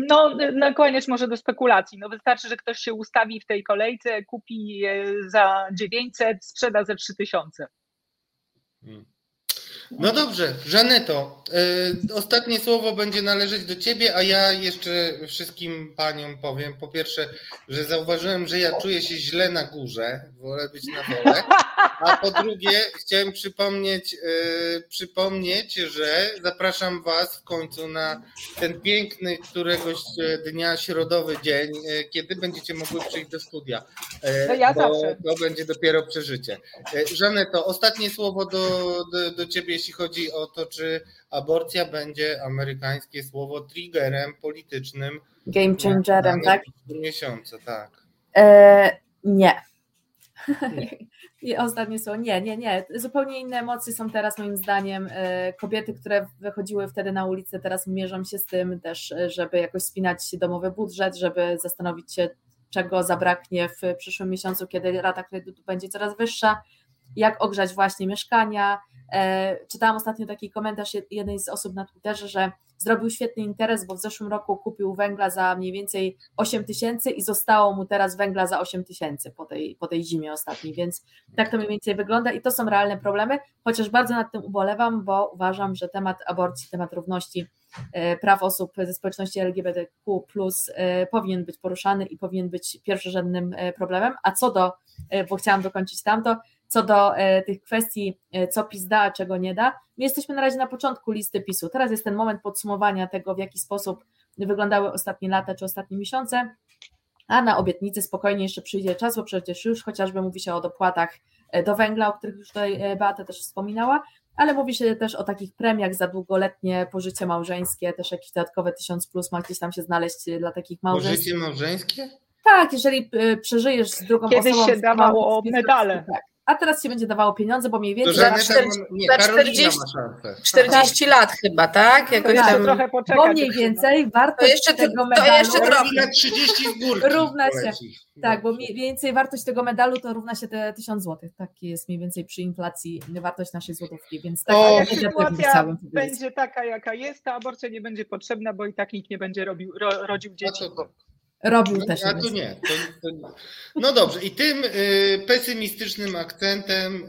no nakłaniać może do spekulacji. No wystarczy, że ktoś się ustawi w tej kolejce, kupi za 900, sprzeda za 3000. No dobrze, Żaneto, y, ostatnie słowo będzie należeć do ciebie, a ja jeszcze wszystkim paniom powiem. Po pierwsze, że zauważyłem, że ja czuję się źle na górze, wolę być na dole. A po drugie, chciałem przypomnieć, y, przypomnieć, że zapraszam was w końcu na ten piękny któregoś dnia, środowy dzień, y, kiedy będziecie mogły przyjść do studia. Y, To ja bo zawsze. To będzie dopiero przeżycie. Żaneto, ostatnie słowo do, do, do ciebie, jeśli chodzi o to, czy aborcja będzie amerykańskie słowo triggerem politycznym. Game changerem, tak? miesiące, tak. E, nie. I ostatnie słowo. Nie, nie, nie. Zupełnie inne emocje są teraz, moim zdaniem. E, Kobiety, które wychodziły wtedy na ulicę, teraz mierzą się z tym też, e, żeby jakoś spinać domowy budżet, żeby zastanowić się, czego zabraknie w przyszłym miesiącu, kiedy rata kredytu będzie coraz wyższa, jak ogrzać właśnie mieszkania. E, Czytałam ostatnio taki komentarz jed- jednej z osób na Twitterze, że zrobił świetny interes, bo w zeszłym roku kupił węgla za mniej więcej 8 tysięcy i zostało mu teraz węgla za 8 tysięcy po tej, po tej zimie ostatniej, więc tak to mniej więcej wygląda i to są realne problemy, chociaż bardzo nad tym ubolewam, bo uważam, że temat aborcji, temat równości e, praw osób ze społeczności LGBTQ e, powinien być poruszany i powinien być pierwszorzędnym problemem, a co do, bo chciałam dokończyć tamto, co do e, tych kwestii, e, co PiS da, a czego nie da, my jesteśmy na razie na początku listy PiSu. Teraz jest ten moment podsumowania tego, w jaki sposób wyglądały ostatnie lata czy ostatnie miesiące, a na obietnicy spokojnie jeszcze przyjdzie czas, bo przecież już chociażby mówi się o dopłatach e, do węgla, o których już tutaj Beata też wspominała, ale mówi się też o takich premiach za długoletnie pożycie małżeńskie, też jakieś dodatkowe 1000 plus ma gdzieś tam się znaleźć dla takich małżeństw. Życie małżeńskie? Tak, jeżeli przeżyjesz z drugą Kiedyś osobą. się z dawało małżeństwie, medale. Tak. A teraz się będzie dawało pieniądze, bo mniej To więcej... Nie, za Karolina 40 ma szansę. 40 lat chyba, tak? Jakoś Tak. tam. trochę poczekać. Bo mniej więcej wartość jeszcze tego to medalu... jeszcze trochę. Karolina 30 z górki. Równa się. Tak, bo mniej więcej wartość tego medalu to równa się te 1000 zł. Taki jest mniej więcej przy inflacji wartość naszej złotówki, więc tak O, sytuacja będzie taka, jaka jest, ta aborcja nie będzie potrzebna, bo i tak nikt nie będzie robił, ro, rodził dzieci. Robił no, też. a to nie. To, to nie. No dobrze, i tym y, pesymistycznym akcentem y,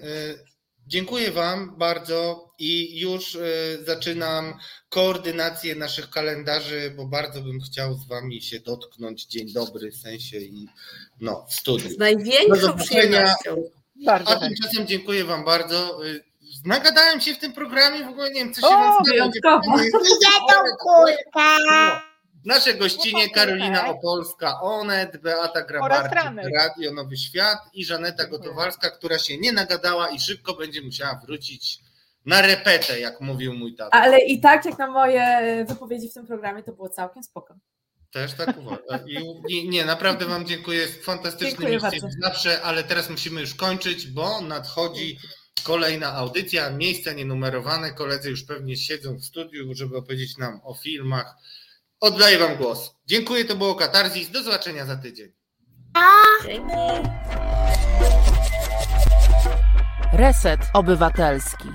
dziękuję Wam bardzo i już y, zaczynam koordynację naszych kalendarzy, bo bardzo bym chciał z Wami się dotknąć. Dzień dobry w sensie i no, w studiu. Z największą przyjemnością. Bardzo A tymczasem dziękuję Wam bardzo. Y, Nagadałem się w tym programie, w ogóle nie wiem, co się O, wam stało. wyjątkowo. Nasze gościnie Karolina tak. Opolska, Onet, Beata Grabarczyk. Radio Nowy Świat i Żaneta Gotowalska, która się nie nagadała i szybko będzie musiała wrócić na repetę, jak mówił mój tata. Ale i tak jak na moje wypowiedzi w tym programie to było całkiem spoko. Też tak uważam. I, nie, naprawdę Wam dziękuję. Fantastyczny miejsce zawsze, ale teraz musimy już kończyć, bo nadchodzi kolejna audycja. Miejsca nienumerowane. Koledzy już pewnie siedzą w studiu, żeby opowiedzieć nam o filmach. Oddaję Wam głos. Dziękuję, to było Katarzis. Do zobaczenia za tydzień. Dzięki. Reset Obywatelski.